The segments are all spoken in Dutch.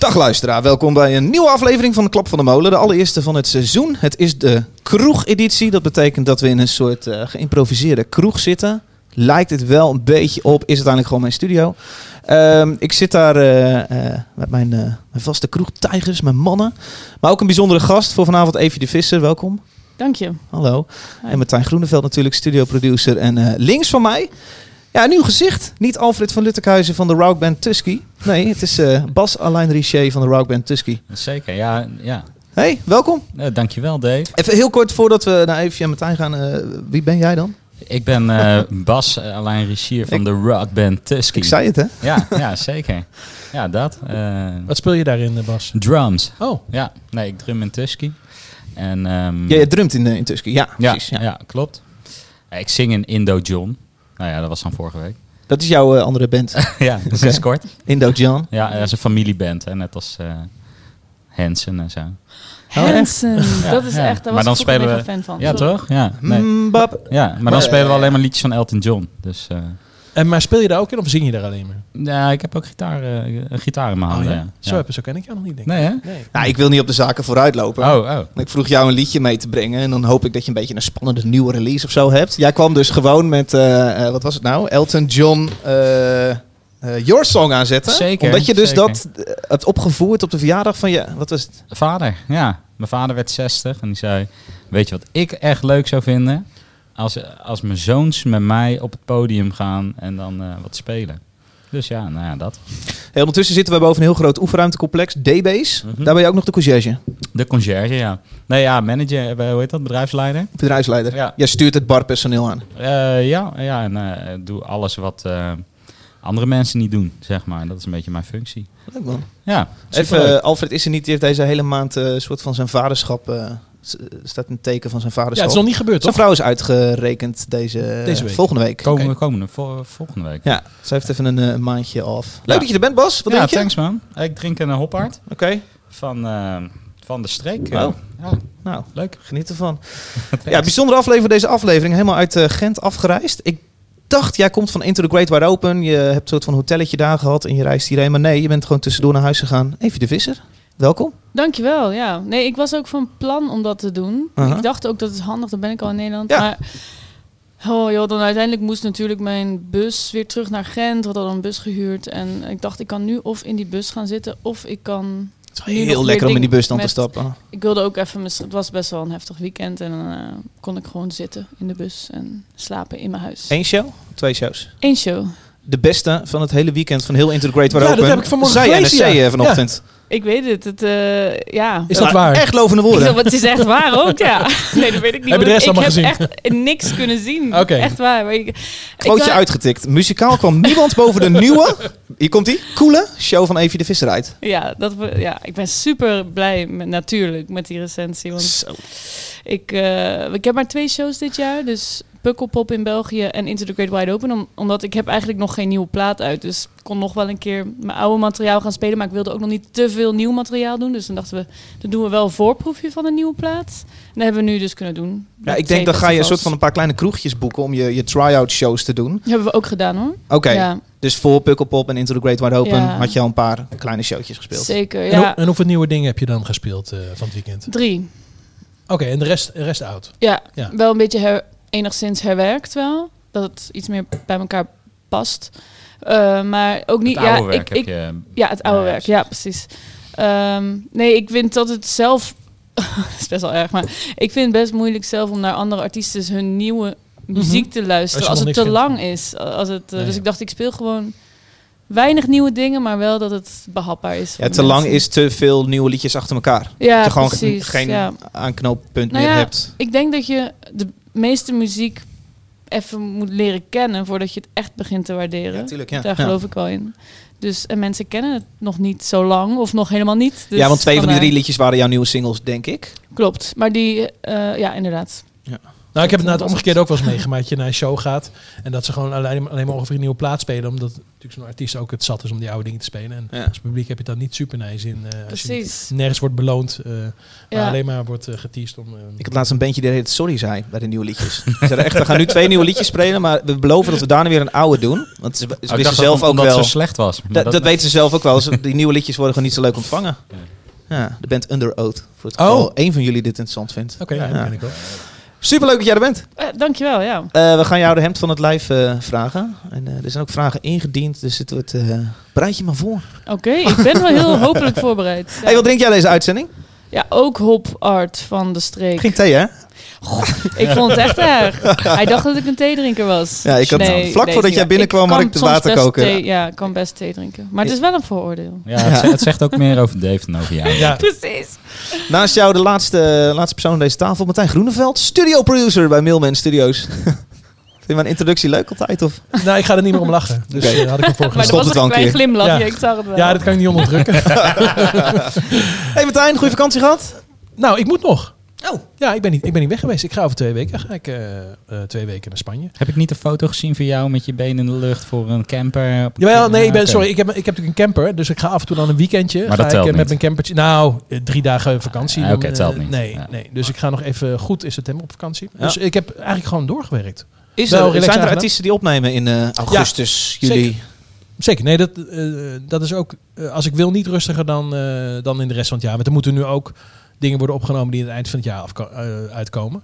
Dag luisteraar, welkom bij een nieuwe aflevering van de Klap van de Molen. De allereerste van het seizoen. Het is de kroegeditie. Dat betekent dat we in een soort eh, geïmproviseerde kroeg zitten. Lijkt het wel een beetje op, is het uiteindelijk gewoon mijn studio. Ehm, ik zit daar eh, eh, met mijn, mijn vaste kroegtijgers, mijn mannen. Maar ook een bijzondere gast voor vanavond, Evie de Visser. Welkom. Dank je. Hallo. Hi. En Martijn Groeneveld natuurlijk, studioproducer. En links van mij, ja, een nieuw gezicht. Niet Alfred van Luttekhuizen van de rockband Tusky. Nee, het is eh, Bas Alain Richer van de rockband Tusky. Zeker, ja. ja. Hey, welkom. Eh, dankjewel Dave. Even heel kort voordat we naar Evie en Martijn gaan. eh, wie ben jij dan? Ik ben eh, Bas uh, Alain Richier van Ik- de rockband Tusky. Ik zei het, hè? Ja, ja, zeker. Ja, dat. eh, Wat speel je daarin, Bas? drums. Oh, Ja, nee, ik drum in Tusky. En, ehm, Ja, je drumt in, in Tusky. Ja, ja, precies. Ja. ja. klopt. Ja, ik zing in Indo John. Nou ja, dat was van vorige week. Dat is jouw eh, andere band, ja, dat is Oké. kort. Indo John. Ja, dat is een familieband, hè, net als eh Hansen en zo. Hansen, Ja, dat is ja. echt, daar Maar was dan spelen we- fan van. Ja, toch? Ja, nee. Mm, bap. ja maar Maar, dan spelen we eh, alleen maar liedjes van Elton John. Dus eh, en, maar speel je daar ook in of zing je daar alleen maar? ja, ik heb ook gitaar, eh, een gitaar in mijn handen. Oh, ja? ja. Zo, Ja. heb, zo ken ik jou nog niet, denk ik. Nee, hè? Nee. Nou, ik wil niet op de zaken vooruitlopen. Oh, oh. Ik vroeg jou een liedje mee te brengen. En dan hoop ik dat je een beetje een spannende nieuwe release of zo hebt. Jij kwam dus gewoon met, eh, eh, wat was het nou? Elton John, eh, eh, Your Song aanzetten. Zeker, Omdat je dus zeker. dat hebt opgevoerd op de verjaardag van je, wat was het? Vader, ja. Mijn vader werd 60 en die zei: Weet je wat ik echt leuk zou vinden? Als, als mijn zoons met mij op het podium gaan en dan eh, wat spelen. Dus ja, nou ja, dat. Hey, ondertussen zitten we boven een heel groot oefenruimtecomplex, D-Base. Mhm. Daar ben je ook nog de conciërge, De conciërge, ja. Nee, ja, manager, eh, hoe heet dat? Bedrijfsleider? bedrijfsleider. Ja. Jij stuurt het barpersoneel aan. Eh, ja, ja, en doe alles wat andere mensen niet doen, zeg maar. Dat is een beetje mijn functie. Leuk man. Ja, Even, Alfred is er niet, die heeft deze hele maand een soort van zijn vaderschap, staat een teken van zijn Ja, vaderschap. het is nog niet gebeurd, Zijn toch? vrouw is uitgerekend deze, Deze week. volgende week. Komende, komende vol- volgende week. Ja, ze heeft even een eh, maandje af. Leuk Ja. dat je er bent, Bas. Wat ja, denk je? thanks man. Ik drink een hophard Oké, van, eh, van de streek. Ja, nou, leuk. geniet ervan. Ja, bijzondere aflevering deze aflevering. Helemaal uit eh, Gent afgereisd. Ik dacht, jij komt van Into the Great Wide Open. Je hebt een soort van hotelletje daar gehad en je reist hierheen. Maar nee, je bent gewoon tussendoor naar huis gegaan. Even de Visser, welkom. Dankjewel, ja. Nee, ik was ook van plan om dat te doen. Ik dacht ook dat is handig, dan ben ik al in Nederland. Ja. Maar oh joh, dan uiteindelijk moest natuurlijk mijn bus weer terug naar Gent. We hadden een bus gehuurd. En ik dacht, ik kan nu of in die bus gaan zitten, of ik kan... Het is heel lekker om in die bus dan te stappen. Ik wilde ook even... Het was best wel een heftig weekend. En dan eh, kon ik gewoon zitten in de bus en slapen in mijn huis. Eén show? Twee shows. Eén show. De beste van het hele weekend van heel Into the Great Ja, Open. dat heb ik vanmorgen Zei gelezen, NRC ja. eh, vanochtend. Ik weet het. het eh, ja. Is dat waar? Echt lovende woorden. Het is echt waar ook, ja. Nee, dat weet ik niet. Heb je de rest ik allemaal heb gezien? echt niks kunnen zien. Oké. Echt waar. Maar ik, Quoteje ik, uitgetikt. Muzikaal kwam niemand boven de nieuwe, hier komt ie, coole show van Evie de Visser uit. Ja, dat ja, ik ben super blij met, natuurlijk met die recensie. Want Zo. ik, eh, ik heb maar twee shows dit jaar. Dus Pukkelpop in België en Into the Great Wide Open. Om- omdat ik heb eigenlijk nog geen nieuwe plaat uit. Dus ik kon nog wel een keer mijn oude materiaal gaan spelen. Maar ik wilde ook nog niet te veel nieuw materiaal doen. Dus dan dachten we, dan doen we wel een voorproefje van een nieuwe plaat. En dat hebben we nu dus kunnen doen. Ja, ik denk dan ga je een soort van een paar kleine kroegjes boeken om je, je try-out shows te doen. Dat hebben we ook gedaan hoor. Oké, Ja, dus voor Pukkelpop en Into the Great Wide Open Ja. had je al een paar kleine showtjes gespeeld. zeker. En, hoe- Ja, en hoeveel nieuwe dingen heb je dan gespeeld eh, van het weekend? drie. Oké, en de rest, de rest oud? Ja, Ja. wel een beetje her- enigszins herwerkt wel. Dat het iets meer bij elkaar past. Eh, maar ook niet... Het oude ja, werk ik, ik, heb je... ja, het oude Ja, werk. Ja, precies. Ehm, nee, ik vind dat het zelf... dat is best wel erg, maar ik vind het best moeilijk zelf om naar andere artiesten hun nieuwe muziek te luisteren. Als het te lang is. Als het, eh, dus ja. ik dacht, ik speel gewoon weinig nieuwe dingen, maar wel dat het behapbaar is. Ja, te lang is te veel nieuwe liedjes achter elkaar. Ja, dat je gewoon precies. geen ja. aanknooppunt Nou meer ja, hebt. Ik denk dat je de meeste muziek even moet leren kennen voordat je het echt begint te waarderen. Ja, tuurlijk, ja. Daar Ja. geloof ik wel in. Dus en mensen kennen het nog niet zo lang of nog helemaal niet. Dus ja, want twee van die drie liedjes waren jouw nieuwe singles, denk ik. Klopt, maar die, eh, ja, inderdaad. Nou, ik heb het na het omgekeerde ook wel eens meegemaakt. Dat je naar een show gaat en dat ze gewoon alleen, alleen maar over een nieuwe plaat spelen. Omdat natuurlijk zo'n artiest ook het zat is om die oude dingen te spelen. En Ja. als publiek heb je dat niet super nice in. eh, als je Precies. nergens wordt beloond, eh, maar Ja. alleen maar wordt eh, geteased om... Ik heb laatst een bandje die heet Sorry zei bij de nieuwe liedjes. Ze echt, we gaan nu twee nieuwe liedjes spelen, maar we beloven dat we daarna weer een oude doen. Want ze, ze Oh, ik wisten dacht zelf dat, ook omdat wel... het zo slecht was. Dat, dat weten ze zelf ook wel. Ze- Die nieuwe liedjes worden gewoon niet zo leuk ontvangen. Ja, de band Under Oath. Voor het Oh. één van jullie dit interessant vindt. Oké, ja, Ja. dat ken ik wel. Superleuk dat jij er bent. Eh, dankjewel, ja. Eh, we gaan jou de hemd van het lijf eh, vragen. En er zijn ook vragen ingediend, dus het wordt... bereid je maar voor. Oké, ik ben wel heel hopelijk voorbereid. Ja, Hey, wat drink jij deze uitzending? Ja ook Hop Art van de streek. Geen thee, hè? Ik vond het echt erg. Hij dacht dat ik een theedrinker was. Ja, ik had- Nee, vlak nee, voordat jij binnenkwam, had kan ik de water koken. thee- ja, ik kan best thee drinken. Maar het is wel een vooroordeel. Ja, het, zegt- het zegt ook meer over Dave dan over jou. Ja, Precies. Naast jou de laatste, laatste persoon aan deze tafel, Martijn Groeneveld. Studio producer bij Mailman Studios. Vind je mijn introductie leuk altijd? Of? nou, ik ga er niet meer om lachen. Dus Oké. eh, had ik hem voor Maar er Stop was het wel een klein Ja. ik zag het wel. Ja, dat kan ik niet onderdrukken. Hey Martijn, goede vakantie gehad? nou, ik moet nog. Oh. Ja, ik ben niet, ik ben niet weg geweest. Ik ga over twee weken. Ga ik eh, eh, twee weken naar Spanje. Heb ik niet een foto gezien van jou met je benen in de lucht voor een camper? op- Jawel, nee, ik ben, sorry. Ik heb, ik heb natuurlijk een camper. Dus ik ga af en toe dan een weekendje. Maar ga dat ik eh, met niet. mijn campertje. Nou, drie dagen vakantie. Ah, oké, het eh, telt niet. Nee, Ja. nee, dus ik ga nog even goed in september op vakantie. Ja. Dus ik heb eigenlijk gewoon doorgewerkt. Is Wel er, zijn er artiesten die opnemen in eh, augustus, juli? Zeker, nee, dat, eh, dat is ook... eh, als ik wil, niet rustiger dan, dan in de rest van het jaar. Want er moeten nu ook dingen worden opgenomen die aan het eind van het jaar eh, uitkomen.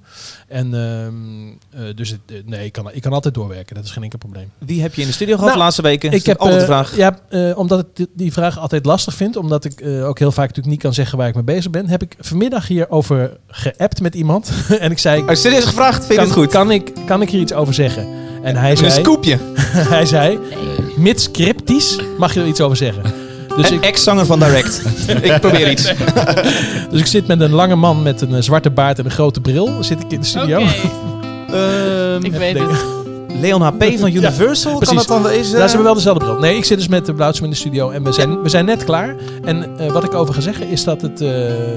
En ehm, eh, dus het, eh, nee, ik kan, ik kan altijd doorwerken. Dat is geen enkel probleem. Wie heb je in de studio gehad Nou, de laatste weken? Ik heb altijd de vraag. Ja, omdat ik die- vraag altijd lastig vind, omdat ik ook heel vaak natuurlijk niet kan zeggen waar ik mee bezig ben, heb ik vanmiddag hierover geappt met iemand. en ik zei, Als je serieus gevraagd, vind het goed? Kan, ik, kan ik hier iets over zeggen? En hij een zei, scoopje. hij zei, mits cryptisch mag je er iets over zeggen. Dus Een ik, ex-zanger van Direct. ik probeer iets. dus ik zit met een lange man met een eh, zwarte baard en een grote bril. Zit ik in de studio. Ehm, ik weet denken. het. Leon HP van Universal, kan precies. dat dan wezen? Daar zijn we wel dezelfde bril. Nee, ik zit dus met de Blauwsum in de studio en we zijn, we zijn net klaar. En eh, wat ik over ga zeggen is dat het, eh,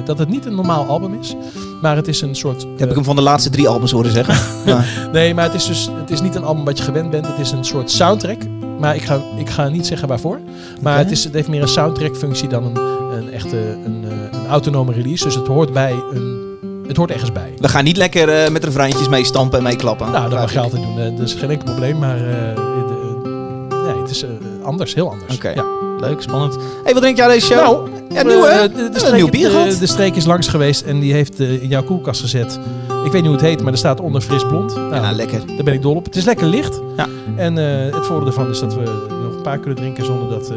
dat het niet een normaal album is. Maar het is een soort... Heb ik eh, hem van de laatste drie albums horen zeggen. Nee, maar het is dus het is niet een album wat je gewend bent. Het is een soort soundtrack. Maar ik ga, ik ga niet zeggen waarvoor. Maar het, is, het heeft meer een soundtrack functie dan een, een echte een, eh, een autonome release. Dus het hoort bij een... Het hoort ergens bij. we gaan niet lekker eh, met refreintjes mee stampen en mee klappen. Nou, dat mag je altijd doen. eh, Dat is geen enkel probleem. Maar eh, de- nee, het is eh, anders. Heel anders. Oké. Ja. Leuk, spannend. hey, wat drink jij deze show? Nou, ja, nieuw hè? De, de, streek, nieuw bier de, gehad. de streek is langs geweest en die heeft in jouw koelkast gezet. Ik weet niet hoe het heet, maar er staat onder fris blond. Nou, Ja, lekker. daar ben ik dol op. Het is lekker licht. Ja. En eh, het voordeel ervan is dat we nog een paar kunnen drinken zonder dat eh,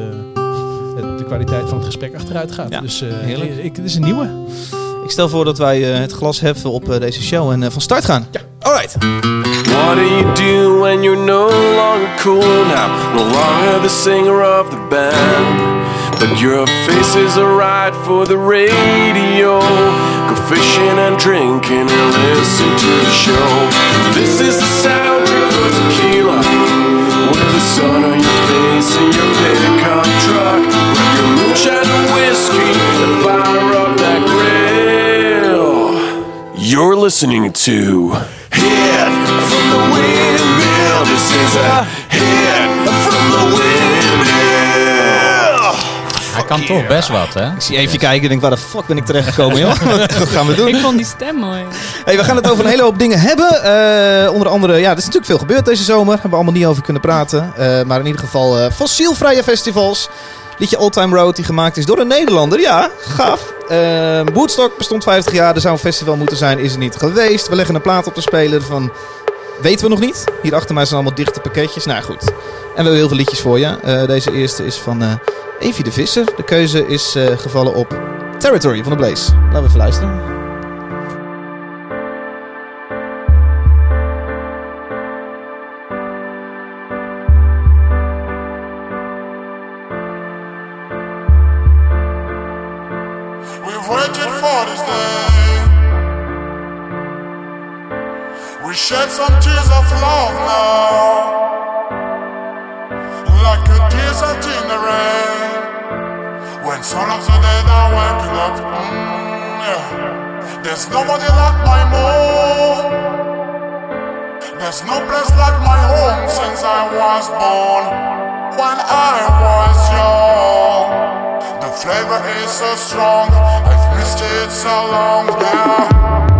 de kwaliteit van het gesprek achteruit gaat. Ja, dus eh, heerlijk. ik, ik- het is een nieuwe. Ik stel voor dat wij eh, het glas heffen op eh, deze show en eh, van start gaan. Ja. Alright. What do you do when you're no longer cool now? No longer the singer of the band. But your face is alright for the radio. Go fishing and drinking and listen to the show. This is the soundtrack for tequila. With the sun on your face in your pickup truck. Your moonshine and whiskey and fire You're listening to Hit from the Windmill. This is a hit from the Windmill. Hij kan toch best wat, hè? Ik zie even kijken en denk, waar de fuck ben ik terechtgekomen, joh? Wat gaan we doen? Ik vond die stem mooi. Hey, we gaan het over een hele hoop dingen hebben. Eh, onder andere, ja, er is natuurlijk veel gebeurd deze zomer. Hebben we allemaal niet over kunnen praten. Eh, maar in ieder geval eh, fossielvrije festivals. Liedje Old Time Road, die gemaakt is door een Nederlander. Ja, gaaf. Eh, Woodstock bestond 50 jaar. Er zou een festival moeten zijn, is er niet geweest. We leggen een plaat op de speler van... Weten we nog niet. Hier achter mij zijn allemaal dichte pakketjes. Nou goed. En we hebben heel veel liedjes voor je. Eh, deze eerste is van eh Evie de Visser. De keuze is eh, gevallen op Territory van de Blaze. Laten we even luisteren. Like a desert in the rain. When some of the dead are waking up, mm, yeah. there's nobody like my mom. There's no place like my home since I was born. When I was young, the flavor is so strong. I've missed it so long, yeah.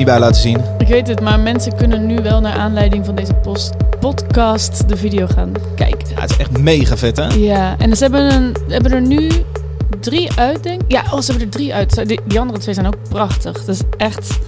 Niet bij laten zien? Ik weet het, maar mensen kunnen nu wel naar aanleiding van deze post podcast de video gaan kijken. Ja, het is echt mega vet, hè? Ja, en ze hebben, een, hebben er nu drie uit, denk ik. Ja, oh, ze hebben er drie uit. Die, die andere twee zijn ook prachtig. Dat is echt...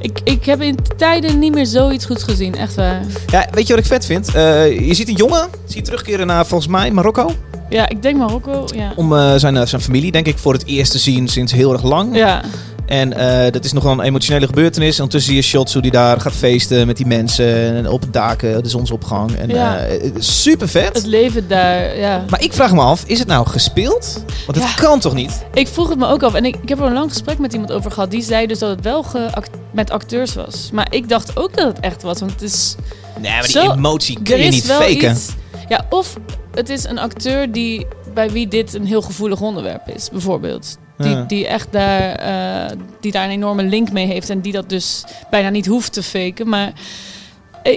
Ik, ik heb in tijden niet meer zoiets goeds gezien, echt waar. Ja, weet je wat ik vet vind? Eh, je ziet een jongen, zie je terugkeren naar volgens mij Marokko. Ja, ik denk Marokko, ja. Om eh, zijn, eh, zijn familie, denk ik, voor het eerst te zien sinds heel erg lang. Ja, En eh, dat is nog wel een emotionele gebeurtenis. En ondertussen zie je shots hoe hij daar gaat feesten met die mensen. En op het daken, de zonsopgang. En Ja. eh, super vet. het leven daar, ja. Maar ik vraag me af, is het nou gespeeld? Want het Ja. kan toch niet? Ik vroeg het me ook af. En ik, ik heb er een lang gesprek met iemand over gehad. Die zei dus dat het wel met acteurs was. Maar ik dacht ook dat het echt was. Want het is... Nee, maar die Zo, emotie kun je is niet faken. iets... Ja, of het is een acteur die, bij wie dit een heel gevoelig onderwerp is, bijvoorbeeld. Die, die echt daar, eh, die daar een enorme link mee heeft. En die dat dus bijna niet hoeft te faken. Maar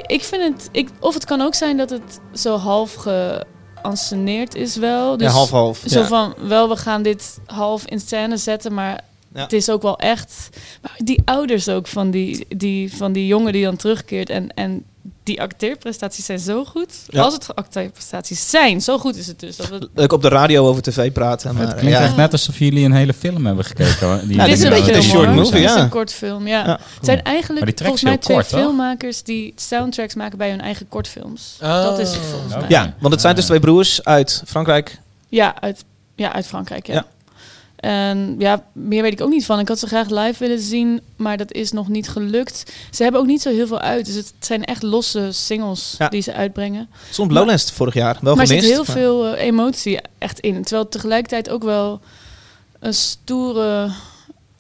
ik, vind het... Ik, of het kan ook zijn dat het zo half geanceneerd is wel. Dus ja, half-half. Zo Ja. van, wel, we gaan dit half in scène zetten, maar Ja. het is ook wel echt. Maar die ouders ook van die, die, van die jongen die dan terugkeert en, en die acteerprestaties zijn zo goed. Ja. Als het acteerprestaties zijn, zo goed is het dus. Dat we, Leuk op de radio over tv praten. Maar, het klinkt ja. echt net alsof jullie een hele film hebben gekeken. hoor. Die Ja, dit is een beetje een short hoor. movie, Het is ja. een kort film, ja. Ja. Het zijn eigenlijk volgens mij heel twee kort, toch? filmmakers die soundtracks maken bij hun eigen kortfilms. Oh. Dat is het volgens mij. Ja, want het zijn dus twee broers uit Frankrijk. Ja, uit, ja, uit Frankrijk, ja. Ja. En ja, meer weet ik ook niet van. Ik had ze graag live willen zien, maar dat is nog niet gelukt. Ze hebben ook niet zo heel veel uit. Dus het zijn echt losse singles Ja. die ze uitbrengen. Stond Lowlands vorig jaar. Wel maar er gemist. zit heel maar- veel eh, emotie echt in. Terwijl tegelijkertijd ook wel een stoere...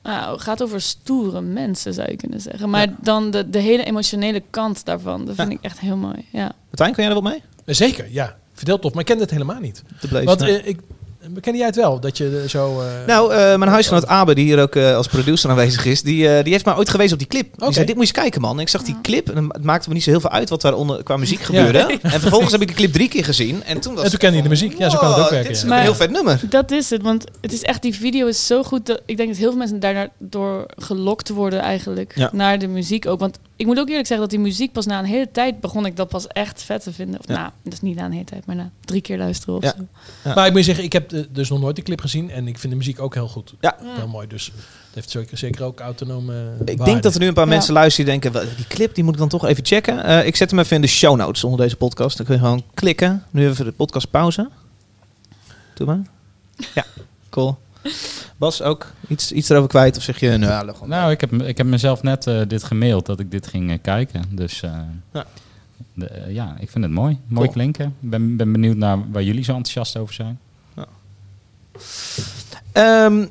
Nou, het gaat over stoere mensen, zou je kunnen zeggen. Maar Ja. dan de, de hele emotionele kant daarvan, dat vind Ja. ik echt heel mooi. Ja. Martijn, kan jij er wel mee? Zeker, ja. Verdeeld top, maar ik kende het helemaal niet. De Blaze, Want nee. eh, ik, kende jij het wel, dat je eh, zo... eh, Nou, eh, mijn huisgenoot Abe, die hier ook eh, als producer aanwezig is, die, eh, die heeft mij ooit gewezen op die clip. Die Oké. zei, dit moet je eens kijken man. En ik zag die clip en het maakte me niet zo heel veel uit wat daar onder, qua muziek gebeurde. En vervolgens heb ik de clip drie keer gezien. En toen was En toen kende je de muziek. Ja, zo kan het ook wow, werken, Dit is ja. een Maar- heel vet nummer. Dat is het, want het is echt, die video is zo goed dat ik denk dat heel veel mensen daardoor gelokt worden eigenlijk Ja. naar de muziek ook. Want ik moet ook eerlijk zeggen dat die muziek pas na een hele tijd begon ik dat pas echt vet te vinden. Of Ja. nou, dat is niet na een hele tijd, maar na drie keer luisteren of Ja. zo. Ja. Maar ik moet zeggen, ik heb de- dus nog nooit de clip gezien. En ik vind de muziek ook heel goed. Ja. Heel mooi. Dus het heeft zeker, zeker ook autonome Ik denk dat er nu een paar Ja. mensen luisteren die denken, "Wel, die clip die moet ik dan toch even checken. Eh, ik zet hem even in de show notes onder deze podcast. Dan kun je gewoon klikken. Nu even de podcast pauze. Doe maar. Ja, cool. Bas, ook iets, iets erover kwijt? Of zeg je, nou, Nou, ik heb, ik heb mezelf net eh, dit gemaild dat ik dit ging eh, kijken. Dus eh, Ja. de, ja, ik vind het mooi. Mooi Cool. klinken. Ik ben, ben benieuwd naar waar jullie zo enthousiast over zijn. Ehm,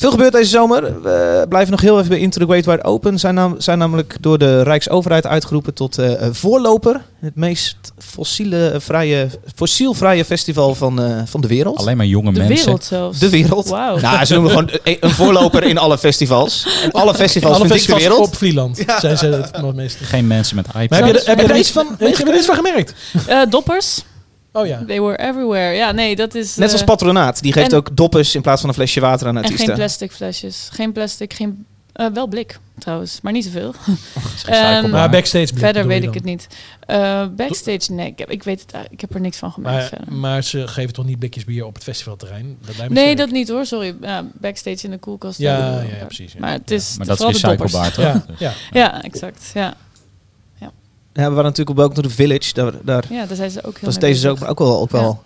veel gebeurt deze zomer. We blijven nog heel even bij Into the Great Wide Open. Zijn, nam- zijn namelijk door de Rijksoverheid uitgeroepen tot eh, eh, voorloper. Het meest fossiele, eh, vrije, fossielvrije festival van, eh, van de wereld. Alleen maar jonge De mensen. wereld zelfs. De wereld. Wauw. Nou, ze noemen gewoon een een voorloper in alle festivals. En alle festivals Alle van dik de festivals wereld. op Vlieland zijn ze het meest. Geen mensen met iPads. Maar heb je, er- heb je er iets van, heb je er iets van gemerkt? Eh, doppers. Oh ja. They were everywhere. Ja, nee, dat is... Net als eh, Patronaat. Die geeft en- ook doppers in plaats van een flesje water aan En artiesten. geen plastic flesjes. Geen plastic, geen... eh, wel blik, trouwens. Maar niet zoveel. Gerecyclebaar. Ehm, Maar backstage blik Verder weet ik het niet. Eh, backstage, nee. Ik heb, ik weet het. Ik heb er niks van gemerkt Maar, verder. maar ze geven toch niet blikjes bier op het festivalterrein? Dat lijkt me Nee, sterk. dat niet hoor. Sorry. Ja, backstage in de koelkast. Ja, ja, ja, precies. ja. Maar het is maar dat is recyclebaar, toch? Ja, ja. Ja, exact. Ja. Ja, we waren natuurlijk op Welcome to the Village. Daar, daar ja, daar zijn ze ook heel was mee deze ook, maar ook wel, ook wel.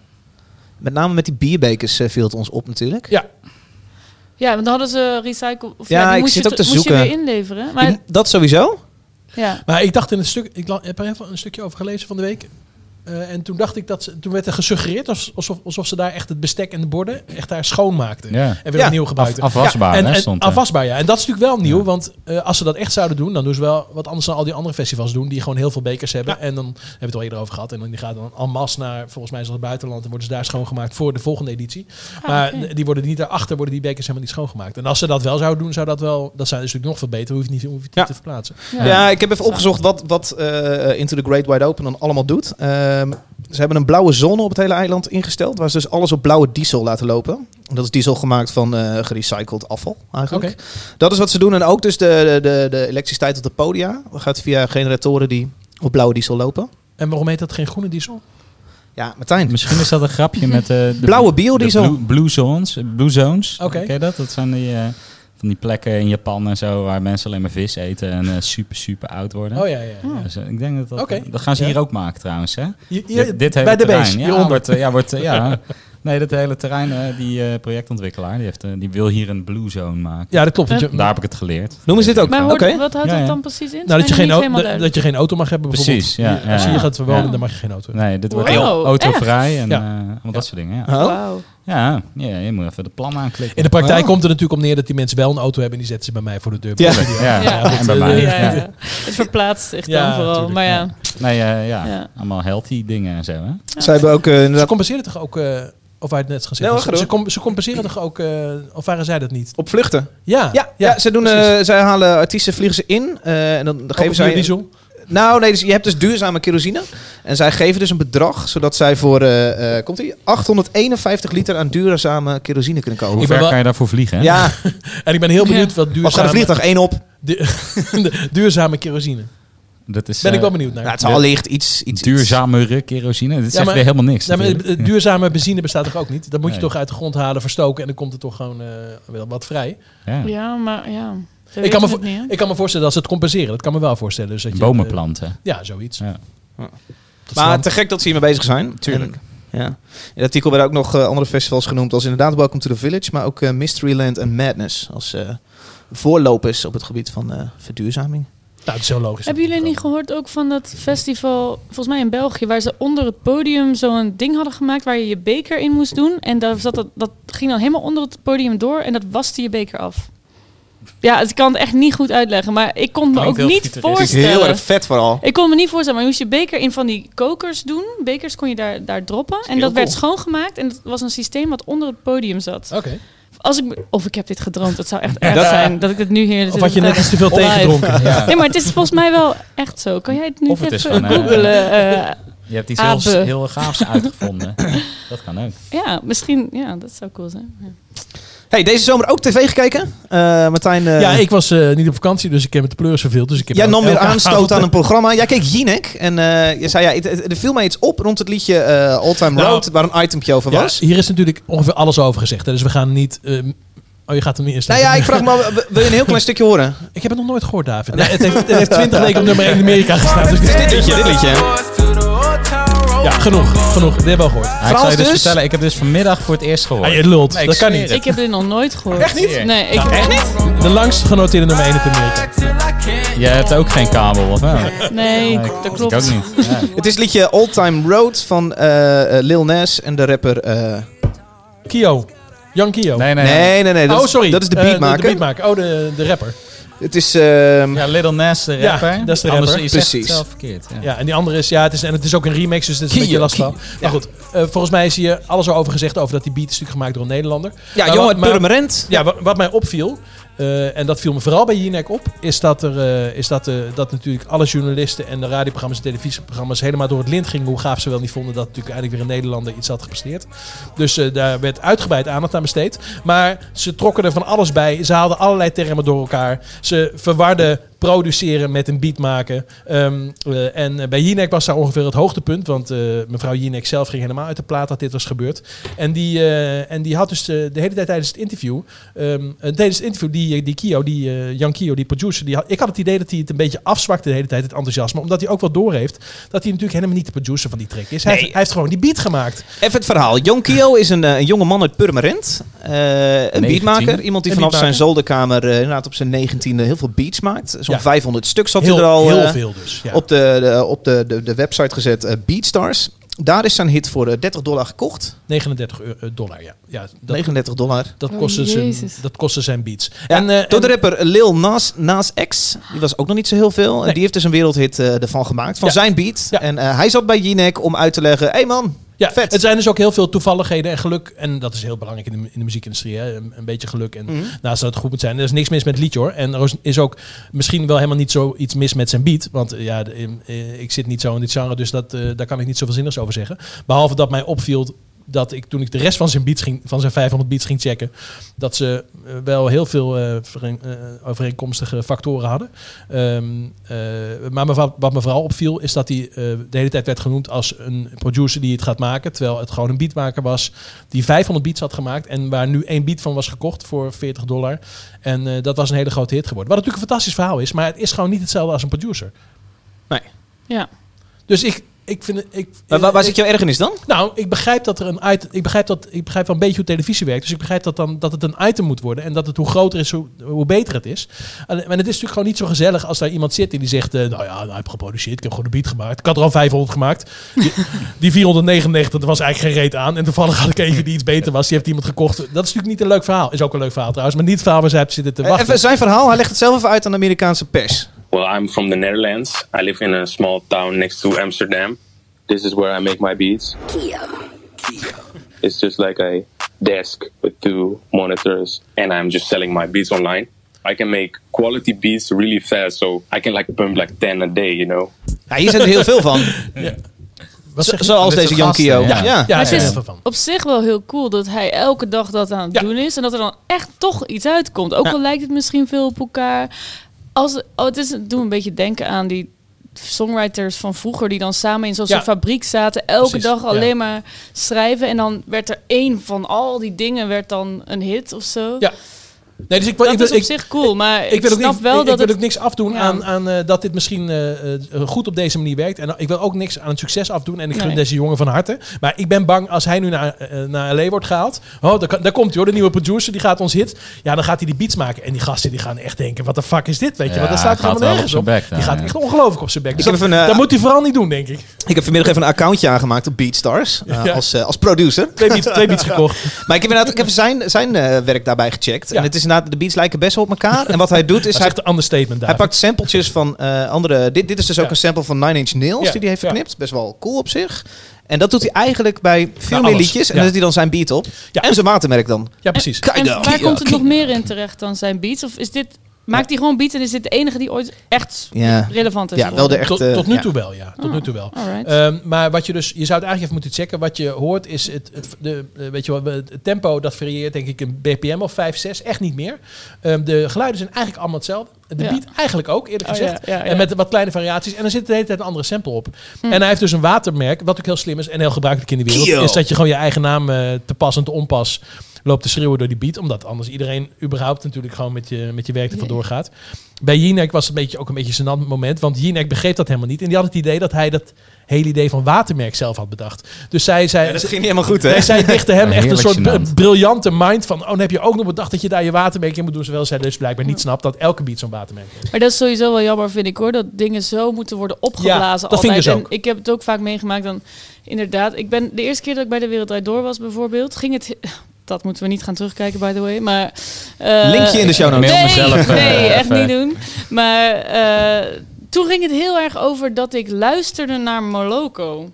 Met name met die bierbekers eh, viel het ons op natuurlijk. Ja. Ja, want dan hadden ze recycle... Of Ja, ja, die ik moest zit je ook te moest je zoeken. weer inleveren. Maar dat sowieso. ja, Maar ik dacht in het stuk, ik heb er even een stukje over gelezen van de week. Eh, en toen dacht ik dat ze, toen werd er gesuggereerd als- alsof, alsof ze daar echt het bestek en de borden echt daar schoonmaakten. Ja. En weer Ja. opnieuw Af, gebruikten. afwasbaar, en, hè, en stond er. afwasbaar, ja. En dat is natuurlijk wel nieuw, Ja. want eh, als ze dat echt zouden doen, dan doen ze wel wat anders dan al die andere festivals doen, die gewoon heel veel bekers hebben. En dan hebben we het al eerder over gehad. En dan die gaat dan en masse naar, volgens mij is dat het buitenland, en worden ze daar schoongemaakt voor de volgende editie. Ah, maar die worden niet daarachter, worden die bekers helemaal niet schoongemaakt. En als ze dat wel zouden doen, zou dat wel, dat zou natuurlijk nog veel beter, hoef je het niet, hoef je het Ja. niet te verplaatsen. Ja, ik heb even opgezocht wat, wat eh, Into the Great Wide Open dan allemaal doet. Ehm, ze hebben een blauwe zone op het hele eiland ingesteld, waar ze dus alles op blauwe diesel laten lopen. Dat is diesel gemaakt van eh gerecycled afval eigenlijk. Dat is wat ze doen. En ook dus de, de, de elektriciteit op de podia. Dat gaat via generatoren die op blauwe diesel lopen. En waarom heet dat geen groene diesel? Ja, Martijn. Misschien is dat een grapje met eh, de Blauwe de biodiesel. Blue, blue zones. Blue zones. Oké. Ken je dat? Dat zijn die, eh, van die plekken in Japan en zo waar mensen alleen maar vis eten en eh, super, super oud worden. Oh ja, ja. ja. Dus, eh, ik denk dat dat, Oké. dat gaan ze Ja. hier ook maken trouwens. Hè? Hier, hier, dit, dit hele bij de terrein. base, ja, wordt, eh, ja, wordt, eh, ja. Nee, dat hele terrein, eh, die eh, projectontwikkelaar, die, heeft, eh, die wil hier een blue zone maken. Ja, dat klopt. want je- Daar heb ik het geleerd. Noemen ze dit ook? Maar wat houdt Ja, dat ja. dan precies in? Nou, dat, je geen, dat, dat je geen auto mag hebben bijvoorbeeld. Precies, ja, Als je hier gaat wonen, Ja. dan mag je geen auto hebben. Nee, dit wordt Wow, heel autovrij en Ja. eh, allemaal dat soort dingen. Ja. Ja, ja, je moet even de plan aanklikken. In de praktijk Oh. komt er natuurlijk op neer dat die mensen wel een auto hebben en die zetten ze bij mij voor de deur. Ja. Ja, Ja. en bij mij. Ja. Het verplaatst zich Ja, dan vooral. tuurlijk, maar ja. ja. Nee, eh, ja. Ja. allemaal healthy dingen en zo. Hè? Ze hebben ook eh, Ze inderdaad compenseren toch ook, eh, of wij het net gaan Nee, ze, ze compenseren toch ook, eh, of waren zij dat niet? op vluchten. Ja, Ja, ja, ze doen, eh, zij halen artiesten, vliegen ze in. eh, en dan, geven zij... biodiesel? Nou, nee, dus je hebt dus duurzame kerosine. En zij geven dus een bedrag, zodat zij voor, eh, eh, komt ie, 851 liter aan duurzame kerosine kunnen Hoe kopen. Ben ver wel- kan je daarvoor vliegen? Hè? Ja, En ik ben heel benieuwd Ja. wat was gaat duurzame, een vliegtuig één op. du- de duurzame kerosine. Dat is Ben ik eh, wel benieuwd naar. Ja, het zal allicht iets... iets duurzamere kerosine. Dit zegt maar- weer helemaal niks. Ja, maar eh, duurzame benzine bestaat toch ook niet? Dat moet je Nee. toch uit de grond halen, verstoken en dan komt er toch gewoon eh, wel wat vrij. ja. Ja, maar ja. Ik kan, me niet, ik kan me voorstellen dat ze het compenseren. Dat kan me wel voorstellen. Dus dat je, Bomen eh, planten. ja, zoiets. Ja. Maar te gek dat ze hiermee bezig zijn. Tuurlijk. En, ja. In het artikel werden ook nog eh, andere festivals genoemd als inderdaad Welcome to the Village, maar ook eh, Mysteryland en Madness als eh, voorlopers op het gebied van eh, verduurzaming. Nou, het is heel logisch. Hebben jullie niet gehoord ook van dat festival, volgens mij in België, waar ze onder het podium zo'n ding hadden gemaakt waar je je beker in moest doen. En daar zat dat, dat ging dan helemaal onder het podium door en dat waste je beker af. Ja, dus ik kan het echt niet goed uitleggen, maar ik kon me Klinkt ook niet. Het voorstellen. heel erg vet vooral. Ik kon me niet voorstellen, maar je moest je beker in van die kokers doen. Bekers kon je daar, daar droppen. En dat werd schoongemaakt. En dat was een systeem wat onder het podium zat. Oké. Als ik, of ik heb dit gedroomd. Dat zou echt erg Dat- zijn dat ik het nu hier... Of had je net iets te veel Live. tegengedronken? Ja. Nee, maar het is volgens mij wel echt zo. Kan jij het nu Of het even gewoon, eh, googelen? eh, Je hebt iets heel, heel gaafs uitgevonden. dat kan ook. ja, misschien... Ja, dat zou cool zijn. Ja. Hey, deze zomer ook tv gekeken? Eh, Martijn, eh, ja, ik was eh, niet op vakantie, dus ik heb met de pleurs verveeld. Dus ik heb jij nam weer aanstoot avond- aan een programma. Jij keek Jinek en eh, je zei, ja, er viel mij iets op rond het liedje eh All Time Nou, Road, waar een itempje over Ja, was. hier is natuurlijk ongeveer alles over gezegd. Hè, dus we gaan niet... eh, oh, je gaat hem eerst... Nou ja, ik vraag me, wil je een heel klein stukje horen? Ik heb het nog nooit gehoord, David. Nee, het, heeft, het heeft 20 weken op nummer 1 in Amerika gestaan. Dus Dit liedje, dit liedje. Ja, genoeg. Genoeg. Dit hebben we al gehoord. Ja, ik zal Frans je dus dus? vertellen, ik heb dus vanmiddag voor het eerst gehoord. Ah, je lult. Nee, ik dat kan niet. Ik heb dit nog nooit gehoord. Echt niet? Nee, ik Nou, heb echt niet. De langst genoteerde nummer 1 in Amerika. Jij hebt ook geen kabel, of wel? Nee, dat Ik klopt. ook niet. Ja. Het is het liedje All Time Road van eh, eh, Lil Nas en de rapper... eh, Kio. Jan Kio. Nee, nee, nee, nee, nee. Dat oh, is- sorry. Dat is de beatmaker. de beatmaker. Oh, de, de rapper. Het is... ehm, Ja, Little Nas, de Ja, dat is de Anders, rapper. zegt Precies. zelf verkeerd. Ja. Ja, en die andere is, ja, het is, en het is ook een remix, dus het is een beetje lastig. Kio. Maar goed, eh, volgens mij is hier alles over gezegd over dat die beat is natuurlijk gemaakt door een Nederlander. ja, jongen, Purmerend. Ja, wat, wat mij opviel, eh, en dat viel me vooral bij Jinek op, is dat, er, eh, is dat, eh, dat natuurlijk alle journalisten en de radioprogramma's en televisieprogramma's helemaal door het lint gingen hoe gaaf ze wel niet vonden dat natuurlijk eindelijk weer een Nederlander iets had gepresteerd. Dus daar werd uitgebreid aandacht aan besteed. Maar ze trokken er van alles bij. Ze haalden allerlei termen door elkaar. Ze verwarden produceren met een beat maken. Ehm, eh, en bij Jinek was daar ongeveer het hoogtepunt. Want eh, mevrouw Jinek zelf ging helemaal uit de plaat dat dit was gebeurd. En die, en die had dus de hele tijd tijdens het interview... ehm, eh, tijdens het interview, die, die Kio, die eh, Jan Kio, die producer... Die had, ik had het idee dat hij het een beetje afzwakte de hele tijd, het enthousiasme. Omdat hij ook wel doorheeft dat hij natuurlijk helemaal niet de producer van die track is. Hij, heeft, hij heeft gewoon die beat gemaakt. Even het verhaal. Jon Kio is een, eh, een jonge man uit Purmerend. Eh, een 19. beatmaker. Iemand die Een vanaf zijn zolderkamer eh, inderdaad op zijn negentiende heel veel beats maakt. Zo'n Ja. 500 stuks had Heel, hij er al heel eh, veel dus. Ja. op, de, de, op de, de, de website gezet. eh, Beatstars. Daar is zijn hit voor eh, 30 dollar gekocht. 39 euro- eh, dollar, ja. ja dat, 39 dollar. dat, Oh, kostte zijn, dat kostte zijn beats. Ja, en, eh, door de rapper Lil Nas, Nas X. Die was ook nog niet zo heel veel. En die heeft dus een wereldhit eh, ervan gemaakt. Van Ja. zijn beat. Ja. En eh, hij zat bij Jinek om uit te leggen. Hé hey man, Ja, Vet. het zijn dus ook heel veel toevalligheden en geluk. En dat is heel belangrijk in de, in de muziekindustrie. Hè? Een, een beetje geluk. En Mhm. naast dat het goed moet zijn. Er is niks mis met het liedje hoor. En er is- ook misschien wel helemaal niet zo iets mis met zijn beat. Want eh, ja, de- eh, ik zit niet zo in dit genre. Dus dat, eh, daar kan ik niet zoveel zinnigs over zeggen. Behalve dat mij opviel dat ik toen ik de rest van zijn beats ging, van zijn 500 beats ging checken, dat ze eh, wel heel veel eh, eh, overeenkomstige factoren hadden. Ehm, eh, maar me- wat me vooral opviel is dat hij de hele tijd werd genoemd als een producer die het gaat maken, terwijl het gewoon een beatmaker was die 500 beats had gemaakt en waar nu één beat van was gekocht voor 40 dollar. En eh, dat was een hele grote hit geworden. Wat natuurlijk een fantastisch verhaal is, maar het is gewoon niet hetzelfde als een producer. Ja. Dus ik, ik vind het. Ik, waar, waar, waar ik- zit jouw ergernis dan? nou, ik begrijp dat er een item. Ik begrijp dat. Ik begrijp wel een beetje hoe televisie werkt. Dus ik begrijp dat dan dat het een item moet worden. En dat het hoe groter is, hoe, hoe beter het is. En, en het is natuurlijk gewoon niet zo gezellig als daar iemand zit en die zegt. eh, nou ja, nou, ik heb geproduceerd. Ik heb gewoon een beat gemaakt. Ik had er al 500 gemaakt. Die, die 499, er was eigenlijk geen reet aan. En toevallig had ik eentje die iets beter was. Die heeft iemand gekocht. Dat is natuurlijk niet een leuk verhaal. Is ook een leuk verhaal trouwens. Maar niet het verhaal waar zij op zitten te Eh, wachten. Even zijn verhaal. Hij legt het zelf even uit aan de Amerikaanse pers. Well, I'm from the Netherlands. I live in a small town next to Amsterdam. This is where I make my beats. It's just like a desk with two monitors, and I'm just selling my beats online. I can make quality beats really fast, so I can like pump like 10 a day, you know? Ja, hier zit er heel veel van. Zeg je? Zoals deze soort Jan gasten, Kio. ja. Ja. Ja, het is heel veel van. op zich wel heel cool dat hij elke dag dat aan het Ja. doen is. En dat er dan echt toch iets uitkomt. Ook al lijkt het misschien veel op elkaar. Als, oh, het is, het doet een beetje denken aan die songwriters van vroeger... die dan samen in zo'n Ja. fabriek zaten. Elke Precies, dag ja. alleen maar schrijven. En dan werd er één van al die dingen werd dan een hit of zo. Ja. Nee, dus ik, Dat ik, is op ik, zich cool. Maar ik, ik wil ook, snap niet, wel ik, dat ik wil het... ook niks afdoen Ja. aan, aan eh, dat dit misschien eh, eh, goed op deze manier werkt. En ik wil ook niks aan het succes afdoen. En ik gun Nee. deze jongen van harte. Maar ik ben bang als hij nu naar, naar LA wordt gehaald. Oh, daar, komt hij hoor, de nieuwe producer. Die gaat ons hit. Ja, dan gaat hij die beats maken. En die gasten die gaan echt denken, wat de fuck is dit? Weet je, Ja, want dat staat er helemaal nergens op die gaat ja. echt ongelooflijk op zijn bek. Dus dat, moet hij vooral niet doen, denk ik. Ik heb vanmiddag even een accountje aangemaakt op Beatstars. Ja. als, als producer. Twee beats, twee beats gekocht. Maar ik heb inderdaad ik heb zijn, zijn werk daarbij gecheckt. En het is inderdaad, de beats lijken best wel op elkaar. En wat hij doet is, hij, een understatement daar. hij pakt sampletjes van eh, andere... Dit, dit is dus ook Ja. een sample van Nine Inch Nails Ja, die hij heeft ja. verknipt. Best wel cool op zich. En dat doet hij eigenlijk bij veel Bij meer alles, liedjes. En ja. dan zet hij dan zijn beat op. Ja. En zijn watermerk dan. Ja, precies. Kijk En dan. waar komt het nog meer in terecht dan zijn beats? Of is dit maakt hij gewoon beats en is dit de enige die ooit echt Ja. relevant is. Ja, wel de Tot, echte... tot nu ja. toe wel, ja. Tot nu toe wel. Ehm, maar wat je dus, je zou het eigenlijk even moeten checken. Wat je hoort is het, het, de, eh, weet je wat, het tempo dat varieert denk ik een BPM of 5, 6, echt niet meer. Ehm, de geluiden zijn eigenlijk allemaal hetzelfde. De Ja. beat eigenlijk ook, eerlijk Oh, gezegd. ja, ja, ja. En met wat kleine variaties. En er zit de hele tijd een andere sample op. Hm. En hij heeft dus een watermerk, wat ook heel slim is en heel gebruikelijk in de wereld. Kio. Is dat je gewoon je eigen naam eh, te pas en te onpas loopt te schreeuwen door die beat. Omdat anders iedereen überhaupt natuurlijk gewoon met je, met je werk ervan Ja. doorgaat. Bij Jinek was het een beetje, ook een beetje een gênant moment. Want Jinek begreep dat helemaal niet. En die had het idee dat hij dat hele idee van watermerk zelf had bedacht. Dus zij zei... Ja, dat ging niet helemaal goed, hè? Nee, zij dichtte hem echt een soort briljante mind van... oh, dan heb je ook nog bedacht dat je daar je watermerk in moet doen. Terwijl zij dus blijkbaar niet snapt dat elke beat zo'n watermerk heeft. Maar dat is sowieso wel jammer, vind ik hoor. Dat dingen zo moeten worden opgeblazen. dat vind ik altijd. dus ook. En ik heb het ook vaak meegemaakt dan. Inderdaad, ik ben de eerste keer dat ik bij de Wereld Draait Door was, bijvoorbeeld, ging het. Dat moeten we niet gaan terugkijken, by the way. Maar, eh, Linkje in de show notes. Nee, mezelf, eh, nee echt niet doen. Maar eh, toen ging het heel erg over dat ik luisterde naar Moloko.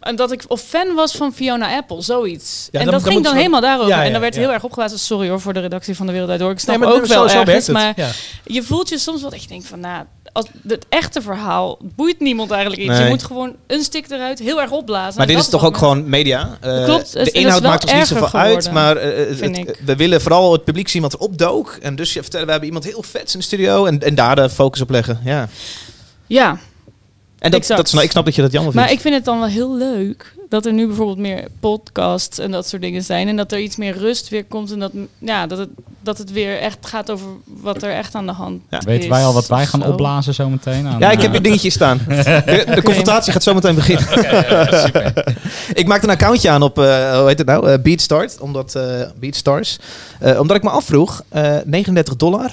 En dat ik of fan was van Fiona Apple, zoiets. Ja, en dan- dat dan ging dan helemaal daarover. Ja, ja, en dan werd ja. heel erg opgeblazen. Sorry hoor voor de redactie van de Wereld Door. Ik snap Nee, maar ook wel zo, ergens, het. maar Ja. je voelt je soms wel echt denk van, nou, als het echte verhaal boeit niemand eigenlijk iets. Nee. Je moet gewoon een stik eruit heel erg opblazen. Maar dit is toch ook gewoon media? Eh, Klopt, het- de inhoud maakt ons niet zoveel uit, geworden, maar eh, het- ik. we willen vooral het publiek zien wat opdook. En dus je vertellen, we hebben iemand heel vets in de studio en, en daar de focus op leggen. Ja. Ja, En dat, nou, ik snap dat je dat jammer vindt. maar ik vind het dan wel heel leuk dat er nu bijvoorbeeld meer podcasts en dat soort dingen zijn. En dat er iets meer rust weer komt. En dat, ja, dat, het, dat het weer echt gaat over wat er echt aan de hand Ja. is. Weten wij al wat wij gaan Zo. opblazen zometeen? Aan, Ja, ik heb eh, hier dingetjes staan. De, de confrontatie gaat zo meteen beginnen. ik maakte een accountje aan op, eh, hoe heet het nou? Eh, Beatstart. Omdat, eh Beatstars. Eh, omdat ik me afvroeg, eh 39 dollar.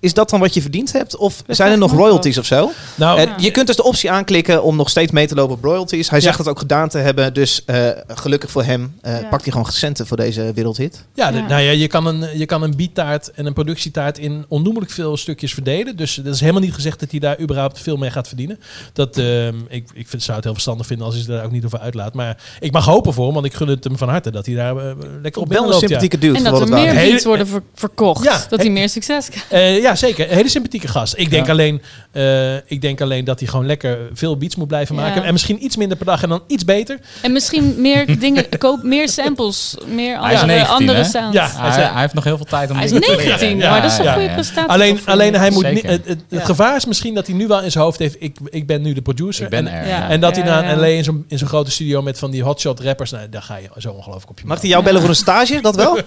Eh, is dat dan wat je verdiend hebt? Of Dat zijn er nog royalties of zo? Nou, Eh, je kunt dus de optie aanklikken om nog steeds mee te lopen op royalties. Hij Ja. zegt dat ook gedaan te hebben. Dus eh, gelukkig voor hem eh, Ja. pakt hij gewoon centen voor deze wereldhit. Ja, nou ja, je kan een, je kan een beattaart en een productietaart in onnoemelijk veel stukjes verdelen. Dus dat is helemaal niet gezegd dat hij daar überhaupt veel mee gaat verdienen. Dat, ehm, ik, ik vind, zou het heel verstandig vinden als hij daar ook niet over uitlaat. Maar ik mag hopen voor hem, want ik gun het hem van harte dat hij daar eh, lekker op Wel een binnenloopt. Ja. sympathieke dude. En dat er het meer beats worden ver- verkocht. Ja, dat hij meer succes krijgt. Ja, zeker. Een hele sympathieke gast. Ik denk, alleen, eh, ik denk alleen dat hij gewoon lekker veel beats moet blijven Ja. maken. En misschien iets minder per dag en dan iets beter. En misschien meer dingen, koop meer samples, meer Hij is andere, 19, andere sounds. Ja. Hij, hij heeft nog heel veel tijd om Hij is dingen te leren. 19, Ja, maar dat is een ja, goede prestatie. Alleen, alleen hij moet niet, het, het, het Ja. gevaar is misschien dat hij nu wel in zijn hoofd heeft, ik, ik ben nu de producer. Ik ben en, er. En dat hij Ja, naar ja. LA in zo'n in zo'n grote studio met van die hotshot rappers, nou, daar ga je zo ongelooflijk op je Mag hij jou bellen voor een stage? Dat wel?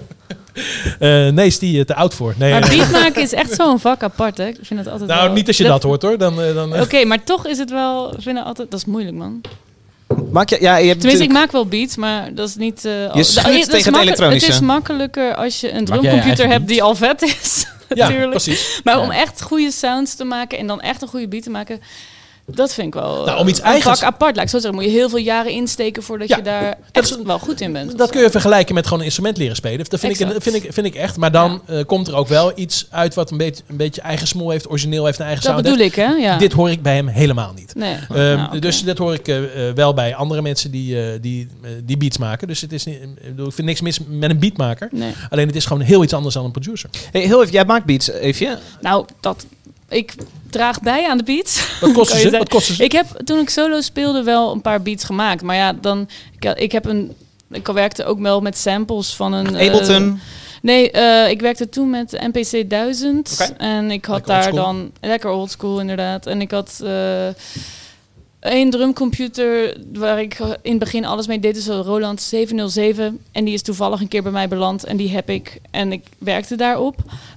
Eh, nee, is die eh, te oud voor. Nee, Maar beat maken is echt zo'n vak apart, hè? Ik vind het altijd nou, wel- niet als je dat hoort hoor. Dan, eh, dan, eh, Oké, maar toch is het wel... Ik vind het altijd... Dat is moeilijk, man. Maak je, ja, je hebt Tenminste, ik maak wel beats, maar dat is niet... eh, Je dat is tegen het elektronische. Het is makkelijker als je een drumcomputer hebt die al vet is. ja, natuurlijk. precies. Maar Ja. om echt goede sounds te maken en dan echt een goede beat te maken... Dat vind ik wel Nou, om iets een eigens- vak apart. Ik zo zeggen, moet je heel veel jaren insteken voordat Ja, je daar dat echt is- wel goed in bent. Dat kun je vergelijken met gewoon een instrument leren spelen. Dat vind, ik, vind, ik, vind ik echt. Maar dan eh, komt er ook wel iets uit wat een beetje, een beetje eigen smoel heeft, origineel heeft, een eigen Dat sound bedoel heeft. ik, hè? Ja. Dit hoor ik bij hem helemaal niet. Nee. Ehm, Nou. Dus dat hoor ik eh, eh, wel bij andere mensen die, eh, die, eh, die beats maken. Dus het is niet, ik bedoel, ik vind niks mis met een beatmaker. Nee. Alleen het is gewoon heel iets anders dan een producer. Hey, heel even, jij maakt beats, Eefje. Nou, dat... Ik draag bij aan de beats. Wat kosten je ze? Wat kosten ze? Ik heb toen ik solo speelde wel een paar beats gemaakt. Maar ja, dan... Ik, ik heb een... Ik werkte ook wel met samples van een... eh, Ableton. nee, eh, ik werkte toen met de NPC 1000. Oké. En ik had Lekker daar dan... Lekker oldschool, inderdaad. En ik had... eh een drumcomputer waar ik in het begin alles mee deed, is een Roland 707. En die is toevallig een keer bij mij beland en die heb ik. En ik werkte daarop.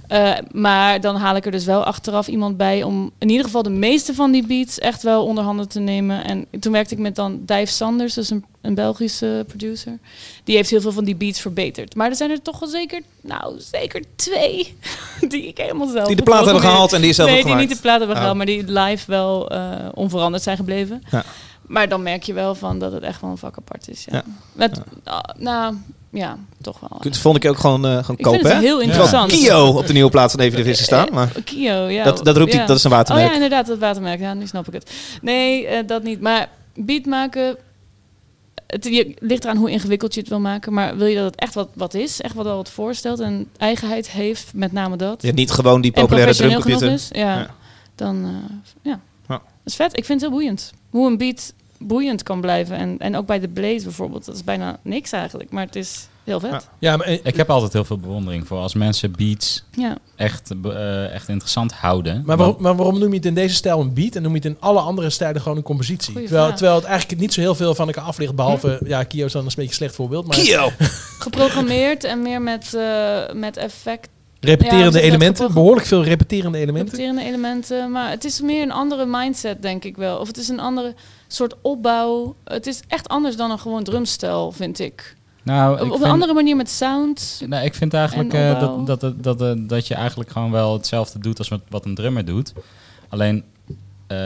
Eh, maar dan haal ik er dus wel achteraf iemand bij om in ieder geval de meeste van die beats echt wel onder handen te nemen. En toen werkte ik met dan Dave Sanders, dus een, een Belgische producer. Die heeft heel veel van die beats verbeterd. Maar er zijn er toch wel zeker, nou zeker twee die ik helemaal zelf Die de plaat hebben gehaald en die zelf nee, hebt die gemaakt. niet de plaat hebben Oh. gehaald, maar die live wel eh, onveranderd zijn gebleven. Ja. Maar dan merk je wel van dat het echt wel een vak apart is. Ja. Ja. Met, ah, nou, ja, toch wel. Dat vond ik ook gewoon, eh gewoon Ik vind kopen, het hè? heel interessant. Kio op de nieuwe plaats van Even de Vissen staan. Maar Eh, Kio, ja. dat, dat roept ja. hij, dat is een Oh watermerk. ja, inderdaad, dat watermerk. Ja, nu snap ik het. Nee, eh, dat niet. Maar beat maken... het je, ligt eraan hoe ingewikkeld je het wil maken. Maar wil je dat het echt wat, wat is, echt wat al wat voorstelt en eigenheid heeft, met name dat. Ja, niet gewoon die populaire drumcomputer. is, ja, Ja. dan eh, ja. Ja. Dat is vet. Ik vind het heel boeiend. Hoe een beat boeiend kan blijven. En, en ook bij de Blaze bijvoorbeeld. Dat is bijna niks eigenlijk, maar het is heel vet. Ja. Ja, maar, Ik heb altijd heel veel bewondering voor als mensen beats Ja. echt, eh, echt interessant houden. maar, waarom, maar waarom noem je het in deze stijl een beat en noem je het in alle andere stijlen gewoon een compositie? Terwijl, terwijl het eigenlijk niet zo heel veel van elkaar afligt, behalve, ja, Kio is dan een beetje een slecht voorbeeld, maar Kio! Geprogrammeerd en meer met, eh, met effect. Repeterende Ja, zitten elementen, behoorlijk veel repeterende elementen. Repeterende elementen. Maar het is meer een andere mindset, denk ik wel. Of het is een andere soort opbouw. Het is echt anders dan een gewoon drumstijl, vind ik. nou, Op, ik op een vind- andere manier met sound. Nou, ik vind eigenlijk En eh, dat, dat, dat, dat, dat je eigenlijk gewoon wel hetzelfde doet als wat, wat een drummer doet. Alleen eh,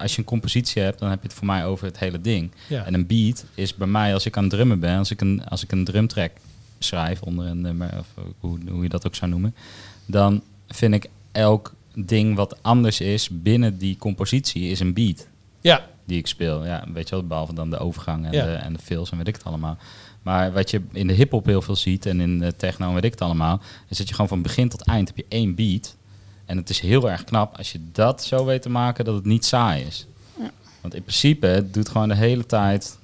als je een compositie hebt, dan heb je het voor mij over het hele ding. Ja. En een beat is bij mij, als ik aan het drummen ben, als ik een, als ik een drumtrack schrijf onder een nummer, of hoe, hoe je dat ook zou noemen, dan vind ik elk ding wat anders is binnen die compositie is een beat ja, die ik speel. Ja, weet je wel, behalve dan de overgang en, Ja. de, en de fills en weet ik het allemaal. Maar wat je in de hip-hop heel veel ziet en in de techno en weet ik het allemaal, is dat je gewoon van begin tot eind heb je één beat. En het is heel erg knap als je dat zo weet te maken dat het niet saai is. Ja. Want in principe, het doet gewoon de hele tijd.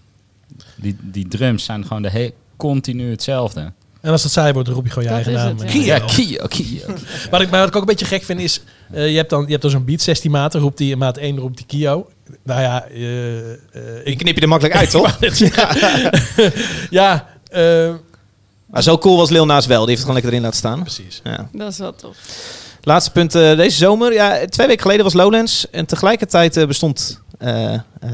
Die, die drums zijn gewoon de he- continu hetzelfde. en als het saai wordt, dan roep je gewoon je Dat eigen naam. het, ja. Ja, Kio, Kio. Wat ik, maar wat ik ook een beetje gek vind is, eh, je hebt dan, je hebt dan zo'n beat, 16 maten, roept die in maat 1 roept die Kio. Nou ja, eh, eh, Ik knip je er makkelijk uit, toch? ja, eh, Maar zo cool was Lil wel. Die heeft het gewoon lekker erin laten staan. precies. Ja. Dat is wel tof. Laatste punt eh, deze zomer. Ja, twee weken geleden was Lowlands. En tegelijkertijd eh, bestond... eh, ehm, eh,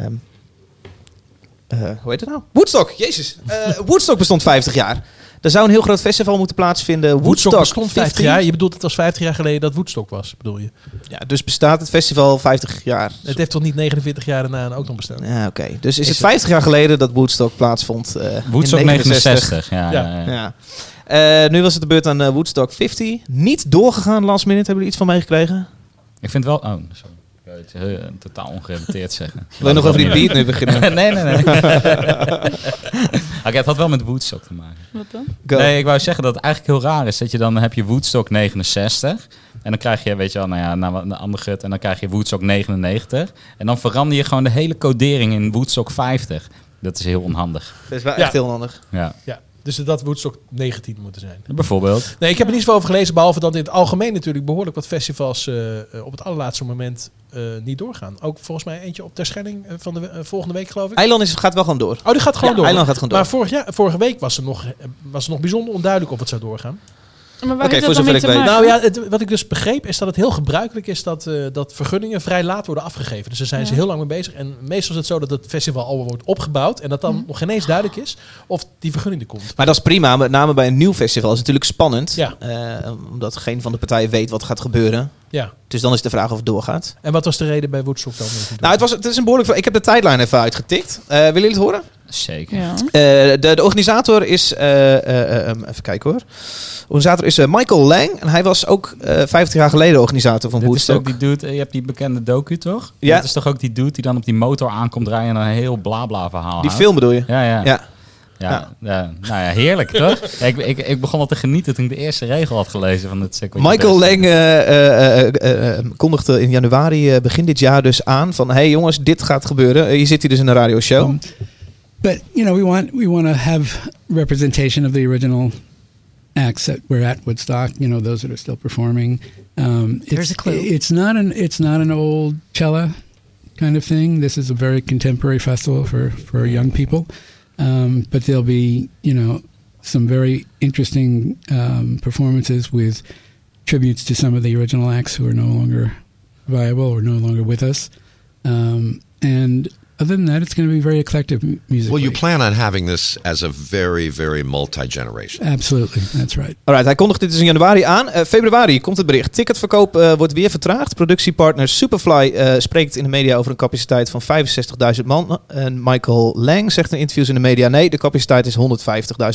hoe heet het nou? Woodstock, jezus. Eh, Woodstock bestond 50 jaar. Er zou een heel groot festival moeten plaatsvinden. Woodstock Woodstock bestond 50 50. jaar. Je bedoelt het was 50 jaar geleden dat Woodstock was, bedoel je? Ja, dus bestaat het festival 50 jaar. Het heeft toch niet 49 jaar daarna ook nog bestaan? Ja, oké. Dus is, Is het het- 50 jaar geleden dat Woodstock plaatsvond? eh, in Woodstock 69. Ja, Ja. ja. ja. Ja. Eh, nu was het de beurt aan eh, Woodstock 50. Niet doorgegaan last minute. Hebben jullie iets van meegekregen? Ik vind wel... Oh, sorry. Heel, totaal ongerelateerd zeggen. Wil je nog over die beat nu beginnen? nee, nee, nee. Oké, het had wel met Woodstock te maken. Wat dan? Go. Nee, ik wou zeggen dat het eigenlijk heel raar is. Dat je dan heb je Woodstock 69. En dan krijg je, weet je wel, nou ja, naar een ander gut. En dan krijg je Woodstock 99. En dan verander je gewoon de hele codering in Woodstock 50. Dat is heel onhandig. Dat is wel Ja. echt heel handig. Ja, Ja, dus dat Woodstock 19 moeten zijn. bijvoorbeeld. Nee, ik heb er niet zoveel over gelezen, behalve dat in het algemeen natuurlijk behoorlijk wat festivals eh, eh, op het allerlaatste moment eh, niet doorgaan. Ook volgens mij eentje op Terschelling eh, van de volgende week, geloof ik. Eiland is, gaat wel gewoon door. Oh, die gaat gewoon Ja, door. Eiland gaat gewoon door. Maar vorig jaar, vorige week was het, nog, was het nog bijzonder onduidelijk of het zou doorgaan. Maar waar Oké, heeft voor dat dan zover mee ik te weet. maken? Nou ja, het, wat ik dus begreep is dat het heel gebruikelijk is dat, eh, dat vergunningen vrij laat worden afgegeven. Dus daar zijn ze heel lang mee bezig. En meestal is het zo dat het festival al wordt opgebouwd en dat dan Mhm. nog geen eens duidelijk is of die vergunning er komt. Maar dat is prima. Met name bij een nieuw festival is het natuurlijk spannend. Ja. Eh, omdat geen van de partijen weet wat gaat gebeuren. Ja. Dus dan is de vraag of het doorgaat. En wat was de reden bij Woodstock dan? Nou, het, was, het is een behoorlijk... Ik heb de tijdlijn even uitgetikt. Eh, willen jullie het horen? Zeker. Ja. Eh, de, de organisator is... eh, eh, eh, um, even kijken hoor. De organisator is Michael Lang. En hij was ook eh 50 jaar geleden organisator van Dit is Woodstock. ook die dude, je hebt die bekende docu toch? Ja. Dat is toch ook die dude die dan op die motor aankomt rijden en een heel blabla verhaal Die houdt? film bedoel je? Ja, ja. Ja. Ja, ja. nou ja, heerlijk toch? Ja, ik, ik, ik begon al te genieten toen ik de eerste regel had gelezen van het Sequoia Michael. Lang eh, eh, eh, eh, eh, kondigde in januari, begin dit jaar dus aan van... hey jongens, dit gaat gebeuren. Je zit hier dus in een radioshow. Um, but you know, we want we want to have representation of the original acts that were at Woodstock. You know, those that are still performing. Um, There's it's, a clue. It's not an it's not an old cella kind of thing. This is a very contemporary festival for for young people. Um, but there'll be you know some very interesting um, performances with tributes to some of the original acts who are no longer viable or no longer with us. Um, and other than that, it's going to be very eclectic m- musically. Well, you plan on having this as a very, very multi generation. Absolutely, that's right. Alright, hij kondigt dit dus in januari aan. Eh, februari komt het bericht. Ticketverkoop eh, wordt weer vertraagd. Productiepartner Superfly eh, spreekt in de media over een capaciteit van 65.000 man. En Michael Lang zegt in interviews in de media... nee, de capaciteit is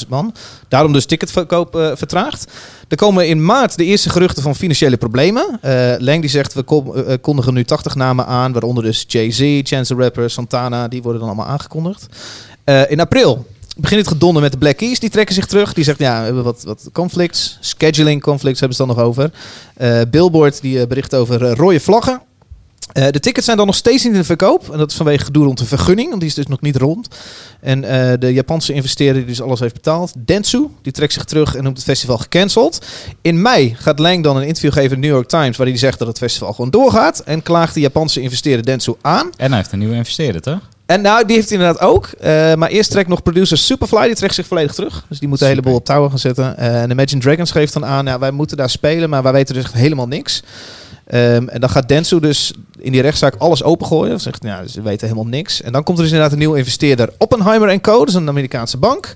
150.000 man. Daarom dus ticketverkoop vertraagd. Er komen in maart de eerste geruchten van financiële problemen. Eh, Lang die zegt, we kom- eh, kondigen nu 80 namen aan... waaronder dus Jay-Z, Chance the Rapper, Santana... die worden dan allemaal aangekondigd. Eh, in april begint het gedonder met de Black Keys. Die trekken zich terug. Die zegt, ja, we hebben wat, wat conflicts. Scheduling conflicts hebben ze dan nog over. Eh, Billboard die eh, bericht over eh, rode vlaggen. Eh, de tickets zijn dan nog steeds niet in de verkoop. En dat is vanwege gedoe rond de vergunning. Want die is dus nog niet rond. En eh, de Japanse investeerder die dus alles heeft betaald. Dentsu, die trekt zich terug en noemt het festival gecanceld. In mei gaat Lang dan een interview geven in de New York Times... waarin hij zegt dat het festival gewoon doorgaat. En klaagt de Japanse investeerder Dentsu aan. En hij heeft een nieuwe investeerder, toch? En nou, die heeft hij inderdaad ook. Eh, maar eerst trekt nog producer Superfly, die trekt zich volledig terug. Dus die moet een heleboel op touwen gaan zetten. En Imagine Dragons geeft dan aan, ja, wij moeten daar spelen, maar wij weten dus echt helemaal niks. Ehm, en dan gaat Dentsu dus in die rechtszaak alles opengooien. Zegt, ja, ze weten helemaal niks. En dan komt er dus inderdaad een nieuwe investeerder, Oppenheimer Co. Dat is een Amerikaanse bank.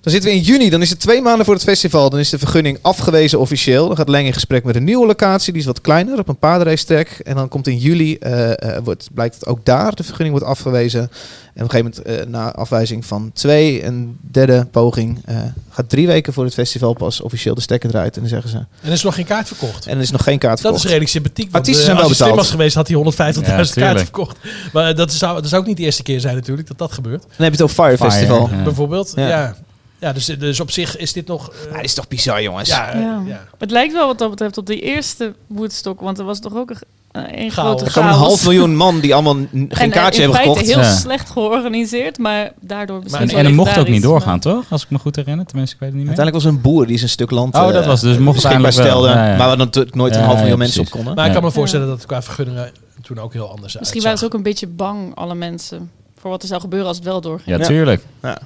Dan zitten we in juni, dan is het twee maanden voor het festival. Dan is de vergunning afgewezen officieel. Dan gaat Leng in gesprek met een nieuwe locatie. Die is wat kleiner, op een paardenracetrack. En dan komt in juli, eh, eh, wordt, blijkt het ook daar, de vergunning wordt afgewezen. En op een gegeven moment, eh, na afwijzing van twee, een derde poging, eh, gaat drie weken voor het festival pas officieel de stekker eruit. En dan zeggen ze, en En er is nog geen kaart verkocht. er is nog geen kaart Dat is verkocht. redelijk sympathiek. Want, Artiesten zijn wel als betaald. was geweest, had hij 150.000 Ja, kaarten verkocht. Maar dat zou, dat zou ook niet de eerste keer zijn natuurlijk dat dat gebeurt. Dan heb je het over Fire, Fire, Festival. ja. Bijvoorbeeld. Ja. Ja. Ja, dus, dus op zich is dit nog... dit is toch bizar, jongens. ja, Ja. ja. Het lijkt wel wat dat betreft op de eerste Woodstock, want er was toch ook een, eh, een Chaos. grote Er komen een chaos. half miljoen man die allemaal geen En, eh, kaartje hebben in feite gekocht. heel Ja. slecht georganiseerd, maar daardoor misschien En, wel en er mocht ook niet doorgaan, maar- toch? Als ik me goed herinner. Tenminste, ik weet het niet meer. Uiteindelijk was een boer die zijn stuk land Oh, eh, dat was dus mocht beschikbaar stelde. Ja, ja. Maar waar natuurlijk nooit een half miljoen ja, mensen op konden. Maar ik kan me voorstellen dat het qua vergunningen toen ook heel anders Misschien waren ze ook een beetje bang, alle mensen, voor wat er zou gebeuren als het wel doorging. Ja, Ja. tuurlijk. Ja.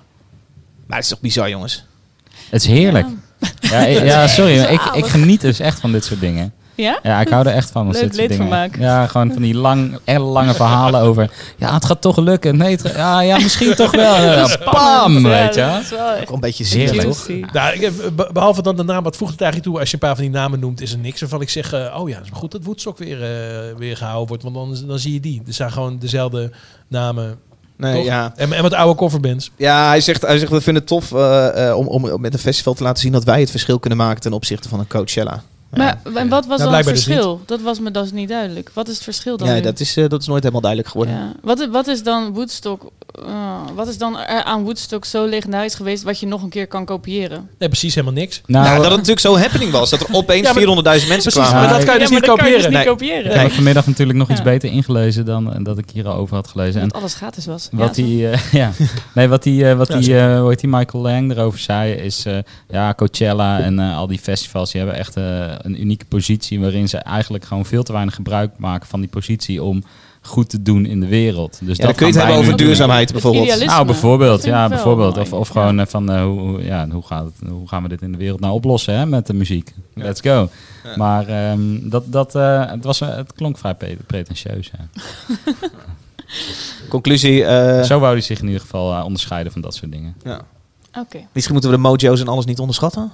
Maar het is toch bizar, jongens. Het is heerlijk. Ja, ja sorry. maar Ik, ik geniet dus echt van dit soort dingen. Ja? Ja, ik hou er echt van. als dit soort dingen. Ja, gewoon van die lang, lange verhalen over. Ja, het gaat toch lukken. Nee, het ja, ja, misschien toch wel. Ja, Bam, Ja, weet je. dat is wel echt Ook een beetje zeer, toch? Nou, ik behalve dan de naam, wat voegt het eigenlijk toe als je een paar van die namen noemt, is er niks waarvan ik zeg, eh, oh ja, het is maar goed dat Woodstock weer, eh, weer gehouden wordt, want dan, dan zie je die. Er zijn gewoon dezelfde namen. Nee, toch? ja. En, en wat oude coverbands. ja, hij zegt, hij zegt we vinden het tof eh, eh, om, om met een festival te laten zien dat wij het verschil kunnen maken ten opzichte van een Coachella. Maar en wat was Nou, dan het dus verschil? dat was me dus niet duidelijk. Wat is het verschil dan Ja, nu? dat is, eh, dat is nooit helemaal duidelijk geworden. Ja. Wat, wat is dan Woodstock? eh, wat is dan er aan Woodstock zo legendarisch geweest wat je nog een keer kan kopiëren? Nee, precies helemaal niks. Nou, Nou, dat het natuurlijk zo happening was. Dat er opeens Ja, maar- 400.000 mensen Precies, kwamen. maar dat kan je dus ja, niet maar dat kan je kopiëren. dus niet Nee. kopiëren. ik heb vanmiddag natuurlijk nog iets beter ingelezen dan eh, dat ik hier al over had gelezen. En Dat alles gratis was. Wat die, eh, ja. Nee, wat die, eh, wat Ja, die, eh, hoe heet die Michael Lang erover zei, is eh, ja, Coachella en eh, al die festivals, die hebben echt eh, een unieke positie waarin ze eigenlijk gewoon veel te weinig gebruik maken van die positie om goed te doen in de wereld. Dus Ja, dan kun je het hebben over doen. duurzaamheid bijvoorbeeld. Nou, bijvoorbeeld, Dat ja, bijvoorbeeld. Of, of gewoon eh, van eh, hoe, hoe- ja, hoe, gaat het, hoe gaan we dit in de wereld nou oplossen hè, met de muziek? Let's go. Maar ehm, dat, dat, eh, het, was, het klonk vrij pre- pretentieus. Ja. Conclusie, eh, Zo wou hij zich in ieder geval onderscheiden van dat soort dingen. ja. Oké. misschien moeten we de mojo's en alles niet onderschatten.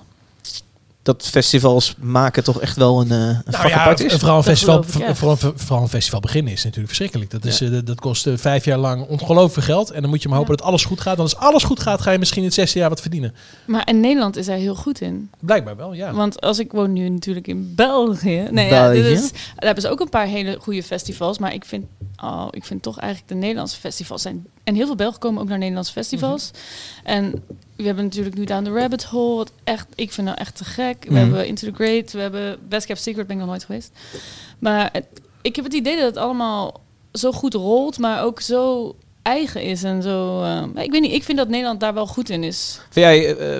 Dat festivals maken toch echt wel een, eh een vak Nou ja, apart is. vooral een, festival, vooral, vooral een festival beginnen is natuurlijk verschrikkelijk. Dat, is, eh, dat- dat kost eh, vijf jaar lang ongelooflijk veel geld. En dan moet je maar hopen Ja. dat alles goed gaat. Want als alles goed gaat, ga je misschien in het zesde jaar wat verdienen. Maar in Nederland is hij heel goed in. Blijkbaar wel, ja. Want als ik woon nu natuurlijk in België. Nee, België? is, daar hebben ze ook een paar hele goede festivals. Maar ik vind, oh, ik vind toch eigenlijk de Nederlandse festivals zijn. En heel veel Belgen komen ook naar Nederlandse festivals. En we hebben natuurlijk nu Down the Rabbit Hole. Wat echt, ik vind nou echt te gek. We Mhm. hebben Into the Great. We hebben Best Kept Secret. Ben ik nog nooit geweest. Maar het- ik heb het idee dat het allemaal zo goed rolt. Maar ook zo eigen is en zo. eh, ik weet niet. Ik vind dat Nederland daar wel goed in is. Vind jij eh,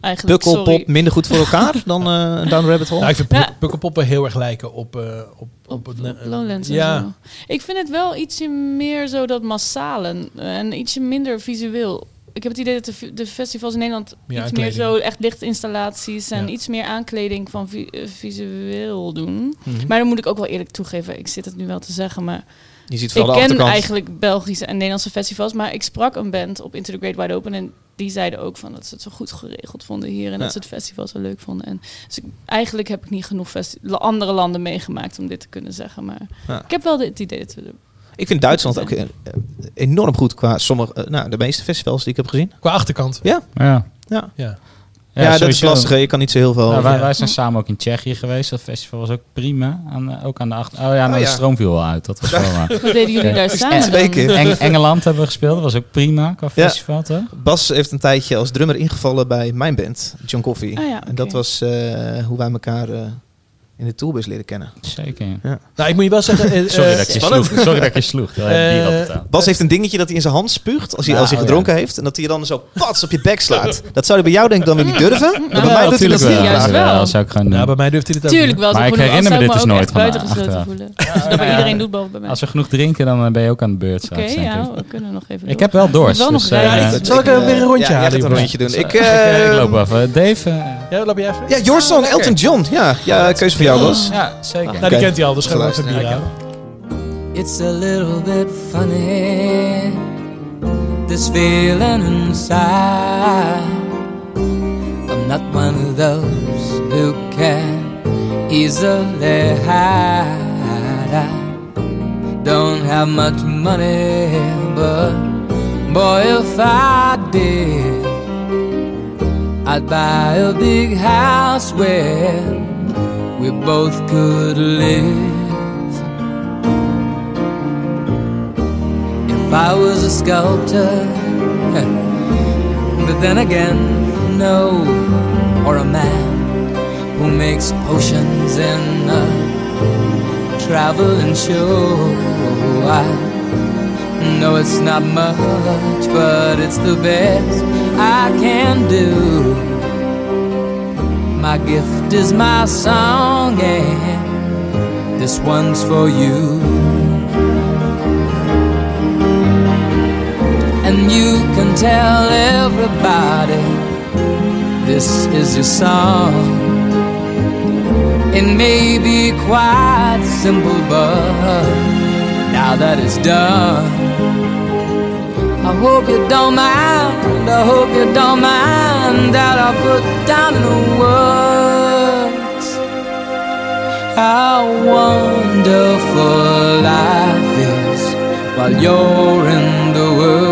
Eigenlijk. pukkelpop Sorry. minder goed voor elkaar dan eh een Down Rabbit Hole? Nou, ik vind Ja. Puk- Pukkelpop wel heel erg lijken op... eh, op, Op, Lowlands ja. zo. Ik vind het wel ietsje meer zo dat massale en ietsje minder visueel. Ik heb het idee dat de, festivals in Nederland Meer iets aankleding. meer zo echt lichtinstallaties en Ja. iets meer aankleding van vi- visueel doen. Mhm. Maar dan moet ik ook wel eerlijk toegeven, ik zit het nu wel te zeggen, maar Je ziet ik vooral de ken achterkant. eigenlijk Belgische en Nederlandse festivals, maar ik sprak een band op Into the Great Wide Open en die zeiden ook van dat ze het zo goed geregeld vonden hier en Ja. dat ze het festival zo leuk vonden. En dus ik, eigenlijk heb ik niet genoeg andere landen meegemaakt om dit te kunnen zeggen, maar Ja. ik heb wel het idee dat we Ik vind Duitsland ook eh, enorm goed qua sommige, eh, nou, de meeste festivals die ik heb gezien. Qua achterkant. Ja. Ja. Ja. Ja, dat is lastig. hè. Je kan niet zo heel veel... Ja, wij, ja. wij zijn samen ook in Tsjechië geweest. Dat festival was ook prima. Aan, de- ook aan de achter... Oh ja, nou, Oh, de ja. stroom viel wel uit. Dat was wel waar. Wat deden jullie daar samen Twee dan? keer. Eng- Engeland hebben we gespeeld. Dat was ook prima qua Ja. festival, toch? Bas heeft een tijdje als drummer ingevallen bij mijn band, John Coffee. Ja, En dat was eh, hoe wij elkaar eh, in de tourbus leren kennen. Zeker. Nou, ik moet je wel zeggen... eh, Sorry, eh, dat ik je sloeg. Sorry dat ik je sloeg. Betaald. Bas heeft een dingetje dat hij in zijn hand spuugt als hij, Ja, als hij oh gedronken heeft. En dat hij dan zo pats op je bek slaat. Dat zou hij bij jou denk ik dan weer niet durven. Maar bij Nou, mij doet hij dat wel. Juist wel. Ja, dat zou ik gewoon doen. Ja, bij mij durft hij het ook Tuurlijk niet. wel. Maar ik herinner me dit dus nooit van buitengesloten voelen. Dat iedereen doet, behalve bij mij. Als we genoeg drinken, dan ben je ook aan de beurt Oké, ja, ik. we kunnen nog even Ik heb wel dorst. Dus, Ja, Zal ik er weer een rondje ja, halen, gaat een rondje doen. Ik, loop wel even. Dave? Ja, loop je even? ja, Your Song, Elton John. Ja, ja keuze voor jou, Bas. ja, zeker. Nou, die kent hij al, dus gaan we even bier halen. It's a little bit funny, this feeling inside. I'm not one of those who can easily hide. I don't have much money, but boy, if I did, I'd buy a big house where we both could live. If I was a sculptor, but then again, no, or a man who makes potions in a traveling show. I know it's not much, but it's the best I can do. My gift is my song, and this one's for you. And you can tell everybody this is your song. It may be quite simple, but now that it's done, I hope you don't mind. I hope you don't mind that I put down in words how wonderful life is while you're in the world.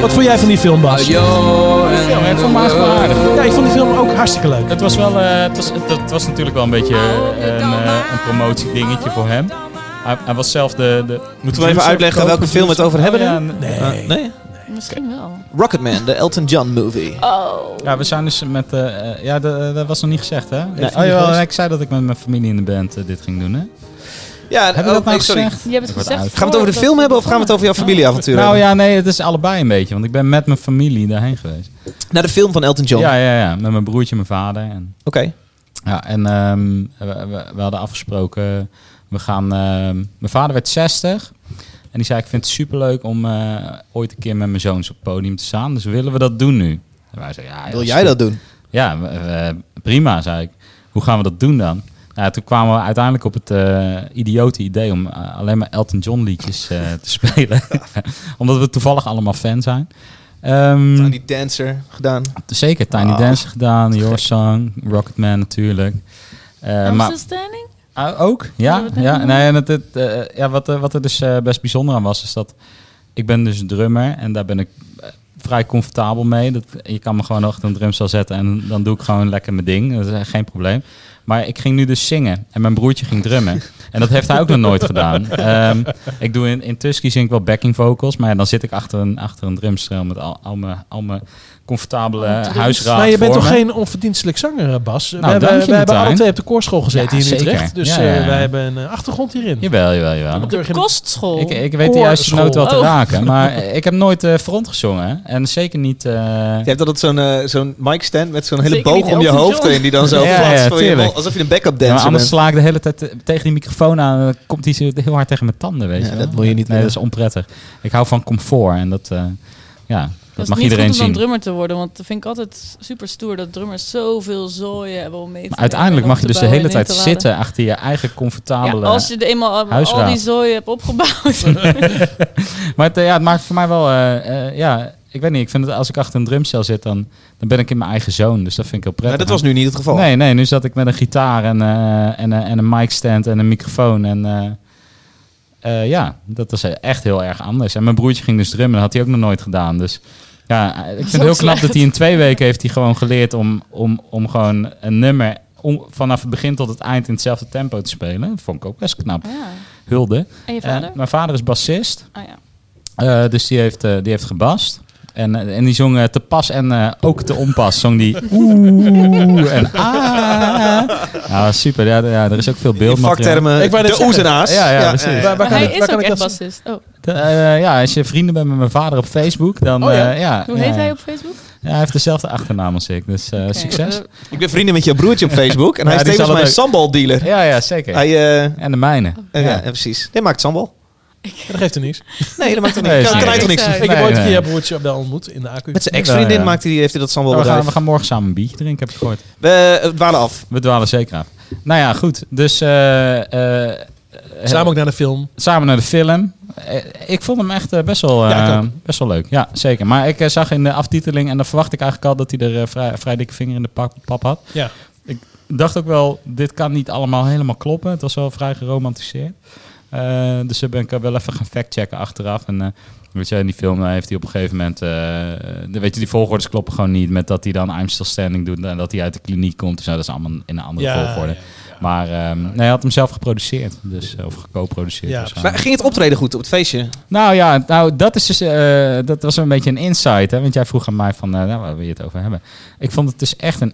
Wat vond jij van die film, Bas? film, ik vond hem eigenlijk wel world. aardig. Ja, ik vond die film ook hartstikke leuk. Het was wel, eh, het, was, het, het was natuurlijk wel een beetje eh, een, eh, een promotiedingetje voor hem. Hij, hij was zelf de, de Moeten we even uitleggen welke film we het over hebben? Oh, ja, dan? Nee. Nee? Misschien wel. Rocketman, de Elton John movie. Oh. Ja, we zijn dus met... ja, dat was nog niet gezegd, hè? Nee. oh jawel, ik zei dat ik met mijn familie in de band dit ging doen, hè? Ja, Heb je oh, dat nou sorry. gezegd? Je hebt het Ik gezegd. Gaan we het over de film hebben of gaan we het over jouw familieavontuur Nou ja, nee, het is allebei een beetje. Want ik ben met mijn familie daarheen geweest. Naar de film van Elton John. Ja, ja, ja. Met mijn broertje en mijn vader. En, Oké. ja, en ehm, we, we, we hadden afgesproken... We gaan... ehm, mijn vader werd 60. En die zei, ik vind het superleuk om eh, ooit een keer met mijn zoons op het podium te staan. Dus willen we dat doen nu? En wij zeiden, ja, Wil jij dat doen? Ja, prima, zei ik. Hoe gaan we dat doen dan? Ja, toen kwamen we uiteindelijk op het eh idiote idee om eh, alleen maar Elton John liedjes eh, te spelen. Omdat we toevallig allemaal fan zijn. Ehm, Tiny Dancer gedaan. zeker, Tiny Ah. Dancer gedaan, Your Song, Rocketman natuurlijk. Eh, I'm maar, standing? Ah, ook? Ja, ja. Nee, en het, het, eh, ja wat, er- wat er dus eh, best bijzonder aan was, is dat ik ben dus drummer en daar ben ik vrij comfortabel mee. Dat, je kan me gewoon achter een drumstel zetten en dan doe ik gewoon lekker mijn ding. Dat is geen probleem. Maar ik ging nu dus zingen en mijn broertje ging drummen. En dat heeft hij ook nog nooit gedaan. Ehm, ik doe in, in Tusky zing ik wel backing vocals, maar dan zit ik achter een, achter een drumstel met al, al, al mijn comfortabele huisraad Maar je bent toch me. geen onverdienstelijk zanger, eh, Bas? Nou, we hebben, we hebben alle twee op de koorschool gezeten Ja, hier in zeker. Utrecht. Dus Ja, ja, eh, ja. wij hebben een eh, achtergrond hierin. Jawel, jawel, jawel. In de- Kostschool. Ik, ik weet de juiste noot wel te Oh. raken, maar ik heb nooit eh, front gezongen. En zeker niet... eh, Je hebt altijd zo'n zo'n mic stand met zo'n hele Zeker boog om je hoofd heen die dan zo Ja, flats ja, voor je alsof je een backup dancer anders bent. sla ik de hele tijd tegen die microfoon aan. Dan komt hij zo heel hard tegen mijn tanden, weet je wel. dat wil je niet Nee, dat is onprettig. Ik hou van comfort en dat, eh, ja, dat, mag niet iedereen goed om zien. dan drummer te worden, want dat vind ik altijd super stoer dat drummers zoveel zooien hebben om mee te Maar uiteindelijk mag je dus de hele tijd zitten achter je eigen comfortabele... Ja, als je de eenmaal al, die zooi hebt opgebouwd. Maar het, eh, ja, het maakt voor mij wel... eh, eh, ja, ik weet niet, ik vind het als ik achter een drumstel zit, dan, dan ben ik in mijn eigen zone. Dus dat vind ik heel Maar prettig. dat was nu niet het geval. Nee, nee, nu zat ik met een gitaar en, eh, en, en een mic stand en een microfoon. En eh, eh, ja, dat was echt heel erg anders. En mijn broertje ging dus drummen, dat had hij ook nog nooit gedaan. Dus ja, ik vind het heel knap dat hij in twee weken heeft hij gewoon geleerd om, om, om gewoon een nummer om, vanaf het begin tot het eind in hetzelfde tempo te spelen. Dat vond ik ook best knap. Ja. Hulde. En je Eh, vader? mijn vader is bassist. Ah ja. Eh, dus die heeft, eh, die heeft gebast. En, eh, en die zong eh, te pas en eh, ook te onpas. Zong die oeh en ah. Ja, super. Ja, ja, er is ook veel In beeldmateriaal. vaktermen, Ik de oes en aas. Ja, ja, precies. Waar, kan hij ik, is ook kan ik echt dat bassist. Oh. Eh, ja, als je vrienden bent met mijn vader op Facebook, dan... Oh ja? eh, ja, Hoe ja. heet hij op Facebook? Ja, hij heeft dezelfde achternaam als ik, dus eh, succes. Ik ben vrienden met jouw broertje op Facebook en Ja, hij is tevens mijn sambal dealer. Ja, ja, zeker. Hij, En de mijne. ja. Ja. precies. Nee, maakt sambal. Dat geeft er niets. Nee, dat maakt er niet. Nee, kan, hij toch niks? Ik heb ooit een nee. keer jouw broertje op de ontmoet in de accu. Met zijn ex-vriendin Ja, ja. maakt hij, heeft hij dat Oh, we, gaan, we gaan morgen samen een biertje drinken, heb je gehoord. We eh, dwalen af. We dwalen zeker af. Nou ja, goed. Dus... eh, eh, Samen ook naar de film. samen naar de film. Ik vond hem echt best, wel, Ja, ik best wel leuk. Ja, zeker. Maar ik zag in de aftiteling, en dan verwacht ik eigenlijk al dat hij er vrij, vrij dikke vinger in de pap, pap had. Ja. Ik dacht ook wel, dit kan niet allemaal helemaal kloppen. Het was wel vrij geromantiseerd. Eh, dus ben ik wel even gaan factchecken achteraf. En eh, weet je, in die film heeft hij op een gegeven moment... eh, de, weet je, die volgordes kloppen gewoon niet. Met dat hij dan I'm Still Standing doet en dat hij uit de kliniek komt. Dus nou, dat is allemaal in een andere Ja, volgorde. ja, Maar ehm, nee, hij had hem zelf geproduceerd. Dus, of geco-produceerd. Ja. Maar ging het optreden goed op het feestje? Nou ja, nou, dat, is dus, eh, dat was een beetje een insight. Hè? Want jij vroeg aan mij van, eh, nou, waar wil je het over hebben? Ik vond het dus echt een...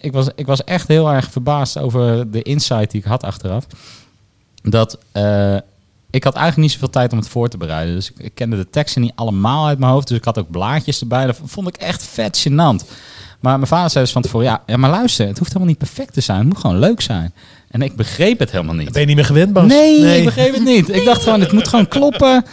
Ik was, ik was echt heel erg verbaasd over de insight die ik had achteraf. Dat eh, ik had eigenlijk niet zoveel tijd om het voor te bereiden. Dus ik, ik kende de teksten niet allemaal uit mijn hoofd. Dus ik had ook blaadjes erbij. Dat vond ik echt vet gênant. Maar mijn vader zei dus van tevoren... Ja, ja, maar luister, het hoeft helemaal niet perfect te zijn. Het moet gewoon leuk zijn. En ik begreep het helemaal niet. Ben je niet meer gewend, Bas? Nee, ik begreep het niet. Ik dacht gewoon, het moet gewoon kloppen.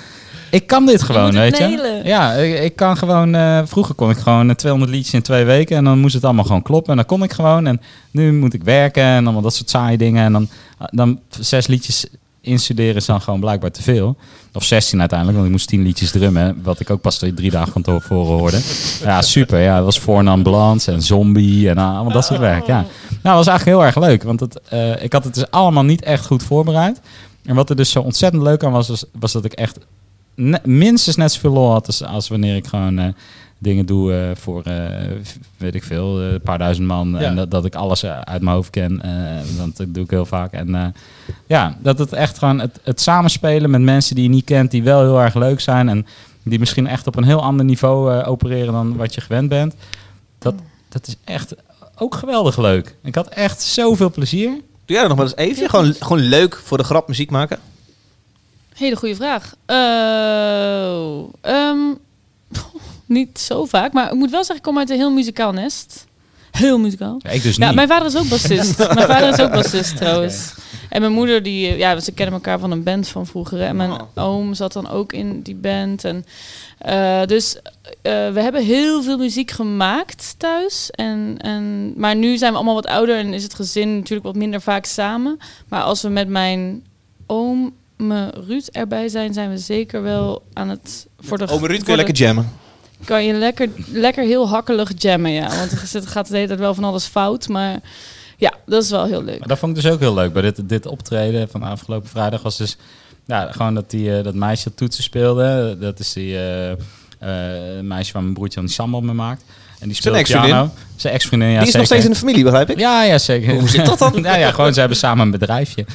Ik kan dit gewoon, weet je. Ja, ik, ik kan gewoon... eh, vroeger kon ik gewoon eh, 200 liedjes in twee weken... en dan moest het allemaal gewoon kloppen. En dan kon ik gewoon. En nu moet ik werken en allemaal dat soort saaie dingen. En dan, dan zes liedjes instuderen is dan gewoon blijkbaar te veel. Of 16 uiteindelijk, want ik moest 10 liedjes drummen. Wat ik ook pas drie dagen van tevoren hoorde. Ja, super. Ja, dat was voor een ambulance en zombie en allemaal dat soort werk. Ja. Nou, dat was eigenlijk heel erg leuk. Want het, eh, ik had het dus allemaal niet echt goed voorbereid. En wat er dus zo ontzettend leuk aan was, was, was dat ik echt ne- minstens net zoveel lol had als, als wanneer ik gewoon eh, dingen doe eh, voor, eh, weet ik veel, een paar duizend man. Ja. En dat, dat ik alles uit mijn hoofd ken. eh, want dat doe ik heel vaak. En eh, ja, dat het echt gewoon het, het samenspelen met mensen die je niet kent, die wel heel erg leuk zijn. En die misschien echt op een heel ander niveau eh, opereren dan wat je gewend bent. Dat, dat is echt ook geweldig leuk. Ik had echt zoveel plezier. Doe jij dat nog wel eens even? Gewoon, gewoon leuk voor de grap muziek maken? Hele goede vraag. Oh, ehm, niet zo vaak, maar ik moet wel zeggen, ik kom uit een heel muzikaal nest. Heel muzikaal. Ja, ik dus Ja, niet. mijn vader is ook bassist. mijn vader is ook bassist trouwens. En mijn moeder, die, eh, ja, ze kennen elkaar van een band van vroeger. En mijn oom zat dan ook in die band. En, eh, dus eh, we hebben heel veel muziek gemaakt thuis. En, en, maar nu zijn we allemaal wat ouder en is het gezin natuurlijk wat minder vaak samen. Maar als we met mijn oom, me Ruud erbij zijn, zijn we zeker wel aan het... Voor de, Ome Ruud kun je lekker jammen. kan je lekker, lekker heel hakkelig jammen, ja. Want zit- gaat de hele tijd wel van alles fout. Maar ja, dat is wel heel leuk. Maar dat vond ik dus ook heel leuk. Bij dit, dit optreden van afgelopen vrijdag was dus... Ja, gewoon dat, die, eh, dat meisje toetsen speelde. Dat is die eh, eh, meisje waar mijn broertje die sambal mee maakt. En die speelt ex-vriendin? piano. Zijn ex-vriendin, ja die is nog steeds in de familie, begrijp ik? Ja, ja, zeker. Hoe zit dat dan? ja, ja, gewoon ze hebben samen een bedrijfje.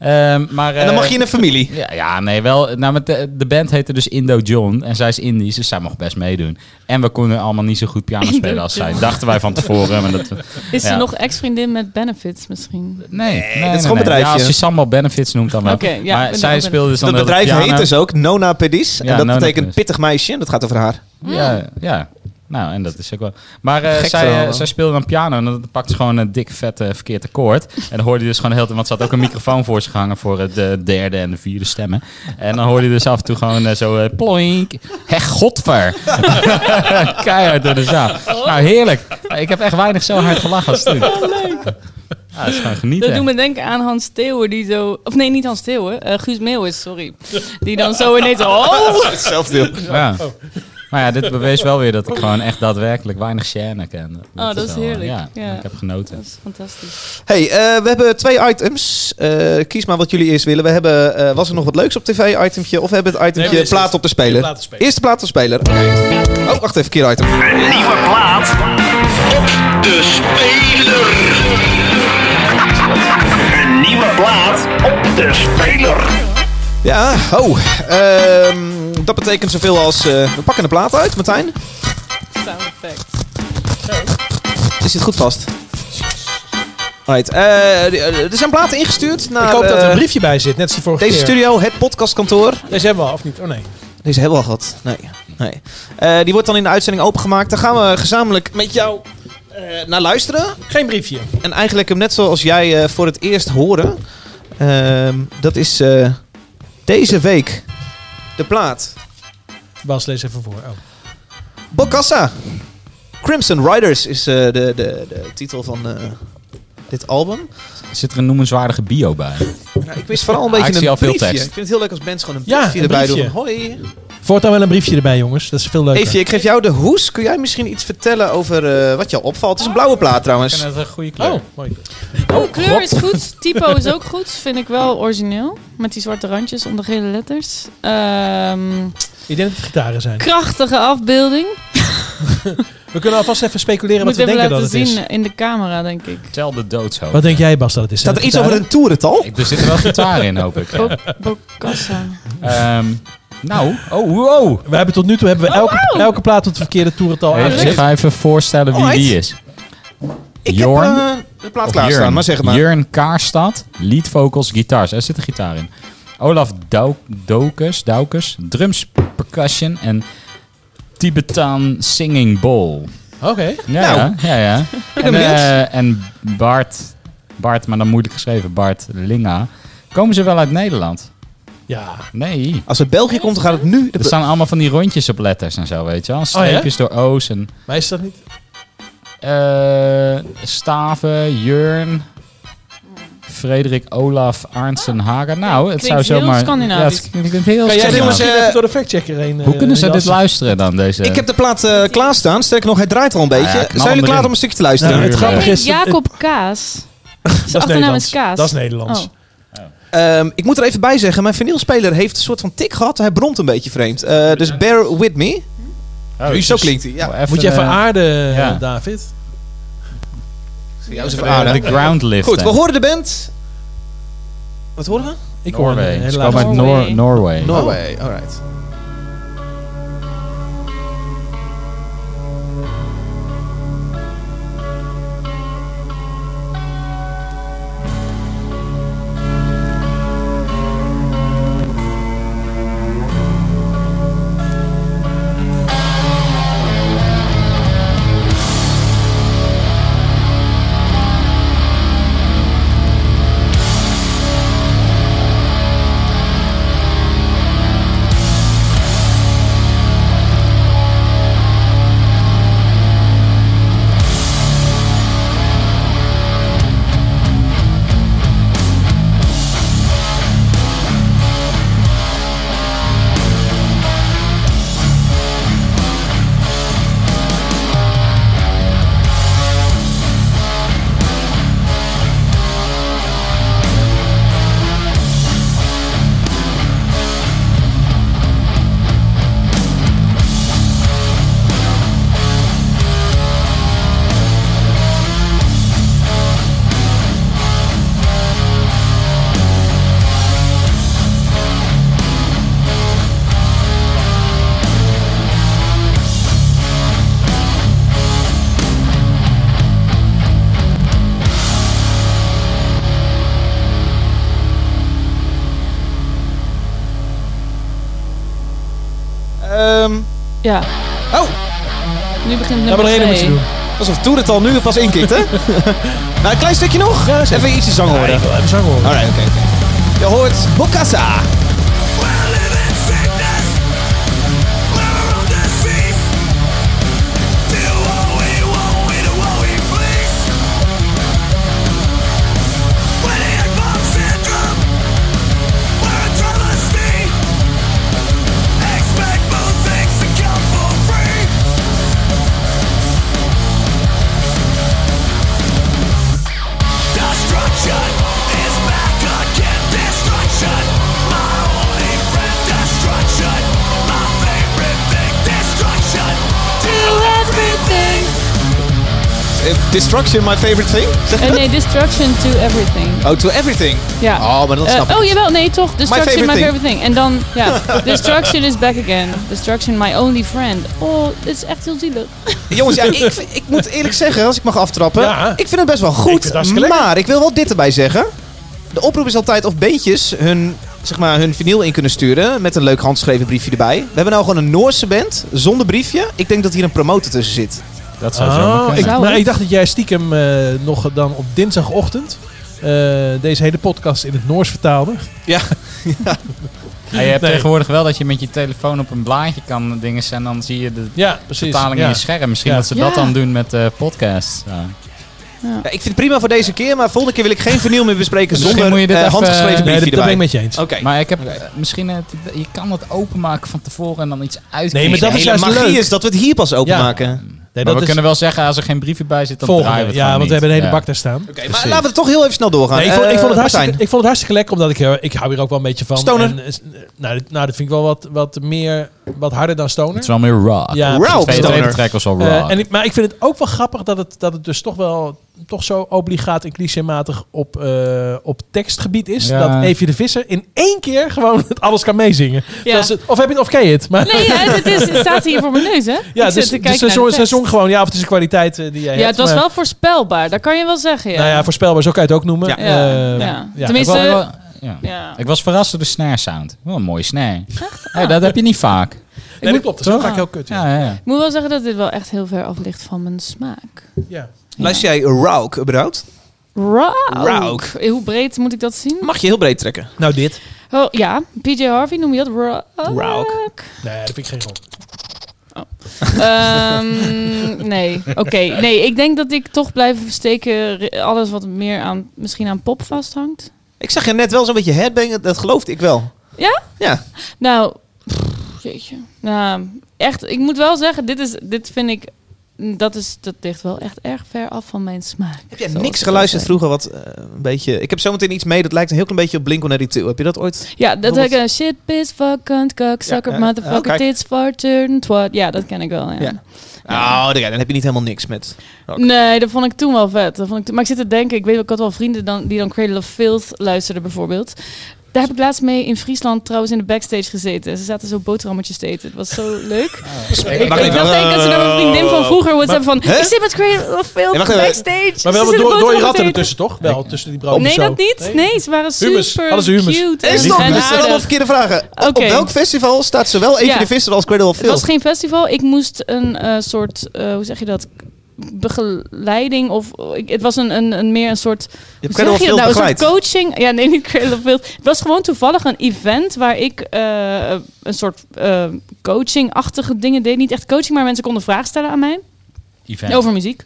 Ehm, maar, En dan eh, mag je in een familie. Ja, ja, nee, wel. Nou, met de, de band heette dus Indo John. En zij is Indisch, dus zij mocht best meedoen. En we konden allemaal niet zo goed piano Indo spelen als zij. Dachten wij van tevoren. Maar dat, Is ja. er nog ex-vriendin met benefits misschien? Nee, nee, dat is nee, gewoon nee. bedrijfje. Ja, als je Sambal Benefits noemt dan wel. Oké, ja, maar zij speelde dus dan Dat de bedrijf heet dus ook Nona Pedis. Ja, en dat Nona betekent Pedis. pittig meisje. En dat gaat over haar. Ja, ja. Nou, en dat is ook wel. Maar eh, zij, eh, zij speelde dan piano en dan pakte ze gewoon een dik, vet, eh, verkeerd akkoord. En dan hoorde je dus gewoon de hele tijd, want ze had ook een microfoon voor zich hangen voor eh, de derde en de vierde stemmen. En dan hoorde je dus af en toe gewoon zo ploink. Hé, godver. Keihard door de zaal. Nou, heerlijk. Ik heb echt weinig zo hard gelachen als toen. Ja, dat is gewoon genieten. Dat doet me denken aan Hans Theeuwen die zo... Of nee, niet Hans Theeuwen. eh Guus Meeuwis, sorry. Die dan zo ineens... Oh! Hetzelfde. Ja. Maar ja, dit bewees wel weer dat ik gewoon echt daadwerkelijk weinig Shane kende. Oh, dat is wel, heerlijk. Ja, Ja. ik heb genoten. Dat is fantastisch. Hey, eh, we hebben twee items. Eh, kies maar wat jullie eerst willen. We hebben, eh, was er nog wat leuks op tv, itemtje? Of we hebben het itemtje Nee, plaat op de speler? Plaat op de speler. Eerste plaat op de speler. Oké. Oh, wacht even, keer item. Een nieuwe plaat op de speler. Een nieuwe plaat op de speler. Ja, oh. ehm, dat betekent zoveel als... eh, we pakken de plaat uit, Martijn. Sound effect. Is dit goed vast? Alright, eh, er zijn platen ingestuurd naar ik hoop dat er eh, een briefje bij zit, net als de vorige deze keer. studio, het podcastkantoor. Deze hebben we al, of niet? Oh nee. Deze hebben we al gehad. Nee. nee. Eh, die wordt dan in de uitzending opengemaakt. Daar gaan we gezamenlijk met jou eh, naar luisteren. Geen briefje. En eigenlijk hem net zoals jij eh, voor het eerst horen. Ehm, dat is eh, deze week de plaat. Bas, lees even voor. Oh. Bokassa. Crimson Riders is eh, de, de, de titel van eh, dit album. Zit er een noemenswaardige bio bij? Nou, ik wist vooral een Ah, ik beetje een al veel briefje. tekst. Ik vind het heel leuk als bands gewoon een Ja, briefje een erbij briefje. doen. van, Hoi. Voortaan wel een briefje erbij, jongens. Dat is veel leuker. Eefje, ik geef jou de hoes. Kun jij misschien iets vertellen over eh, wat jou opvalt? Het is een blauwe plaat Ik trouwens. vind het een goede kleur. Oh, mooi. Oh, kleur is goed. Typo is ook goed. Vind ik wel origineel. Met die zwarte randjes om de gele letters. Ehm, Ik denk dat het gitaren zijn. krachtige afbeelding. We kunnen alvast even speculeren Moet wat we denken laten dat het zien is. in de camera, denk ik. Tel de doodshoofd. Wat denk jij, Bas, dat het is? Staat er iets over een toerental? Ik, er zitten wel gitaar in, hoop ik. Ja. Bo- Bokassa. Nou, oh, wow. We hebben tot nu toe hebben we elke, elke plaat op het verkeerde toerental Hey, ik aangegeven. ga even voorstellen wie Alright. die is. Ik Jorn? heb eh, de plaat klaarstaan, Jurn. maar zeg het maar. Jurn Kaarstad, lead vocals, guitars. Er zit een gitaar in. Olaf Dau- Doukus, drums, percussion en Tibetan singing bowl. Oké. Ja, Nou, ja, ja. En, eh, en Bart, Bart, maar dan moeilijk geschreven, Bart Linga. Komen ze wel uit Nederland? Ja. Nee. Als het België komt, dan gaat het nu... De Er staan allemaal van die rondjes op letters en zo, weet je wel. Streepjes door O's en Maar is dat niet? eh, Staven, Jurn, Frederik, Olaf, Arnsen, Hagen. Nou, het zou Klinkt heel zomaar... Scandinavisch. Ja, het klinkt heel Kan jij dit Scandinavisch. misschien eh, even door de factchecker heen? Hoe eh, kunnen ze dit luisteren dan, deze... Ik heb de plaat eh, klaarstaan. Sterker nog, hij draait al een beetje. ja, Zijn jullie klaar om een stukje te luisteren? Nou, het grappige is... Jacob Kaas. dat is achternaam Nederlands. is Kaas. Dat is Nederlands. Oh. Ehm, ik moet er even bij zeggen, mijn vinylspeler heeft een soort van tik gehad. Hij bromt een beetje vreemd. Eh, dus bear with me. Oh, Zo klinkt hij. Ja. oh, Moet je even eh, aarden, ja. David? Ja, eens even aarden. de ground lift. Goed, we horen de band. Wat horen we? Ik hoor een Norway. hele komen uit Noor- Norway. Norway. Norway, alright. Ja. Oh, Nu begint Ja, nummer maar nog één twee. moet je doen. alsof Toer het al nu pas inkikt, hè? nou, een klein stukje nog. Ja, even ietsje zang Ja, horen. wil even zang horen. Alright, oké. oké. Je hoort Bokassa. Destruction, my favorite thing? Zeg je Eh, dat? nee, Destruction to Everything. Oh, to everything. Ja. Oh, maar dan Eh, snap ik. oh jawel, nee toch? Destruction, favorite my favorite thing. En dan, ja, Destruction is back again. Destruction, my only friend. Oh, dit is echt heel zielig. Jongens, ja, ik, ik moet eerlijk zeggen, als ik mag aftrappen. Ja. Ik vind het best wel goed. Maar ik wil wel dit erbij zeggen. De oproep is altijd of beetjes hun, zeg maar, hun vinyl in kunnen sturen. Met een leuk handgeschreven briefje erbij. We hebben nou gewoon een Noorse band, zonder briefje. Ik denk dat hier een promotor tussen zit. Dat zou zo Oh, ik, Zou maar het? ik dacht dat jij stiekem eh, nog dan op dinsdagochtend eh, deze hele podcast in het Noors vertaalde. Ja. Ja, je hebt Nee. tegenwoordig wel dat je met je telefoon op een blaadje kan dingen en dan zie je de Ja, precies. vertaling ja. in je scherm. Misschien Ja. dat ze Ja. dat dan doen met eh podcasts. Ja. Ja, ik vind het prima voor deze keer, maar volgende keer wil ik geen vinyl meer bespreken Misschien zonder moet je dit eh, even- handgeschreven briefje Nee, dat, dat ben ik met je eens. Oké. Maar ik heb misschien het, je kan het openmaken van tevoren en dan iets uitkiezen. Nee, maar dat De is juist magie leuk. is dat we het hier pas openmaken. Nee, maar dat we is kunnen wel zeggen, als er geen briefje bij zit, dan draaien we het Ja, want we hebben een hele Ja. bak daar staan. Oké, maar Precies. laten we het toch heel even snel doorgaan. Nee, ik, vond, ik, Eh, vond het Martijn. hartstikke, ik vond het hartstikke lekker, omdat ik, ik hou hier ook wel een beetje van. Stoner? En, eh, nou, nou, dat vind ik wel wat, wat meer, wat harder dan stoner. Het is wel meer rock. Ja, De tweede, stoner. tweede track was wel rock. Eh, en ik, maar ik vind het ook wel grappig dat het, dat het dus toch wel toch zo obligaat en clichématig op, eh, op tekstgebied is. Ja. Dat Evie de Visser in één keer gewoon het alles kan meezingen. Ja. Is het- of heb je het, of ken je het? Maar, Nee, ja, het, is, het staat hier voor mijn neus, hè? ja, Ik zit dus, dus tekst. zong gewoon, ja, of het is een kwaliteit eh, die jij Ja, hebt. het was maar- wel voorspelbaar. Dat kan je wel zeggen, ja. Nou ja, voorspelbaar, zo kan je het ook noemen. Ja. Eh, Ja, ja. ja. Ja. Tenminste, ja. ja. ik was verrast door de snare sound. Wel een mooie snare. Ja, dat heb je niet vaak. Nee, dat klopt. Dat is vaak heel kut. Ja. Ja, ja, ja. Ik moet wel zeggen dat dit wel echt heel ver af ligt van mijn smaak. Ja. Luister jij Rauk überhaupt? Rauk. Rauk. Hoe breed moet ik dat zien? Mag je heel breed trekken. Nou, dit. Oh, ja. PJ Harvey noem je dat? Rauk. Rauk. Nee, dat vind ik geen grond. Ehm, nee, oké. Nee, ik denk dat ik toch blijf steken ri- alles wat meer aan, misschien aan pop vasthangt. Ik zag je net wel zo'n beetje headbangen, dat geloofde ik wel. Ja? Ja. Nou, pff, jeetje. Nou, echt, ik moet wel zeggen, dit, is, dit vind ik, dat, is, dat ligt wel echt erg ver af van mijn smaak. Heb jij niks ik geluisterd vroeger wat eh, een beetje... Ik heb zometeen iets mee, dat lijkt een heel klein beetje op Blink-182. Heb je dat ooit? Ja, dat ik een shit, piss, fuck, cunt, kuk, sucker, Ja, motherfucker, Oh, kijk. tits, fart, turn, twat. Ja, dat ken ik wel, ja. Ja. Oh, ja, dan heb je niet helemaal niks met... rock. Nee, dat vond ik toen wel vet. Dat vond ik toen- maar ik zit te denken, ik weet ik had wel vrienden dan, die dan Cradle of Filth luisterden bijvoorbeeld. Daar heb ik laatst mee in Friesland trouwens in de backstage gezeten. Ze zaten zo boterhammetjes te eten. Het was zo leuk. ik Wacht ik even. dacht even dat ze naar mijn vriendin van vroeger hebben van... Hè? Ik zit met Cradle Filth Nee, even. backstage. Maar wat zitten door, door je ratten ertussen, toch? Wel, tussen die brood Nee, dat niet. Nee, ze waren super Hadden ze hummus? cute. Stop, en dit zijn allemaal verkeerde vragen. Op- welk festival staat zowel Evie Ja. de Visser als Cradle of Het was Filth? geen festival. Ik moest een eh, soort, eh, hoe zeg je dat, begeleiding of ik, het was een, een, een meer een soort Je Hoe zeg je dat nou? Een coaching. Ja, nee, niet Filth. Het was gewoon toevallig een event waar ik eh, een soort eh, coaching-achtige dingen deed. Niet echt coaching, maar mensen konden vragen stellen aan mij. Event. Over muziek.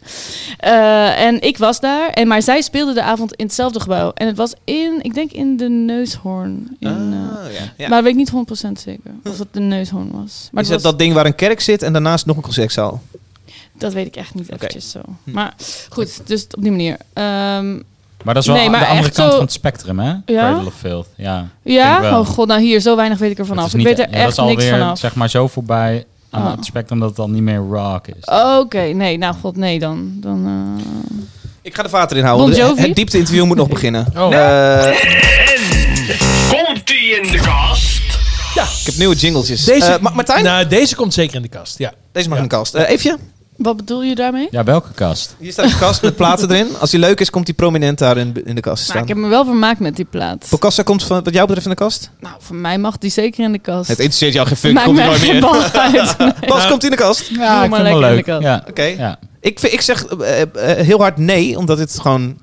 Eh, en ik was daar. En, maar zij speelde de avond in hetzelfde gebouw. En het was in, ik denk in de Neushoorn. In, eh, Ah, ja. Ja. Maar dat weet ik niet 100% zeker. Of het de Neushoorn was. Maar is het dat was, dat ding waar een kerk zit en daarnaast nog een concertzaal? Dat weet ik echt niet Oké. eventjes zo. Maar goed, dus op die manier. Ehm, Maar dat is wel Nee, maar de andere kant zo- van het spectrum, hè? Ja? Cradle of Filth. Ja, ja? Oh god, nou hier, zo weinig weet ik er Het vanaf. is Ik weet er ja, dat echt is niks alweer, vanaf. zeg maar, zo voorbij aan Oh. het spectrum dat het dan niet meer rock is. Oké, nee, nou god, nee dan. dan eh, Ik ga de vater inhouden. Jovi? Het diepte-interview moet nog beginnen. Oh. Eh, Komt ie in de kast? ik heb nieuwe jingletjes. Deze, Ma- Martijn? Nou, deze komt zeker in de kast. Ja. Deze mag Ja. in de kast. Eefje? Wat bedoel je daarmee? Ja, welke kast? Hier staat een kast met platen erin. Als die leuk is, komt die prominent daar in, in de kast Maar staan. Nou, ik heb me wel vermaakt met die plaat. Bocassa komt van, wat jou betreft in de kast? Nou, voor mij mag die zeker in de kast. Het interesseert jou geen fuck, Maakt komt hij nooit meer. bal uit. Bas, komt hij in de kast? Ja, maar ik vind het lekker wel in leuk. de kast. Ja. Oké. Ja. Ik, vind- ik zeg eh, eh, heel hard nee, omdat het gewoon...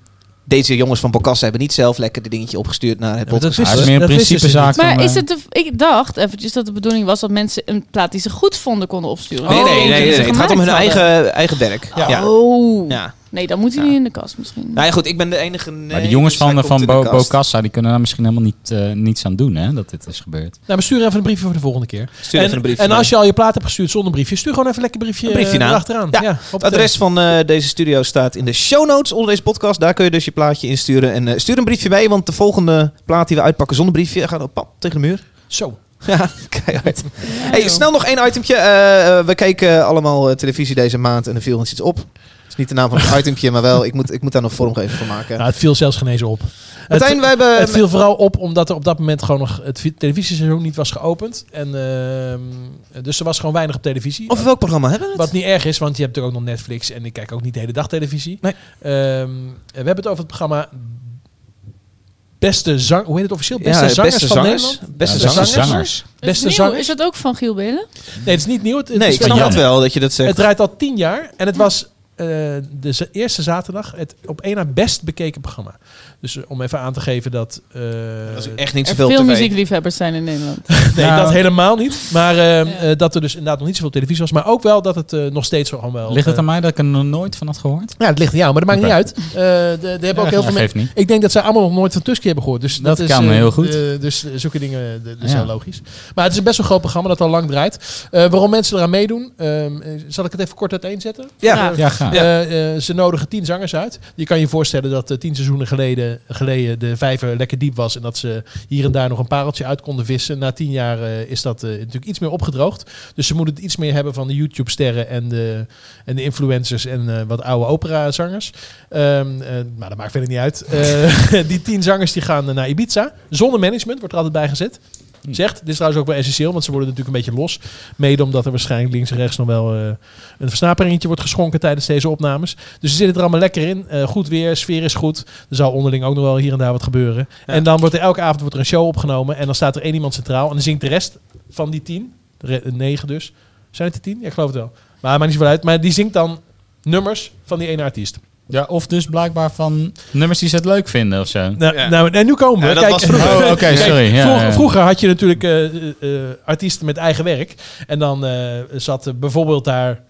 Deze jongens van Bocassa hebben niet zelf lekker dit dingetje opgestuurd naar het maar dat is meer een principezaak. Maar dan, is eh, het de, ik dacht eventjes dat de bedoeling was dat mensen een plaat die ze goed vonden konden opsturen. Nee, Oh, nee, nee, nee, nee. Het gaat om hun eigen, eigen werk. Ja. Ja. Oh. Ja. Nee, dan moet hij Ja. niet in de kast misschien. Nou ja, goed, ik ben de enige nee. Maar de jongens dus van, komt van Bo. Bocassa, die kunnen daar misschien helemaal niet, eh, niets aan doen, hè, dat dit is gebeurd. Nou, maar stuur even een briefje voor de volgende keer. Stuur en, even een briefje en als je al je plaat hebt gestuurd zonder briefje, stuur gewoon even een lekker briefje, Een briefje eh, na. erachteraan. Ja, op Het adres van eh, deze studio staat in de show notes onder deze podcast. Daar kun je dus je plaatje insturen. En eh, stuur een briefje mee, want de volgende plaat die we uitpakken zonder briefje gaat op pap tegen de muur. Zo. Ja, keihard. Hey, snel nog één itempje. Eh, eh, we keken allemaal eh, televisie deze maand en er viel ons iets op. Het is niet de naam van het itempje, maar wel, ik moet, ik moet daar nog vormgeving van maken. Nou, het viel zelfs geen eens op. Martijn, het, we hebben... het viel vooral op omdat er op dat moment gewoon nog het vi- televisieseizoen niet was geopend. En, ehm, dus er was gewoon weinig op televisie. Over welk programma hebben we het? Wat niet erg is, want je hebt natuurlijk ook nog Netflix en ik kijk ook niet de hele dag televisie. Nee. Ehm, we hebben het over het programma Beste Zang... Hoe heet het officieel? Beste Ja, Zangers beste van zangers. Nederland? Beste Ja, zangers. zangers. Is, Beste nieuw, zangers. is dat ook van Giel Belen? Nee, het is niet nieuw. Het, het Nee, is ik snap het wel dat je dat zegt. Het draait al tien jaar en het was eh, de eerste zaterdag het op één na best bekeken programma. Dus eh, om even aan te geven dat... eh, dat is echt niet Er zoveel veel muziekliefhebbers zijn in Nederland. nee, Nou, dat helemaal niet. Maar eh, eh, dat er dus inderdaad nog niet zoveel televisie was. Maar ook wel dat het eh, nog steeds gewoon wel... Ligt het eh, aan mij dat ik er nog nooit van had gehoord? Ja, het ligt aan jou, maar dat maakt niet uit. Eh, de, de hebben ook heel veel geeft mensen... niet. Ik denk dat zij allemaal nog nooit van Tusky hebben gehoord. Dus dat, Dat is, kan eh, heel goed. eh, dus eh, zulke dingen, eh, dat is Ja. heel logisch. Maar het is een best wel groot programma dat al lang draait. Eh, waarom mensen eraan meedoen, ehm, eh, zal ik het even kort uiteenzetten? Ja. Ja. Eh, eh, ze nodigen tien zangers uit. Je kan je voorstellen dat eh, tien seizoenen geleden, geleden de vijver lekker diep was. En dat ze hier en daar nog een pareltje uit konden vissen. Na tien jaar is dat natuurlijk iets meer opgedroogd. Dus ze moeten het iets meer hebben van de YouTube-sterren en de, en de influencers en wat oude operazangers. Eh, maar dat maakt verder niet uit. Die tien zangers die gaan naar Ibiza. Zonder management wordt er altijd bij gezet. Zegt, dit is trouwens ook wel essentieel, want ze worden natuurlijk een beetje los. Mede omdat er waarschijnlijk links en rechts nog wel eh, een versnaperingetje wordt geschonken tijdens deze opnames. Dus ze zitten er allemaal lekker in. Eh, goed weer, sfeer is goed. Er zal onderling ook nog wel hier en daar wat gebeuren. En dan wordt er elke avond wordt er een show opgenomen. En dan staat er één iemand centraal. En dan zingt de rest van die tien, de re- negen dus. Zijn het de tien? Ja, ik geloof het wel. Maar maakt niet zoveel uit. Maar die zingt dan nummers van die ene artiest. Ja, of dus blijkbaar van nummers die ze het leuk vinden of zo. Nou, Ja. nou en nu komen we. Ja, dat Kijk, was vroeger. Oh, sorry. Ja, vroeger, had je natuurlijk eh, artiesten met eigen werk. En dan eh, zat er bijvoorbeeld daar...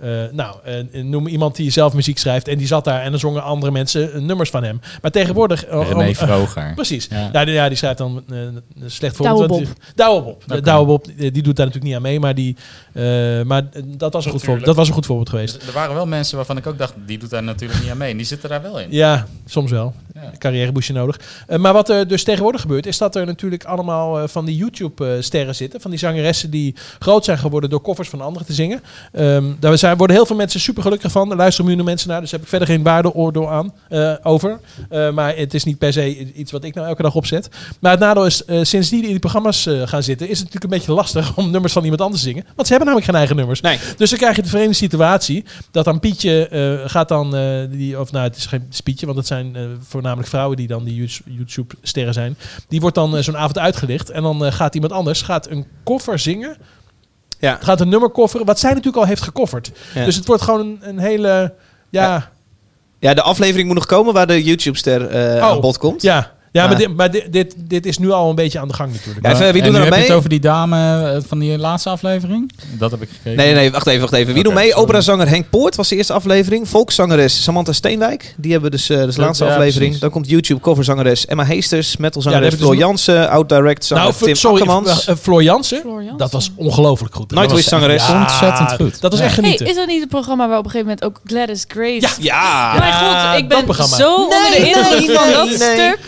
eh, nou, noem iemand die zelf muziek schrijft. En die zat daar en dan zongen andere mensen eh, nummers van hem. Maar tegenwoordig... René om- Vroger. Precies. Ja. Ja. die, ja, die schrijft dan eh, een slecht voorbeeld. Douwe Bob. Douwe Bob, die doet daar natuurlijk niet aan mee. Maar, die, eh, maar dat, was een goed voorbeeld, dat was een goed voorbeeld geweest. Er waren wel mensen waarvan ik ook dacht, die doet daar natuurlijk niet aan mee. En die zitten daar wel in. Ja, soms wel. Ja. Carrièreboesje nodig. Eh, maar wat er dus tegenwoordig gebeurt, is dat er natuurlijk allemaal eh, van die YouTube-sterren zitten. Van die zangeressen die groot zijn geworden door covers van anderen te zingen. Ehm, daar zijn, worden heel veel mensen super gelukkig van. Er luisteren miljoenen mensen naar. Dus heb ik verder geen waardeoordeel aan eh, over. Eh, maar het is niet per se iets wat ik nou elke dag opzet. Maar het nadeel is, eh, sinds die in die programma's eh, gaan zitten, is het natuurlijk een beetje lastig om nummers van iemand anders te zingen. Want ze hebben namelijk geen eigen nummers. Nee. Dus dan krijg je de vreemde situatie dat dan Pietje eh, gaat dan, eh, die, of nou het is geen Pietje, want het zijn eh, voornamelijk vrouwen die dan die You- YouTube-sterren zijn. Die wordt dan eh, zo'n avond uitgelicht en dan eh, gaat iemand anders gaat een koffer zingen. Ja. Gaat een nummer kofferen, wat zij natuurlijk al heeft gekofferd. Ja. Dus het wordt gewoon een, een hele, ja, Ja, de aflevering moet nog komen waar de YouTube-ster eh, Oh. aan bod komt. ja. Ja, maar, dit, maar dit, dit, dit is nu al een beetje aan de gang natuurlijk. Ja, even, wie doet er heb mee? je het over die dame eh, van die laatste aflevering? Dat heb ik gekeken. Nee, nee, wacht even, wacht even. Wie Oké, doet mee? sorry. Operazanger Henk Poort was de eerste aflevering. Volkszangeres Samantha Steenwijk. Die hebben dus, eh dus de Ja, laatste ja, aflevering. precies. Dan komt YouTube coverzangeres Emma Heesters. Ja, Metalzangeres daar hebben Floor we dus Jansen. Oud-direct zanger nou, Tim sorry, Akkermans. eh, Floor Jansen, Floor Jansen. dat was ongelooflijk goed. Nightwish zangeres. Ja, Ontzettend goed. Dat was Ja. echt Hey, genieten. is dat niet het programma waar op een gegeven moment ook Gladys Grace... Ja. Ja! God, ik ben zo onder de indruk van dat stuk.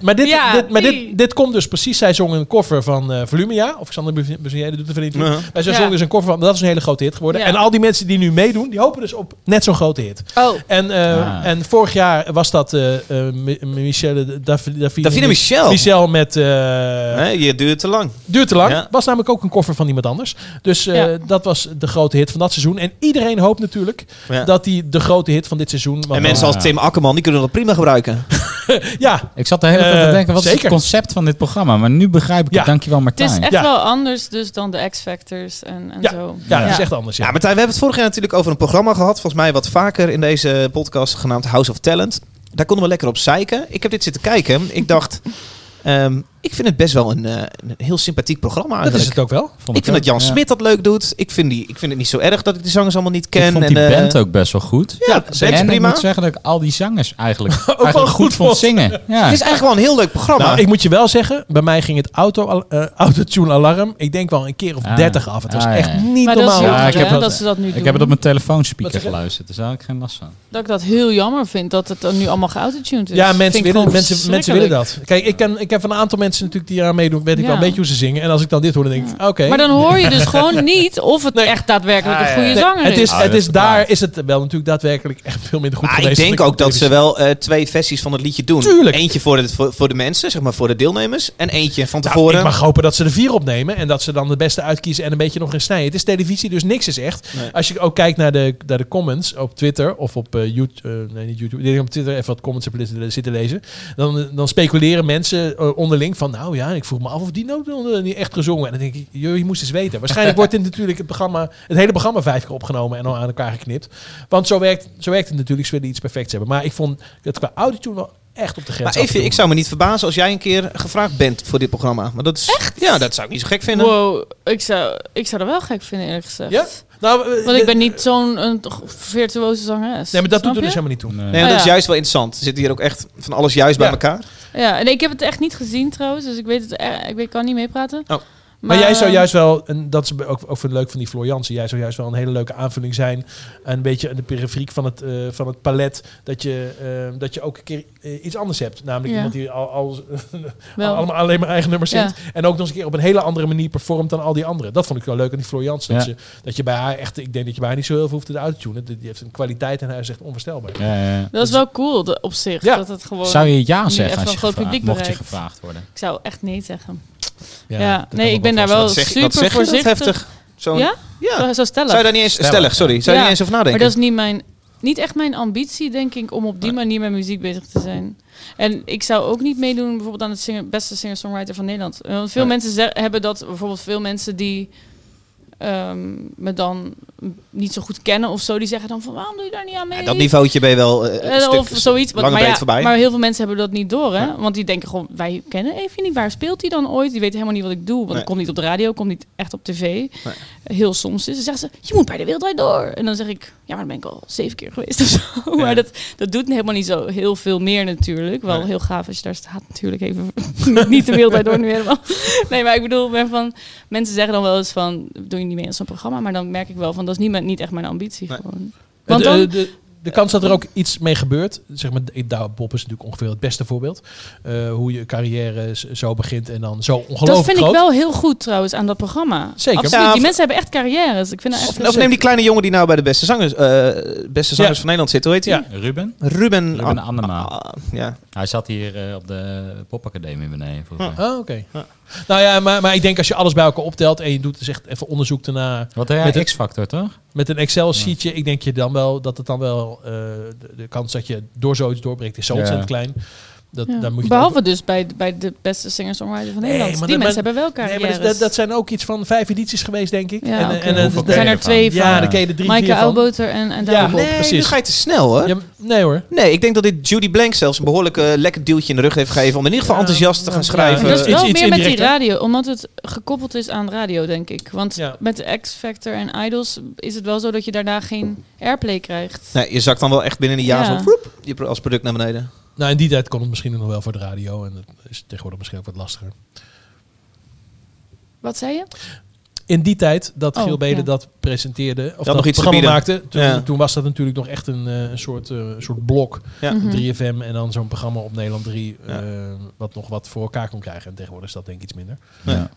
Maar dit, Ja, dit, maar dit, dit komt dus precies. Zij zong een koffer van eh Volumia. Of Xander Buzier doet er van niet toe. Ja. Maar zij Ja. zong dus een koffer van. Dat is een hele grote hit geworden. Ja. En al die mensen die nu meedoen, die hopen dus op net zo'n grote hit. Oh, En, eh, Ah. en vorig jaar was dat eh eh, Mi- Michelle Dav- Davide, Davide Michel. Michel met eh, Hè, je duurt te lang. Duurt te lang. Ja. Was namelijk ook een koffer van iemand anders. Dus eh, Ja. dat was de grote hit van dat seizoen. En iedereen hoopt natuurlijk Ja. dat die de grote hit van dit seizoen... En mensen als Tim Akkerman, die kunnen dat prima gebruiken. Ja, Ik zat de hele tijd Eh, te denken, wat is het concept van dit programma? Maar nu begrijp ik Ja. het. Dankjewel het is Martijn. echt Ja. wel anders dus dan de X-Factors en, en Ja. zo. ja, dat is echt anders. Ja. Ja, Martijn, we hebben het vorig jaar natuurlijk over een programma gehad. Volgens mij wat vaker in deze podcast genaamd House of Talent. Daar konden we lekker op zeiken. Ik heb dit zitten kijken. Ik dacht, ehm, ik vind het best wel een, eh, een heel sympathiek programma dat eigenlijk. is het ook wel. Vond Ik vind dat Jan ook, ja. Smit dat leuk doet. Ik vind, die, ik vind het niet zo erg dat ik die zangers allemaal niet ken. Ik vond die en, eh, band ook best wel goed. Ja, band is en ik prima. moet zeggen dat ik al die zangers eigenlijk, wel eigenlijk goed goed vond zingen. Ja. Het is eigenlijk wel een heel leuk programma. Nou, ik moet je wel zeggen, bij mij ging het auto, eh, autotune alarm. Ik denk wel een keer of Ah. 30 af. Het was Ah, echt ja. niet Maar dat is normaal. Ja, jammer ik heb dat- dat ze dat nu doen. ik heb het op mijn telefoonspeaker geluisterd, dus daar had ik geen last van. Dat ik dat heel jammer vind, dat het dan nu allemaal geautotuned is. Ja, mensen willen, dat. Kijk, ik, ken, ik heb van een aantal mensen natuurlijk die eraan meedoen. Weet ik wel een beetje hoe ze zingen. En als ik dan dit hoor, dan denk ik, oké. Maar dan hoor je dus gewoon niet of het Nee. echt daadwerkelijk Ah, een ja, goede. Nee, zanger het is, Ah, het is is daar is het wel natuurlijk daadwerkelijk echt veel minder goed Maar ik geweest. denk dan ook dat ze wel eh, twee versies van het liedje doen. Tuurlijk. Eentje voor de, voor, voor de mensen, zeg maar voor de deelnemers. En eentje van Nou, tevoren. ik mag hopen dat ze er vier opnemen en dat ze dan de beste uitkiezen en een beetje nog in snijden. Het is televisie, dus niks is echt. Nee. Als je ook kijkt naar de, naar de comments op Twitter of op eh, YouTube, eh, nee niet YouTube, ik denk op Twitter even wat comments heb zitten- lezen, dan, dan speculeren mensen onderling van, nou ja, ik vroeg me af of die dan niet echt gezongen. En dan denk ik, joh, je moest eens weten. Waarschijnlijk wordt dit natuurlijk het programma, het hele programma vijf keer opgenomen en dan aan elkaar geknipt. Want zo werkt, zo werkt het natuurlijk, ze willen iets perfects hebben. Maar ik vond het qua audio wel echt op de grens. maar even, ik zou me niet verbazen als jij een keer gevraagd bent voor dit programma. Maar dat is, Echt? Ja, dat zou ik niet zo gek vinden. Wow, ik zou, ik zou dat wel gek vinden eerlijk gezegd. Ja? Nou, eh, Want ik de- ben niet zo'n virtuoze zangeres. Nee, maar dat doet er dus je? helemaal niet toe. Nee. Nee, Oh, dat is juist wel interessant. Er zit hier ook echt van alles juist bij elkaar. Ja, en ik heb het echt niet gezien trouwens, dus ik weet het, eh, ik weet, kan niet meepraten. Oh. Maar, jij zou juist wel, en dat is ook, ook voor leuk van die Florianse, jij zou juist wel een hele leuke aanvulling zijn. Een beetje de periferiek van het, eh, van het palet. Dat je, eh, dat je ook een keer eh, iets anders hebt. Namelijk Ja. iemand die al, al, allemaal alleen maar eigen nummers Ja. zingt. En ook nog eens een keer op een hele andere manier performt dan al die anderen. Dat vond ik wel leuk aan die Florianse. Dat, Ja. je, dat je bij haar echt, ik denk dat je bij haar niet zo heel veel hoeft te autotunen. Die die heeft een kwaliteit en hij is echt onvoorstelbaar. Ja, ja, ja. Dat is wel cool de, op zich, Ja. dat het gewoon... Zou je ja zeggen als je gevraagd- mocht je gevraagd worden? Ik zou echt nee zeggen. Ja, nee, ik ben daar wel zeg, super zeg je dat voorzichtig. heftig? Zo'n- Ja? Ja. Zo, zo stellig. Zou je daar niet eens... Stellig, Stellig, sorry. Zou je Ja. niet eens over nadenken? Maar dat is niet mijn, niet echt mijn ambitie, denk ik, om op die manier met muziek bezig te zijn. En ik zou ook niet meedoen bijvoorbeeld aan het singer, beste singer-songwriter van Nederland. Want veel Nee. mensen ze- hebben dat, bijvoorbeeld veel mensen die ehm, me dan niet zo goed kennen of zo, die zeggen dan van waarom doe je daar niet aan mee? Ja, dat niveautje ben je wel eh, een Eh, stuk- of zoiets. maar, ja, voorbij. maar heel veel mensen hebben dat niet door, hè? Want die denken gewoon, wij kennen even niet. Waar speelt hij dan ooit? Die weten helemaal niet wat ik doe. Want Nee. ik kom niet op de radio, ik kom niet echt op tv. Heel soms is. Dan zeggen ze, je moet bij de Wereld Door. En dan zeg ik, ja, maar dan ben ik al zeven keer geweest of zo. Maar dat, dat doet helemaal niet zo heel veel meer natuurlijk. Wel heel gaaf als je daar staat natuurlijk even. niet de Wereld Door nu helemaal. Nee, maar ik bedoel, ben van, mensen zeggen dan wel eens van, doe je niet mee aan zo'n programma? Maar dan merk ik wel van, dat is niet, mijn- niet echt mijn ambitie Nee. gewoon. Want de, dan, de, de, de kans dat er ook iets mee gebeurt, zeg maar, Douwe Bob is natuurlijk ongeveer het beste voorbeeld. Eh, hoe je carrière zo begint en dan zo ongelooflijk Dat vind groot. ik wel heel goed trouwens aan dat programma. Zeker. Absoluut. Ja, die mensen hebben echt carrières. Ik vind dat echt Of, of neem die kleine jongen die nou bij de beste zangers, eh, beste zangers Ja. van Nederland zit. Hoe heet hij? Ja. Ruben? Ruben, Ruben Ah, Annema. ah, ja. Hij zat hier eh, op de popacademie beneden. Ah, oké. Nou ja, maar, maar ik denk als je alles bij elkaar optelt en je doet dus echt even onderzoek daarna Wat heb Met X-Factor, toch? met een Excel-sheetje, ik denk je dan wel dat het dan wel eh, de, de kans dat je door zoiets doorbreekt is zo Ja. ontzettend klein. Dat, Ja. daar moet je Behalve dus bij, bij de beste singer-songwriter van Nee, Nederland. maar die dat- mensen hebben wel Nee, carrières. maar dat, dat zijn ook iets van vijf edities geweest, denk ik. Ja, en, oké. en, en, Hoeveel het- ken zijn er twee van. ja, dan ken je de drie, Maaike vier van. Oudboter en, en Ja. Nee, precies. nu ga je te snel hoor. Ja, nee hoor. Nee, ik denk dat dit Judy Blank zelfs een behoorlijk eh, lekker duwtje in de rug heeft gegeven om in ieder geval Ja, enthousiast te gaan ja. schrijven. Maar dat is Iets- wel iets meer met die radio, omdat het gekoppeld is aan radio, denk ik. Want Ja. met de X-Factor en Idols is het wel zo dat je daarna geen airplay krijgt. Nee, je zakt dan wel echt binnen een jaar Ja. zo vroep, je als product naar beneden. Nou, in die tijd kon het misschien nog wel voor de radio. En dat is tegenwoordig misschien ook wat lastiger. Wat zei je? in die tijd dat Oh, Giel ja. dat presenteerde, of dat, nog iets programma maakte, toen, Ja. toen was dat natuurlijk nog echt een, eh, een soort, eh, een soort blok. Ja. Mhm. 3FM en dan zo'n programma op Nederland 3, Ja. eh, wat nog wat voor elkaar kon krijgen. En tegenwoordig is dat denk ik iets minder. Ja.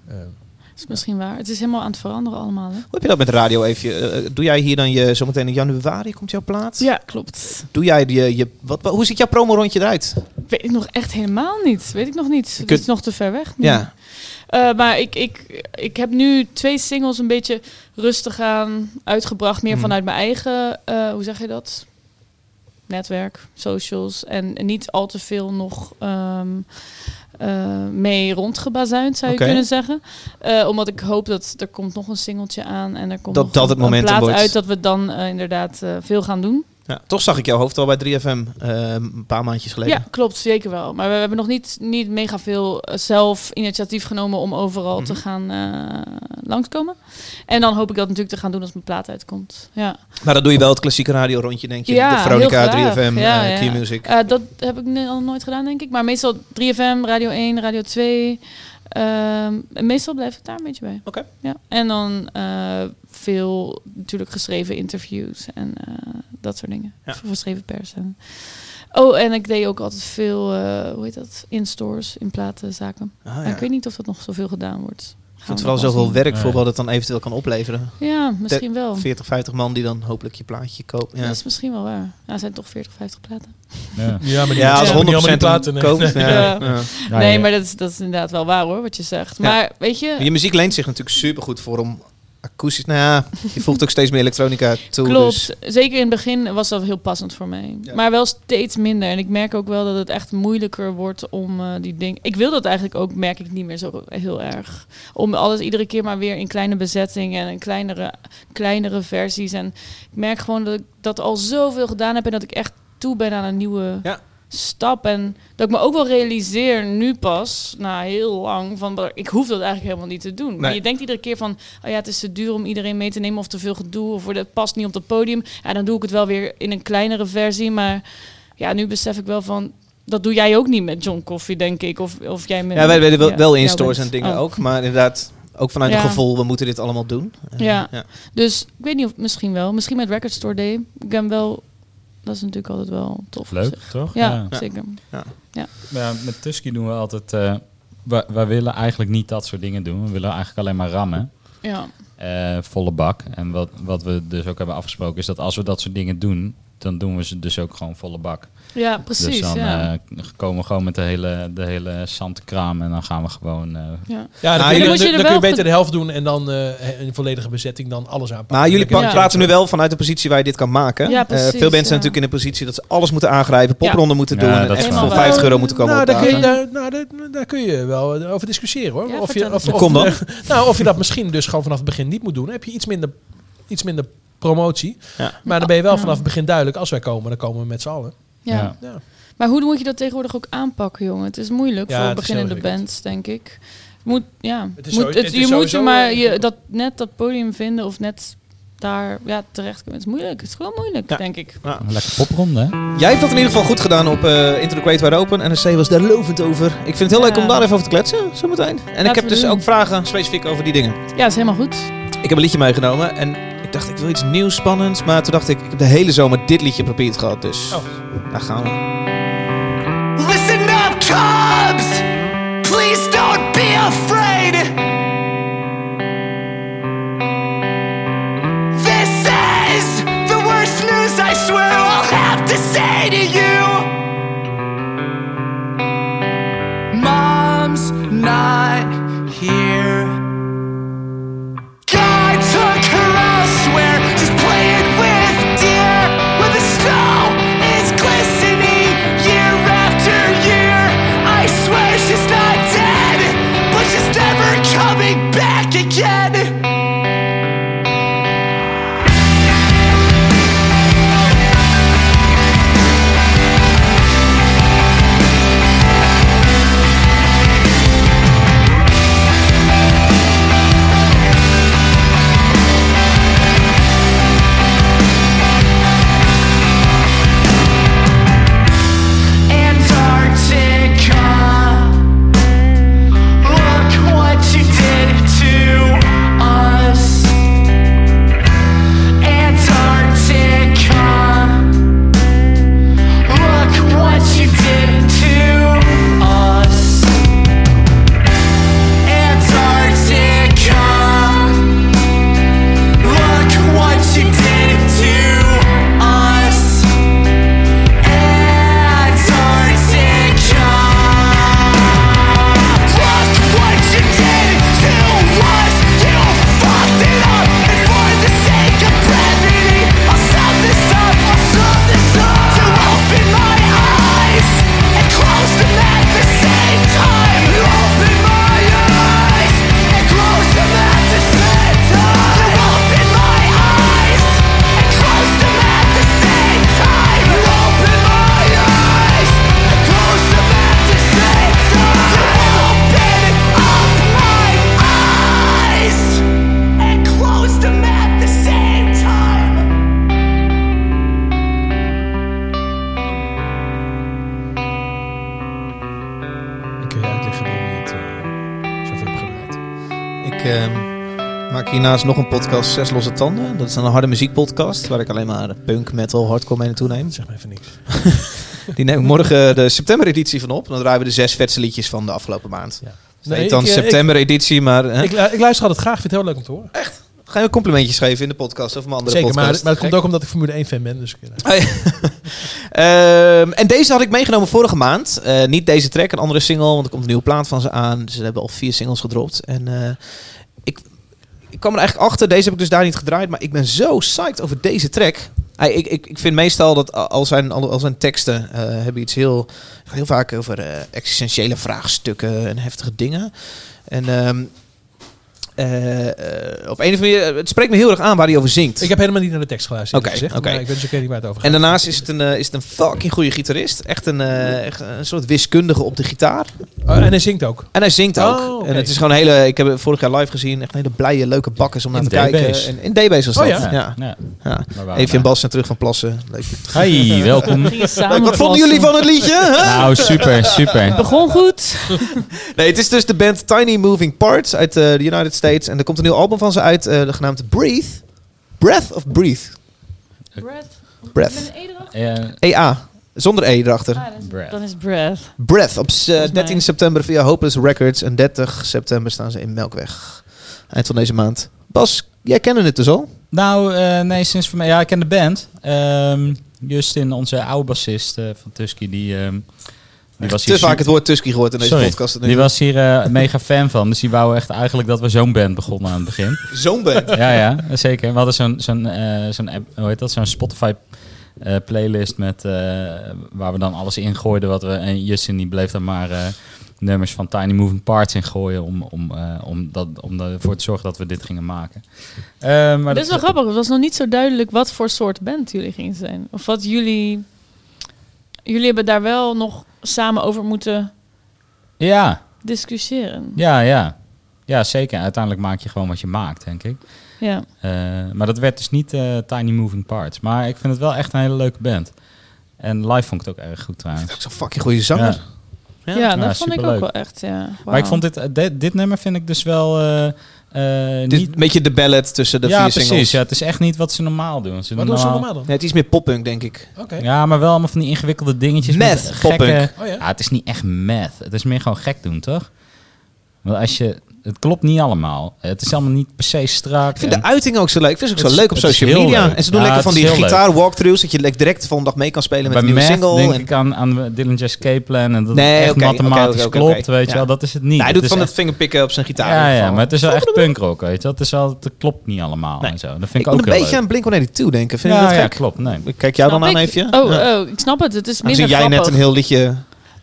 Eh, is misschien waar. Het is helemaal aan het veranderen allemaal. Hè? Hoe heb je dat met radio even? eh, doe jij hier dan je, zometeen in januari komt jouw plaat? Ja, klopt. Doe jij die, je, wat, wat- hoe ziet jouw promo-rondje eruit? Weet ik nog echt helemaal niet. Weet ik nog niet. Het kunt- is nog te ver weg. nu. Ja. Eh, maar ik, ik, ik heb nu twee singles een beetje rustig aan uitgebracht. Meer Mhm. vanuit mijn eigen, eh, hoe zeg je dat? Netwerk, socials. En niet al te veel nog ehm, eh, mee rondgebazuind, zou je kunnen zeggen. Eh, omdat ik hoop dat er komt nog een singeltje aan. En er komt Dat nog dat een, het momentum een plaat wordt. uit dat we dan eh, inderdaad veel gaan doen. Ja, toch zag ik jouw hoofd al bij 3FM eh, een paar maandjes geleden. Ja, klopt, zeker wel. Maar we hebben nog niet, niet mega veel eh, zelf initiatief genomen om overal te Mhm. gaan eh, langskomen. En dan hoop ik dat natuurlijk te gaan doen als mijn plaat uitkomt. Ja, Maar dan doe je wel het klassieke radio rondje, denk je? ja de Veronica, heel graag. 3FM, Ja, ja. Q-Music. Eh, dat heb ik al nooit gedaan, denk ik. Maar meestal 3FM, Radio 1, Radio 2. Ehm, en meestal blijf ik daar een beetje bij. Oké. Ja. En dan eh, veel natuurlijk geschreven interviews en eh, dat soort dingen. Ja. Voor geschreven pers. En... Oh, en ik deed ook altijd veel, eh, hoe heet dat, in-stores, in platenzaken. Ah, ja. Ik weet niet of dat nog zoveel gedaan wordt. Ik vind vooral zoveel werk voor Nee. wat het dan eventueel kan opleveren. Ja, misschien wel. 40, 50 man die dan hopelijk je plaatje kopen. Ja, Dat is misschien wel waar. Ja, er zijn toch 40, 50 platen. Ja. ja, maar die ja als ja, je 100% niet allemaal die platen. nee. koopt. Ja. Ja. Ja. Ja, nee, maar dat is, dat is inderdaad wel waar hoor, wat je zegt. Ja. Maar weet je, Je muziek leent zich natuurlijk supergoed voor om akoestisch... Nou ja, je voegt ook steeds meer elektronica toe. Klopt. Dus, Zeker in het begin was dat heel passend voor mij. Ja. Maar wel steeds minder. En ik merk ook wel dat het echt moeilijker wordt om eh, die dingen... Ik wil dat eigenlijk ook, merk ik niet meer zo heel erg. Om alles iedere keer maar weer in kleine bezetting en in kleinere, kleinere versies. En ik merk gewoon dat ik dat al zoveel gedaan heb en dat ik echt toe ben aan een nieuwe Ja. Stap. En dat ik me ook wel realiseer nu pas, na heel lang, van ik hoef dat eigenlijk helemaal niet te doen. Maar je denkt iedere keer van, oh ja, het is te duur om iedereen mee te nemen of te veel gedoe of het past niet op het podium. Ja, dan doe ik het wel weer in een kleinere versie. Maar ja, nu besef ik wel van, dat doe jij ook niet met John Coffee, denk ik. Of, of jij met ja, wij weten wel, ja, wel in stores bent. en dingen Oh. ook. Maar inderdaad, ook vanuit Ja. een gevoel, we moeten dit allemaal doen. Ja. ja. Dus ik weet niet of misschien wel. Misschien met Record Store Day. Ik ben wel, dat is natuurlijk altijd wel tof. Leuk, zich. toch? Ja, Ja. zeker. Ja, met Tusky doen we altijd... eh wij, wij willen eigenlijk niet dat soort dingen doen. We willen eigenlijk alleen maar rammen. Ja. Eh, volle bak. En wat, wat we dus ook hebben afgesproken is dat als we dat soort dingen doen, dan doen we ze dus ook gewoon volle bak. Ja, precies. dus dan ja. eh, komen we gewoon met de hele, de hele zandkraam en dan gaan we gewoon... eh, ja. Ja, dan, Nou, kun je, jullie- dan, moet je er dan kun wel je beter de helft doen en dan eh, een volledige bezetting dan alles aanpakken. Maar jullie praten nu wel vanuit de positie waar je dit kan maken. Ja, Eh, precies, veel mensen zijn natuurlijk in de positie dat ze alles moeten aangrijpen, popronden moeten doen. en echt voor waar. 50 euro moeten komen Nou, daar kun, je, daar, nou, daar, daar kun je wel over discussiëren hoor. Ja, of, je, of, of, Kom dan. nou, of je dat misschien dus gewoon vanaf het begin niet moet doen. Dan heb je iets minder, iets minder promotie. Ja. Maar dan ben je wel Ja. vanaf het begin duidelijk. Als wij komen, dan komen we met z'n allen. Ja. Ja. Ja. Maar hoe moet je dat tegenwoordig ook aanpakken, jongen? Het is moeilijk Ja, voor het beginnende bands, denk ik. Moet, ja. Het is moet, sowieso- het is je moet je maar eh, je, dat, net dat podium vinden of net daar ja, terecht kunnen. Het is moeilijk. Het is gewoon moeilijk, Ja. denk ik. een lekker popronde, hè? Jij hebt dat in ieder geval goed gedaan op eh Into the Great Wide Open. NRC was daar lovend over. Ik vind het heel Ja. leuk om daar even over te kletsen, zometeen. En ik heb dus doen. ook vragen specifiek over die dingen. Ja, is helemaal goed. Ik heb een liedje meegenomen en ik dacht ik wil iets nieuws, spannends. Maar toen dacht ik, ik heb de hele zomer dit liedje geprobeerd gehad. Dus Oh. daar gaan we. Listen up! Hiernaast nog een podcast, Zes Losse Tanden. Dat is een harde muziekpodcast, waar ik alleen maar punk, metal, hardcore mee naartoe neem. Zeg maar even niks. Die neem ik morgen de september-editie van op. Dan draaien we de zes vetste liedjes van de afgelopen maand. Ja. Nee, Nee, dan eh, september-editie, maar... hè? Ik, lu- ik luister altijd graag, ik vind het heel leuk om te horen. Ga je complimentjes geven in de podcast of mijn andere Zeker, maar, podcast? maar het komt ook omdat ik Formule 1 fan ben. Dus, eh, Oh ja. Ehm, en deze had ik meegenomen vorige maand. Eh, niet deze track, een andere single, want er komt een nieuwe plaat van ze aan. Ze hebben al vier singles gedropt. En eh, kwam er eigenlijk achter, deze heb ik dus daar niet gedraaid, maar ik ben zo psyched over deze track. Ik, ik, ik vind meestal dat al- zijn, al, al zijn teksten eh, hebben iets heel, heel vaak over eh, existentiële vraagstukken en heftige dingen. En ehm, eh, eh, op een of andere manier, het spreekt me heel erg aan waar hij over zingt. ik heb helemaal niet naar de tekst geluisterd. Oké, gezegd, oké. maar ik weet dus ook niet waar het over gaat. En daarnaast is het een, eh, is het een fucking goede gitarist. Echt een, eh, echt een soort wiskundige op de gitaar. Oh, en hij zingt ook. En hij zingt ook. Oh. En het is gewoon een hele... Ik heb het vorig jaar live gezien. Echt een hele blije, leuke bakkers om naar In te kijken. En in DB's was dat. Oh, ja. ja? Even en bij. Bas zijn terug van plassen. Leuk. Hi, welkom. Leuk, wat vonden jullie van het liedje? Nou, super, super. Begon goed. Nee, het is dus de band Tiny Moving Parts uit de United States. En er komt een nieuw album van ze uit, eh, genaamd Breathe. Breath of Breathe? Breath. Breath. Met een E erachter? Eh, EA. Zonder E erachter. Ah, dan is- Breath. Dan is breath. Breath op s- eh, Volgens 13 mij. september via Hopeless Records. En 30 september staan ze in Melkweg. Eind van deze maand. Bas, jij kende het dus al? Nou, eh, nee, sinds voor mij. Ja, ik ken de band. Ehm, Justin, onze oude bassist eh, van Tusky, die, ehm, die was Te hier vaak het woord Tusky gehoord in deze Sorry. podcast. Die was hier eh, mega fan van. Dus die wou echt eigenlijk dat we zo'n band begonnen aan het begin. Zo'n band. ja, ja, zeker. We hadden zo'n, zo'n, eh, zo'n app, hoe heet dat? Zo'n Spotify eh, playlist met, eh, waar we dan alles ingooiden wat we... En Justin die bleef dan maar eh, nummers van Tiny Moving Parts ingooien om, om, eh, om, dat, om ervoor te zorgen dat we dit gingen maken. Maar Dat is wel grappig. Het was nog niet zo duidelijk wat voor soort band jullie gingen zijn. Of wat jullie... Jullie hebben daar wel nog samen over moeten Ja, discussiëren. ja, ja. Ja, zeker. Uiteindelijk maak je gewoon wat je maakt, denk ik. Ja. Eh, maar dat werd dus niet eh, Tiny Moving Parts. Maar ik vind het wel echt een hele leuke band. En live vond ik het ook erg goed trouwens. Zo'n fucking goede zanger. Ja. Ja, Ja, dat vond ik ook wel echt, ja. Maar ik vond dit, eh, dit, dit nummer vind ik dus wel eh, eh, is niet... een beetje de ballad tussen de ja, vier precies. singles. Ja, het is echt niet wat ze normaal doen. Ze Wat doen ze normaal- dan? Nee, het is meer poppunk, denk ik. Oké. Ja, maar wel allemaal van die ingewikkelde dingetjes. Meth, met gekke... poppunk. Oh ja? ja, het is niet echt meth. Het is meer gewoon gek doen, toch? Want als je... Het klopt niet allemaal. Het is allemaal niet per se strak. Ik vind de uiting ook zo leuk. Ik vind ze ook Het zo is- leuk op het social media. leuk. En ze doen Ja, lekker van het die gitaar walkthroughs. Dat je direct de volgende dag mee kan spelen met Bij een nieuwe single. denk en- ik aan, aan Dylan J. Plan en dat Nee, het echt oké, mathematisch klopt, weet je Ja. wel. Dat is het niet. Hij Het doet van echt- het fingerpicken op zijn gitaar. in Ja, ja, maar het is wel echt punkrock, weet je wel. Het, is wel, het klopt niet allemaal Nee. en zo. Dat vind Ik ik, moet ook een beetje leuk. aan Blink-182 denken. Vind je dat gek? klopt. Nee. Ik Kijk jou dan aan even. Oh, Ja. oh, ik snap het. Het is minder jij net een heel liedje,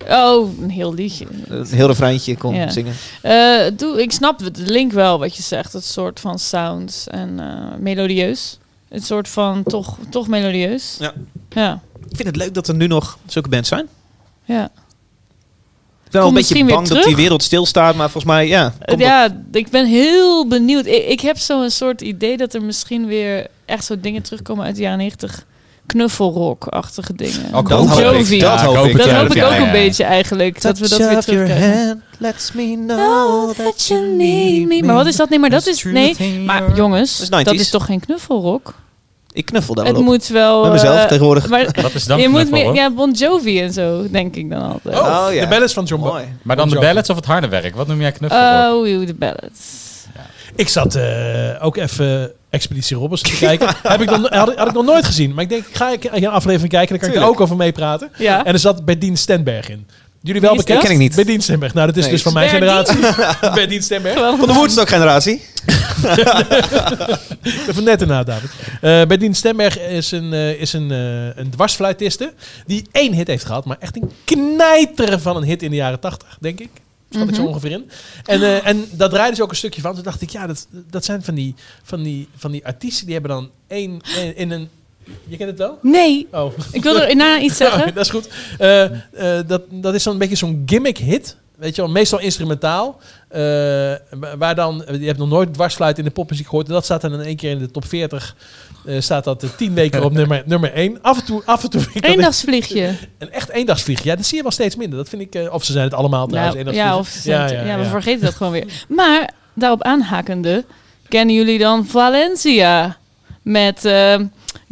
Oh, een heel liedje. een heel refreintje kon Ja. zingen. Eh, doe, ik snap het, de link wel wat je zegt. Het soort van sounds en eh, melodieus. Het soort van toch, toch melodieus. Ja. Ja. Ik vind het leuk dat er nu nog zulke bands zijn. ja. Ik ben wel een beetje bang dat die wereld stilstaat, maar volgens mij, ja. Eh, ja, ik ben heel benieuwd. Ik, ik heb zo'n soort idee dat er misschien weer echt zo dingen terugkomen uit de jaren 90. Knuffelrock-achtige dingen. Ook dat Bon hoop ik. Jovi. Dat hoop ik het Dat hoop ik ook ja, ja. een beetje eigenlijk. Dat we dat weer terugkrijgen. lets me know that you need me. Maar wat is dat? Nee, maar dat is... Nee, maar jongens, Dat is 90s. dat is toch geen knuffelrock? Ik knuffel daar Het wel op. moet wel... Met mezelf eh, tegenwoordig. Maar Wat is dan je moet meer... Ja, Bon Jovi en zo, denk ik dan altijd. Oh, Oh, ja. de ballads van John. Mooi. Maar dan de Bon ballads of het harde werk? Wat noem jij knuffel? Oh, de ballads. Ik zat eh, ook even Expeditie Robinson te kijken. Heb ik nog, had, ik- had ik nog nooit gezien. Maar ik denk, ik ga ik een aflevering kijken. Dan kan ik er ook over meepraten. Ja. En er zat Berdien Stenberg in. Jullie wel bekend? dat? Ken ik niet. Berdien Stenberg. Nou, dat is Nee. dus van mijn Berdien? generatie. Berdien Stenberg. Van de Woodstock-generatie. Van net erna, David. Eh Berdien Stenberg is een, eh, is een, eh, een dwarsfluitiste die één hit heeft gehad, maar echt een knijter van een hit in de jaren tachtig, denk ik. Schat ik zo ongeveer in. En, eh, en dat draaide ze ook een stukje van. Toen dacht ik, ja, dat, dat zijn van die, van, die, van die artiesten die hebben dan één in, in een... Je kent het wel? Nee, Oh. ik wil er na iets zeggen. dat is goed. Eh, eh, dat, dat is zo'n beetje zo'n gimmick hit. Weet je wel, meestal instrumentaal. Wa- waar dan, je hebt nog nooit dwarsfluit in de popmuziek gehoord. En dat staat dan in één keer in de top 40. Eh, staat dat eh, tien weken op nummer, nummer 1. Af en toe, af en toe ik Eendagsvliegje. een echt eendagsvlieg. Ja, dat zie je wel steeds minder. Dat vind ik, eh, of ze zijn het allemaal trouwens. Nou, eendagsvliegen. ja, of het- ja, we vergeten dat gewoon weer. Maar daarop aanhakende, kennen jullie dan Valencia met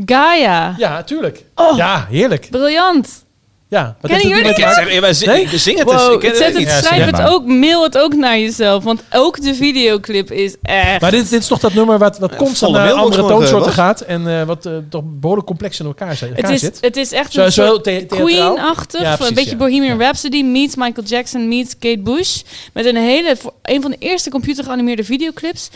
Gaia? Ja, tuurlijk. Oh. Ja, heerlijk. Briljant. Ja, wat Kennen het jullie het? wij zing- Nee? zing het. Wow, Ik ken zet het, niet. Ja, schrijf het ook, mail het ook naar jezelf. Want ook de videoclip is echt... Maar dit, dit is toch dat nummer wat, wat constant naar andere toonsoorten Bas. gaat. En eh, wat eh, toch behoorlijk complex in elkaar, zit- het, is, zit. het is echt Zo- een zo the-? Queen-achtig. Ja, een beetje ja. Bohemian Rhapsody meets Michael Jackson meets Kate Bush. Met een hele... Een van de eerste computergeanimeerde videoclips.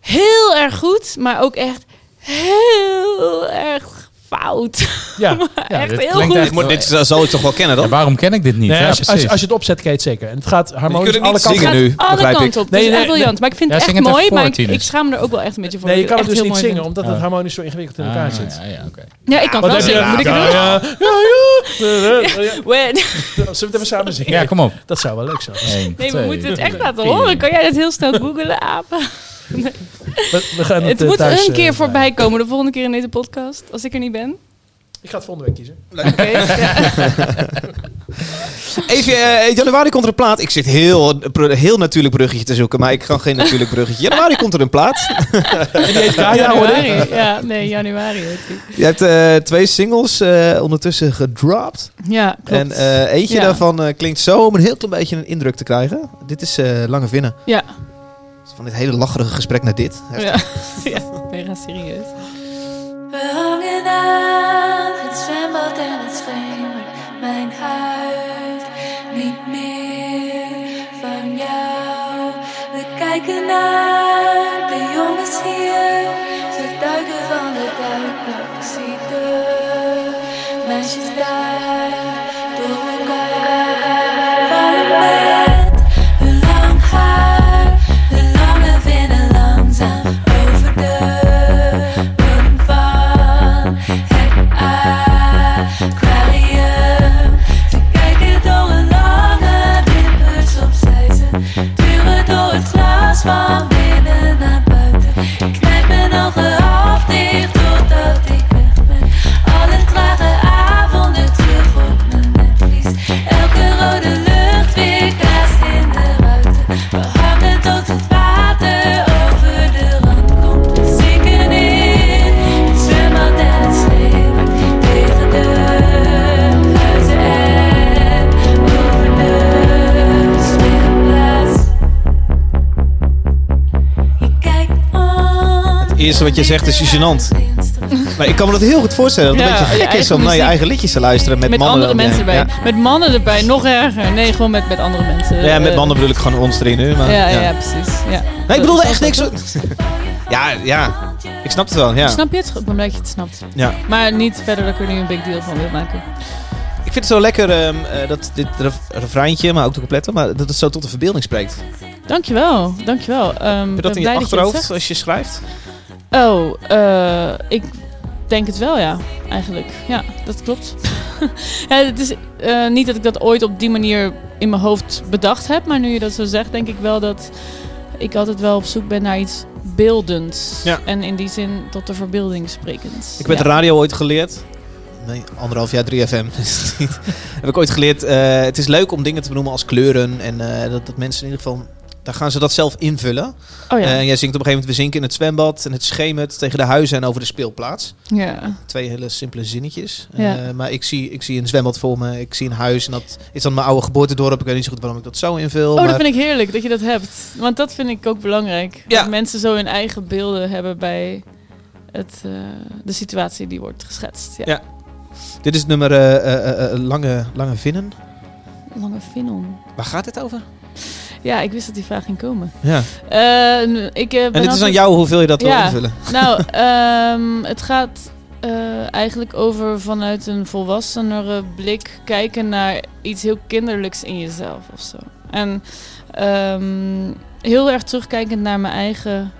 Heel erg goed, maar ook echt heel erg fout. Ja, echt dit heel klinkt goed. echt- Maar dit zal ik toch wel kennen dan? Ja, waarom ken ik dit niet? Nee, ja, als, als, als je het opzet, kan je het zeker. En het gaat harmonisch alle niet kanten. Het nu, gaat alle kanten op. Nee, nee, briljant. Maar ik vind Ja, het echt het mooi. voor, Maar ik, schaam me er ook wel echt een beetje voor. Nee, je kan het dus niet zingen, omdat het harmonisch zo ingewikkeld in elkaar Ah, zit. Ja, ja, oké. vind. Ja, ik kan het wel zingen. Moet ik het doen? Zullen we het even samen zingen? Ja, kom op. Dat zou wel leuk zijn. Nee, we moeten het echt laten horen. Kan jij dat heel snel googelen, apen? We, we gaan het, Het eh, moet thuis, een keer eh, voorbij komen, de volgende keer in deze podcast. Als ik er niet ben. Ik ga het volgende week kiezen. Ja. Even, eh, januari komt er een plaat. Ik zit heel, heel natuurlijk bruggetje te zoeken, maar ik kan geen natuurlijk bruggetje. Januari komt er een plaat. En die heet Kaya. Januari. Ja, nee, januari heet hij. Je hebt eh, twee singles eh, ondertussen gedropt. Ja, klopt. En eh, eentje Ja. daarvan eh, klinkt zo om een heel klein beetje een indruk te krijgen. Dit is eh, Lange Vinnen. Ja. Van dit hele lacherige gesprek naar dit. Ja. ja, mega serieus. We hangen aan het zwembad en het schemert. Mijn huid niet meer van jou. We kijken naar de jongens hier. Ze duiken van de duikplank. Zie de meisjes daar eerste wat je zegt is gênant. Maar ik kan me dat heel goed voorstellen. Dat het Ja, een beetje je gek is om naar je eigen liedjes te luisteren. Met, Met, mannen andere mensen erbij. Met mannen erbij, nog erger. Nee, gewoon met, met andere mensen. Ja, met Eh, mannen bedoel ik gewoon ons nu. Maar, ja, ja. ja, precies. Ja. Nee, ik bedoelde echt niks. Ja, ja. Ik snap het wel. Ja. Snap je het? Ik ben blij dat je het snapt. Ja. Maar niet verder dat ik er nu een big deal van wil maken. Ik vind het zo lekker ehm, eh, dat dit ref- refreintje, maar ook de complete, maar dat het zo tot de verbeelding spreekt. Dankjewel, dankjewel. Ehm, Heb je dat in je achterhoofd als je schrijft? Oh, eh, ik denk het wel, ja. Eigenlijk. Ja, dat klopt. ja, het is eh, niet dat ik dat ooit op die manier in mijn hoofd bedacht heb. Maar nu je dat zo zegt, denk ik wel dat ik altijd wel op zoek ben naar iets beeldends. Ja. En in die zin tot de verbeelding sprekend. Ik heb ja. de radio ooit geleerd. Nee, anderhalf jaar 3FM. is het niet. heb ik ooit geleerd. eh, het is leuk om dingen te benoemen als kleuren. En dat, dat mensen in ieder geval. Daar gaan ze dat zelf invullen. Oh ja. En jij zingt op een gegeven moment: We zinken in het zwembad. En het schemert tegen de huizen en over de speelplaats. ja. Twee hele simpele zinnetjes. Ja. Eh, maar ik zie, ik zie een zwembad voor me. Ik zie een huis. En dat is dan mijn oude geboortedorp. Ik weet niet zo goed waarom ik dat zo invul. Oh, maar dat vind ik heerlijk dat je dat hebt. Want dat vind ik ook belangrijk. Ja. Dat mensen zo hun eigen beelden hebben bij het, eh, de situatie die wordt geschetst. Ja. Ja. Dit is het nummer eh, lange, lange Vinnen. Lange Finon. Waar gaat dit over? Ja, ik wist dat die vraag ging komen. Ja. Eh, ik, eh, En het is aan jou hoeveel je dat wil invullen. Nou, ehm, het gaat eh, eigenlijk over vanuit een volwassenere blik kijken naar iets heel kinderlijks in jezelf of zo. En ehm, heel erg terugkijkend naar mijn eigen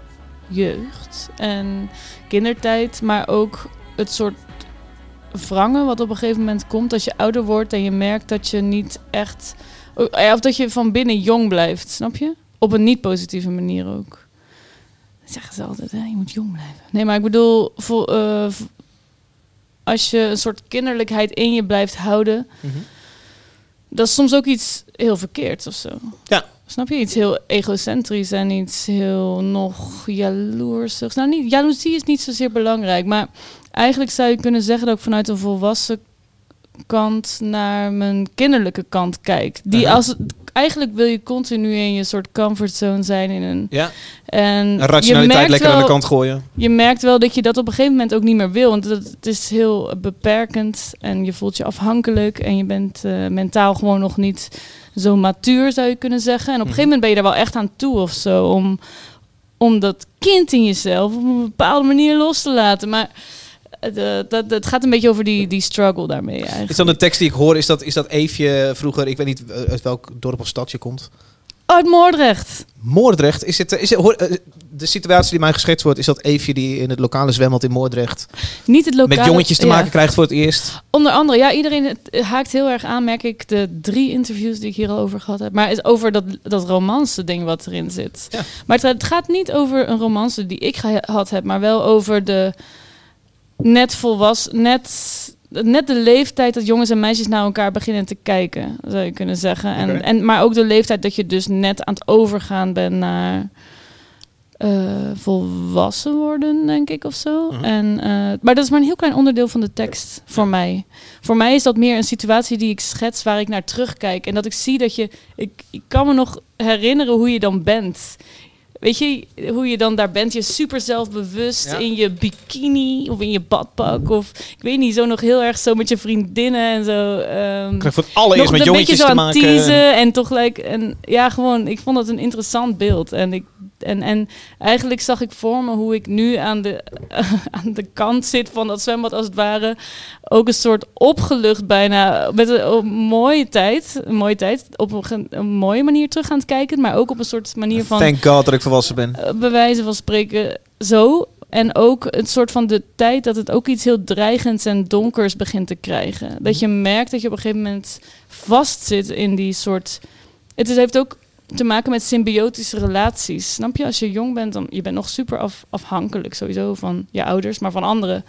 jeugd en kindertijd, maar ook het soort wrangen wat op een gegeven moment komt als je ouder wordt en je merkt dat je niet echt, of dat je van binnen jong blijft, snap je? Op een niet positieve manier ook. Dat zeggen ze altijd, hè? je moet jong blijven. Nee, maar ik bedoel, eh, als je een soort kinderlijkheid in je blijft houden, Mhm. dat is soms ook iets heel verkeerds of zo. Ja. Snap je? Iets heel egocentrisch en iets heel nog jaloersigs. Nou, niet, jaloezie is niet zozeer belangrijk, maar eigenlijk zou je kunnen zeggen dat ik vanuit een volwassen kant naar mijn kinderlijke kant kijk. Die als eigenlijk wil je continu in je soort comfortzone zijn in een Ja. en Een je rationaliteit merkt lekker aan wel- de kant gooien. Je merkt wel dat je dat op een gegeven moment ook niet meer wil. Want het, het is heel beperkend en je voelt je afhankelijk. En je bent eh, mentaal gewoon nog niet zo matuur, zou je kunnen zeggen. En op een gegeven moment ben je daar wel echt aan toe of zo. Om, om dat kind in jezelf op een bepaalde manier los te laten. Maar het, eh, dat, het gaat een beetje over die, die struggle daarmee eigenlijk. Is dan de tekst die ik hoor, is dat, is dat Eefje vroeger, ik weet niet eh, uit welk dorp of stad je komt. Uit Moordrecht. Moordrecht, is het, is het, hoor, eh, de situatie die mij geschetst wordt, is dat Eefje die in het lokale zwembad in Moordrecht Niet het lokale... met jongetjes te ja. maken krijgt voor het eerst. Onder andere, ja, iedereen haakt heel erg aan, merk ik, de drie interviews die ik hier al over gehad heb. Maar is over dat, dat romance ding wat erin zit. Maar het, het gaat niet over een romance die ik gehad heb, maar wel over de net volwassen, net, net de leeftijd dat jongens en meisjes naar elkaar beginnen te kijken, zou je kunnen zeggen. En, en, maar ook de leeftijd dat je dus net aan het overgaan bent naar eh, volwassen worden, denk ik, of zo. Mhm. en, eh, maar dat is maar een heel klein onderdeel van de tekst voor mij. Voor mij is dat meer een situatie die ik schets waar ik naar terugkijk. En dat ik zie dat je... Ik, ik kan me nog herinneren hoe je dan bent. Weet je, hoe je dan daar bent. Je super zelfbewust Ja. in je bikini of in je badpak. Of ik weet niet, zo nog heel erg zo met je vriendinnen en zo. ehm, Krijg voor het allereerst met een jongetjes beetje zo te aan maken. teasen en toch gelijk en ja gewoon ik vond dat een interessant beeld en ik en, en eigenlijk zag ik voor me hoe ik nu aan de, aan de kant zit van dat zwembad als het ware. Ook een soort opgelucht bijna. Met een, een mooie tijd. Een mooie tijd. Op een, een mooie manier terug gaan kijken. Maar ook op een soort manier van Thank God dat ik volwassen ben. eh, bij wijze van spreken zo. En ook het soort van de tijd dat het ook iets heel dreigends en donkers begint te krijgen. Dat je merkt dat je op een gegeven moment vastzit in die soort. Het is, heeft ook te maken met symbiotische relaties. Snap je? Als je jong bent, dan je bent nog super af, afhankelijk sowieso van je ouders, maar van anderen.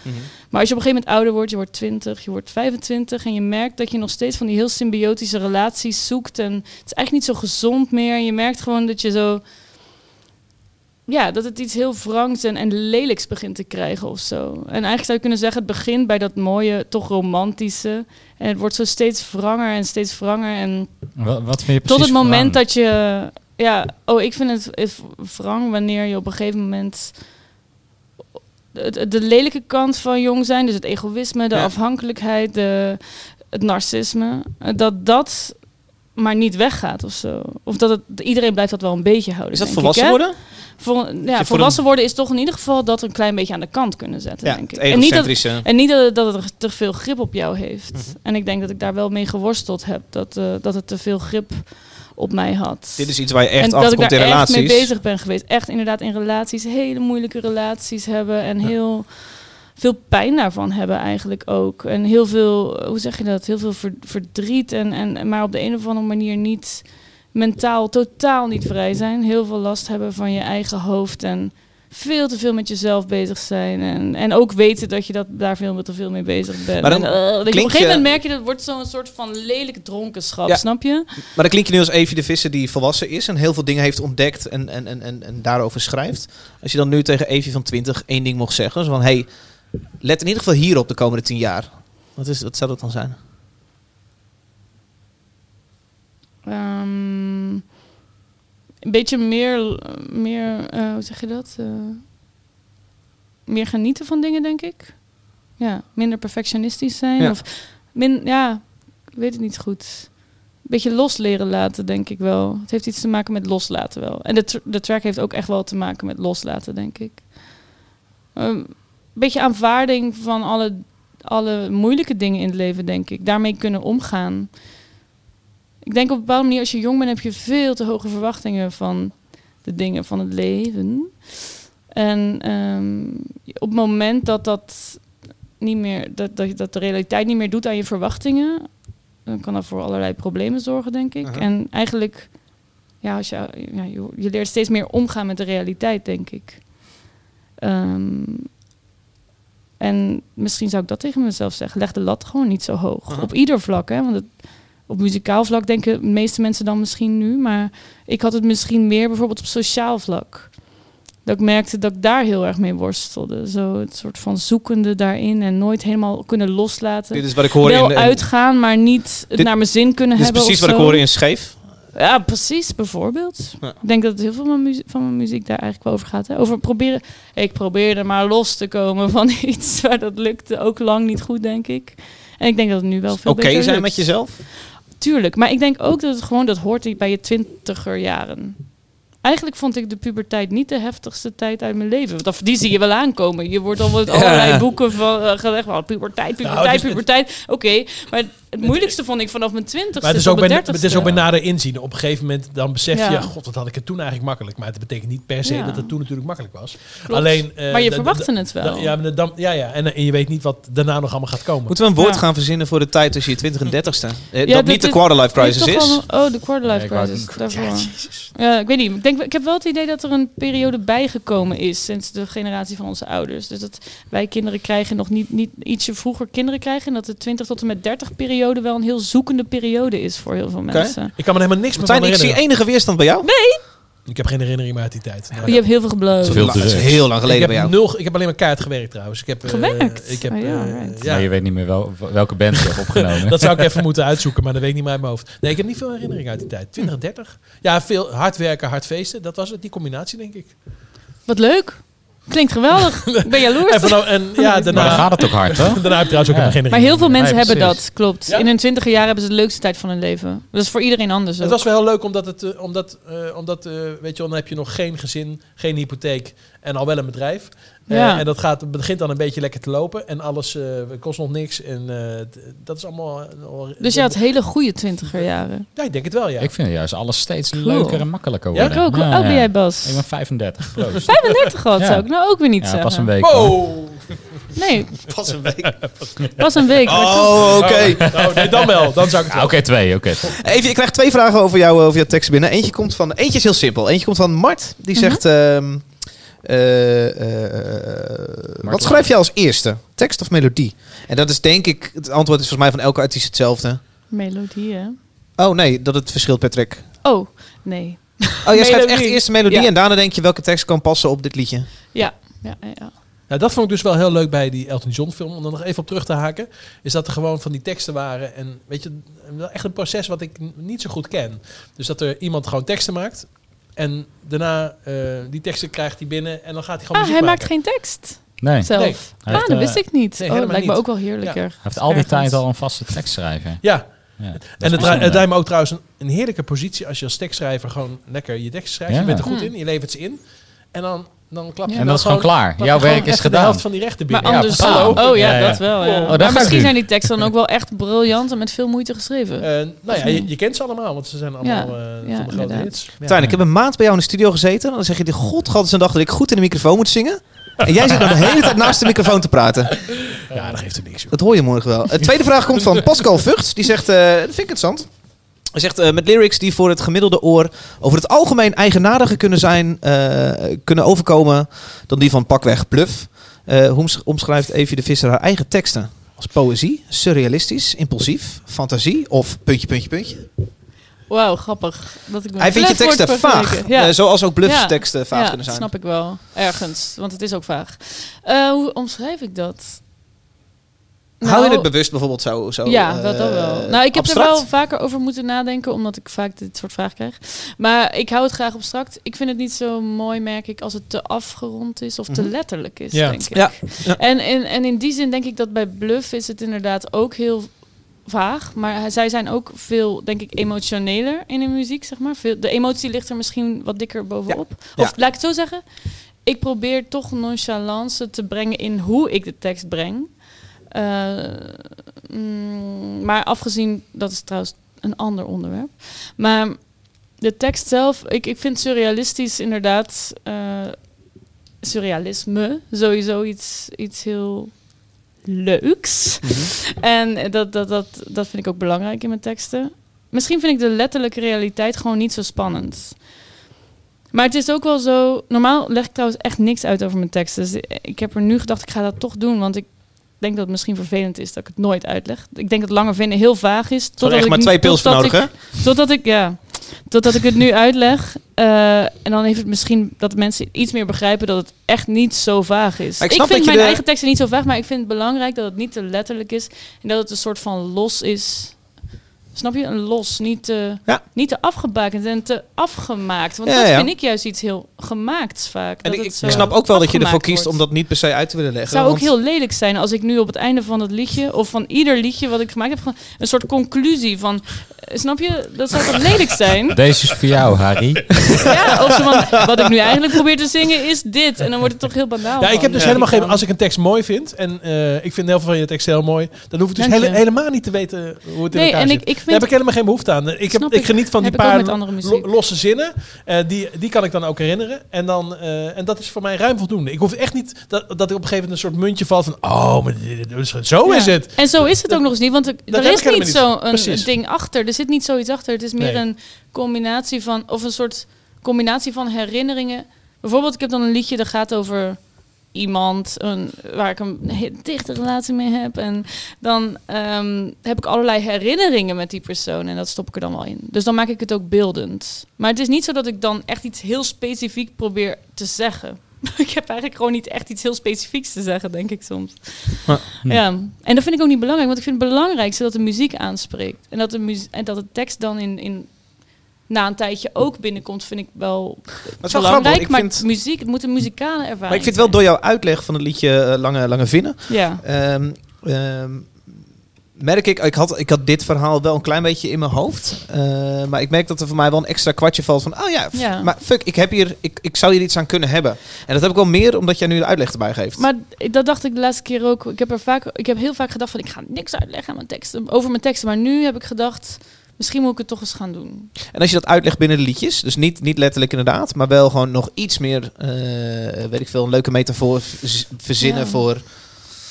Maar als je op een gegeven moment ouder wordt, je wordt 20, je wordt 25 en je merkt dat je nog steeds van die heel symbiotische relaties zoekt en het is eigenlijk niet zo gezond meer. En je merkt gewoon dat je zo ja, dat het iets heel wrangs en, en lelijks begint te krijgen of zo. En eigenlijk zou je kunnen zeggen, het begint bij dat mooie, toch romantische. En het wordt zo steeds wranger en steeds wranger. En Wat, wat vind je tot het moment wrang? dat je... Ja, oh, ik vind het, het wrang wanneer je op een gegeven moment... De, de lelijke kant van jong zijn, dus het egoïsme, de Ja. afhankelijkheid, de, het narcisme, dat dat maar niet weggaat of zo. Of dat het, iedereen blijft dat wel een beetje houden. Is dat ik, volwassen worden? Vol- ja, volwassen worden is toch in ieder geval dat een klein beetje aan de kant kunnen zetten, Ja, denk ik. En niet, dat, en niet dat het, dat het te veel grip op jou heeft. Mhm. En ik denk dat ik daar wel mee geworsteld heb. Dat, eh, dat het te veel grip op mij had. Dit is iets waar je echt en dat achter ik daar in echt mee relaties. bezig ben geweest. Echt inderdaad in relaties, hele moeilijke relaties hebben. En heel veel pijn daarvan hebben eigenlijk ook. En heel veel, hoe zeg je dat? Heel veel ver- verdriet. En, en, maar op de een of andere manier niet mentaal totaal niet vrij zijn. Heel veel last hebben van je eigen hoofd. En veel te veel met jezelf bezig zijn. En, en ook weten dat je dat, daar veel te veel mee bezig bent. Maar dan En, eh, dat je op een gegeven moment merk je dat het wordt zo'n soort van lelijk dronkenschap. Ja. Snap je? Maar dan klink je nu als Evie de Visser die volwassen is en heel veel dingen heeft ontdekt en, en, en, en, en daarover schrijft. Als je dan nu tegen Evie van 20 één ding mocht zeggen, zo van hey, let in ieder geval hierop de komende 10 jaar. Wat, is, wat zou dat dan zijn? Ehm, een beetje meer, meer eh, hoe zeg je dat? Eh, meer genieten van dingen, denk ik. Ja, minder perfectionistisch zijn. Ja. Of min, ja, ik weet het niet goed. Een beetje los leren laten, denk ik wel. Het heeft iets te maken met loslaten wel. En de, tr- de track heeft ook echt wel te maken met loslaten, denk ik. Ehm, Een beetje aanvaarding van alle, alle moeilijke dingen in het leven, denk ik. Daarmee kunnen omgaan. Ik denk op een bepaalde manier, als je jong bent, heb je veel te hoge verwachtingen van de dingen van het leven. En ehm, op het moment dat dat niet meer, dat, dat, dat de realiteit niet meer doet aan je verwachtingen, dan kan dat voor allerlei problemen zorgen, denk ik. Aha. En eigenlijk, ja, als je, ja, je, je leert steeds meer omgaan met de realiteit, denk ik. Ehm, en misschien zou ik dat tegen mezelf zeggen. Leg de lat gewoon niet zo hoog. Aha. Op ieder vlak, hè. Want het, op muzikaal vlak denken de meeste mensen dan misschien nu. Maar ik had het misschien meer bijvoorbeeld op sociaal vlak. Dat ik merkte dat ik daar heel erg mee worstelde. Zo het soort van zoekende daarin en nooit helemaal kunnen loslaten. Dit is wat ik hoor Wel in- in- uitgaan, maar niet het naar mijn zin kunnen Dit is hebben. precies wat ik zo. hoorde in Scheef. Ja, precies, bijvoorbeeld. Ja. Ik denk dat het heel veel van mijn, muzie- van mijn muziek daar eigenlijk wel over gaat. Hè? Over proberen. Ik probeerde maar los te komen van iets, maar dat lukte ook lang niet goed, denk ik. En ik denk dat het nu wel veel Oké beter zijn lukt. met jezelf? Tuurlijk, maar ik denk ook dat het gewoon, dat hoort bij je twintiger jaren. Eigenlijk vond ik de puberteit niet de heftigste tijd uit mijn leven. Want die zie je wel aankomen. Je wordt al met Ja. allerlei boeken van, eh, gelegd. Wel, puberteit, puberteit, Nou, puberteit. Oké, maar het moeilijkste vond ik vanaf mijn twintigste Maar het is, tot ook bij, mijn het is ook bij nader inzien. Op een gegeven moment dan besef je, Ja. god, wat had ik het toen eigenlijk makkelijk. Maar het betekent niet per se Ja. dat het toen natuurlijk makkelijk was. Klopt. Alleen, eh, Maar je da- verwachtte het wel. ja, dan, ja, ja. En, en je weet niet wat daarna nog allemaal gaat komen. Moeten we een woord Ja. gaan verzinnen voor de tijd tussen je 20 en 30ste? Eh, Ja, dat niet de is- quarterlife crisis toch is. wel- oh, de quarterlife Nee, crisis. daarvoor. Ja, ik weet niet. Ik, denk, ik heb wel het idee dat er een periode bijgekomen is sinds de generatie van onze ouders. Dus dat wij kinderen krijgen nog niet, niet ietsje vroeger kinderen krijgen. En dat de 20 tot en met 30 periode wel een heel zoekende periode is voor heel veel mensen. Ik kan me helemaal niks meer van ik zie herinneren. enige weerstand bij jou. Nee! Ik heb geen herinnering meer uit die tijd. Nou, Je hebt heel veel Dat is heel lang geleden ik bij heb jou. Nul, ik heb alleen maar kaart gewerkt trouwens. Ik heb, eh, Gewerkt? ik heb, Oh ja, eh, right. ja. Maar je weet niet meer wel, welke band je hebt opgenomen. dat zou ik even moeten uitzoeken, maar dat weet ik niet meer uit mijn hoofd. Nee, ik heb niet veel herinnering uit die tijd. 20, 30. Ja, veel hard werken, hard feesten. Dat was het, die combinatie denk ik. Wat leuk. Klinkt geweldig. Ik ben jaloers. En, en ja, daarna Maar dan gaat het ook hard, toch? Daarna heb ik trouwens ook Ja. helemaal geen Maar heel veel mensen hebben dat, klopt. Ja? In hun twintiger jaar hebben ze de leukste tijd van hun leven. Dat is voor iedereen anders Het was wel heel leuk omdat, het, eh, omdat, eh, omdat eh, weet je dan heb je nog geen gezin, geen hypotheek en al wel een bedrijf. Eh, Ja. en dat gaat, begint dan een beetje lekker te lopen en alles eh, kost nog niks. En eh, dat is allemaal... eh, al- Dus je had hele goede twintiger jaren. Ja, ik denk het wel, ja. Ik vind juist alles steeds Cool. leuker en makkelijker Ja? worden. Ik ook. Hoe oud ben jij, Bas? Ik ben 35. Proost. 35 al, Ja. zou ik nou ook weer niet Ja, zeggen. pas een week. Wow! Nee, Pas een week. pas een week. Oh, oké. Nou, nee, dan wel. Dan zou ik het Ah. Oké, twee. Oké. Even, ik krijg twee vragen over, jou, over jouw tekst binnen. Eentje komt van, eentje is heel simpel. Eentje komt van Mart. Die Mhm. zegt, ehm, eh, eh, wat schrijf je als eerste? Tekst of melodie? En dat is denk ik, het antwoord is volgens mij van elke artiest hetzelfde. Melodie, hè? Oh nee, dat het verschilt per track. Oh, nee. Oh, jij schrijft echt eerst de melodie Ja. en daarna denk je welke tekst kan passen op dit liedje. Ja, ja, ja. Ja, dat vond ik dus wel heel leuk bij die Elton John film. Om er nog even op terug te haken. Is dat er gewoon van die teksten waren. En weet je, wel echt een proces wat ik niet zo goed ken. Dus dat er iemand gewoon teksten maakt. En daarna eh, die teksten krijgt hij binnen. En dan gaat hij gewoon Ah, hij maken. maakt geen tekst Nee. zelf. Nee. Ah, heeft, dat eh, wist ik niet. nee, oh, dat helemaal lijkt me ook wel heerlijker. Hij heeft al die Ergens. tijd al een vaste tekstschrijver. Ja, Ja, en het, lijkt me ook trouwens een, een heerlijke positie als je als tekstschrijver gewoon lekker je tekst schrijft. Ja. Je bent er goed Hmm. in, je levert ze in. En dan, dan klap je Ja. En dat is gewoon klaar. Jouw werk is even de gedaan. helft van die rechten Maar binnen. anders... Ja, hallo. Oh ja, Ja, ja. dat wel. Ja. Oh, daar maar misschien u. zijn die teksten dan ook wel echt briljant en met veel moeite geschreven. Eh, nou ja, je, je kent ze allemaal, want ze zijn allemaal Ja. eh, Ja, van de grote inderdaad. hits. Ja. Tijn, ik heb een maand bij jou in de studio gezeten. Dan zeg je, die eens een dag dat ik goed in de microfoon moet zingen. En jij zit dan de hele tijd naast de microfoon te praten. Ja, dat geeft er niks. joh. Dat hoor je morgen wel. De tweede vraag komt van Pascal Vught. Die zegt, eh, dat vind ik interessant. Hij zegt, eh, met lyrics die voor het gemiddelde oor over het algemeen eigenaardiger kunnen zijn, eh, kunnen overkomen dan die van pakweg Bluff. Eh, hoe omsch- omschrijft Evie de Visser haar eigen teksten? Als poëzie, surrealistisch, impulsief, fantasie of puntje, puntje, puntje? Wauw, grappig. Dat ik Hij vindt je teksten vaag. Ja. Zoals ook Bluff's Ja. teksten vaag ja, kunnen zijn. snap ik wel. Ergens. Want het is ook vaag. Hoe omschrijf ik dat? Hou je Nou, het bewust bijvoorbeeld zo? zo ja, eh, dat dan wel. Nou, ik heb abstract? er wel vaker over moeten nadenken, omdat ik vaak dit soort vragen krijg. Maar ik hou het graag abstract. Ik vind het niet zo mooi, merk ik, als het te afgerond is of te Mhm. letterlijk is, Ja. denk ik. Ja. ja. En, en, en in die zin denk ik dat bij Bluff is het inderdaad ook heel vaag. Maar zij zijn ook veel, denk ik, emotioneler in de muziek, zeg maar. Veel, de emotie ligt er misschien wat dikker bovenop. Ja. Of laat ik het zo zeggen. Ik probeer toch nonchalance te brengen in hoe ik de tekst breng. Eh, mm, maar afgezien, dat is trouwens een ander onderwerp. Maar de tekst zelf, ik, ik vind surrealistisch inderdaad. eh, surrealisme sowieso iets, iets heel leuks. En dat, dat, dat, dat vind ik ook belangrijk in mijn teksten. Misschien vind ik de letterlijke realiteit gewoon niet zo spannend. Maar het is ook wel zo. Normaal leg ik trouwens echt niks uit over mijn teksten. Dus ik heb er nu gedacht, ik ga dat toch doen. Want ik denk dat het misschien vervelend is dat ik het nooit uitleg. Ik denk dat langer vinden heel vaag is. Ik echt maar nu- twee pils totdat nodig, ik- hè? Totdat ik, ja, totdat ik het nu uitleg. eh, en dan heeft het misschien dat mensen iets meer begrijpen dat het echt niet zo vaag is. Maar ik Ik, vind mijn de- eigen teksten niet zo vaag, maar ik vind het belangrijk dat het niet te letterlijk is. En dat het een soort van los is. Snap je? Een los, niet te, niet te afgebakend en te afgemaakt. Want Ja, dat ja. vind ik juist iets heel gemaakts vaak. En dat ik, het ik snap ook wel dat je ervoor afgemaakt kiest wordt. om dat niet per se uit te willen Het leggen. zou ook heel lelijk zijn als ik nu op het einde van het liedje, of van ieder liedje wat ik gemaakt heb, gewoon een soort conclusie van. eh, Snap je? Dat zou toch lelijk zijn? Deze is voor jou, Harry. Ja, of van, wat ik nu eigenlijk probeer te zingen is dit. En dan wordt het toch heel banaal. Ja, ik heb dus Ja. helemaal geen... Als ik een tekst mooi vind, en eh, ik vind heel veel van je tekst heel mooi, dan hoef ik dus hele- helemaal niet te weten hoe het in Nee, elkaar en zit. ik- ik Daar heb ik helemaal geen behoefte aan. Ik, heb, ik ik. geniet van die paar losse zinnen. eh, die, die kan ik dan ook herinneren. En, dan, eh, en dat is voor mij ruim voldoende. Ik hoef echt niet dat, dat ik op een gegeven moment een soort muntje val van... Oh, maar zo Ja. is het. En zo is het ook nog eens niet, want er, Dat is niet zo'n ding achter. Er zit niet zoiets achter. Het is meer Nee. een combinatie van, of een soort combinatie van herinneringen. Bijvoorbeeld, ik heb dan een liedje dat gaat over iemand een, waar ik een dichte relatie mee heb. En dan ehm, heb ik allerlei herinneringen met die persoon en dat stop ik er dan wel in. Dus dan maak ik het ook beeldend. Maar het is niet zo dat ik dan echt iets heel specifiek probeer te zeggen. ik heb eigenlijk gewoon niet echt iets heel specifieks te zeggen, denk ik soms. Ja, en dat vind ik ook niet belangrijk, want ik vind het belangrijkste dat de muziek aanspreekt. En dat de, en dat de tekst dan in, in, na een tijdje ook binnenkomt, vind ik wel is wel belangrijk. grappig, ik maar vind- muziek, het moet een muzikale ervaring Maar ik vind wel door jouw uitleg van het liedje eh, Lange, Lange Vinnen... Ja. ehm, ehm, merk ik, ik had, ik had dit verhaal wel een klein beetje in mijn hoofd. eh, maar ik merk dat er voor mij wel een extra kwartje valt van... Oh ja, maar fuck, ik, heb hier, ik, ik zou hier iets aan kunnen hebben. En dat heb ik wel meer omdat jij nu de uitleg erbij geeft. Maar dat dacht ik de laatste keer ook. Ik heb, er vaak, ik heb heel vaak gedacht van ik ga niks uitleggen aan mijn teksten, over mijn teksten. Maar nu heb ik gedacht, misschien moet ik het toch eens gaan doen. En als je dat uitlegt binnen de liedjes, dus niet, niet letterlijk inderdaad, maar wel gewoon nog iets meer, eh, weet ik veel, een leuke metafoor verzinnen Ja. voor.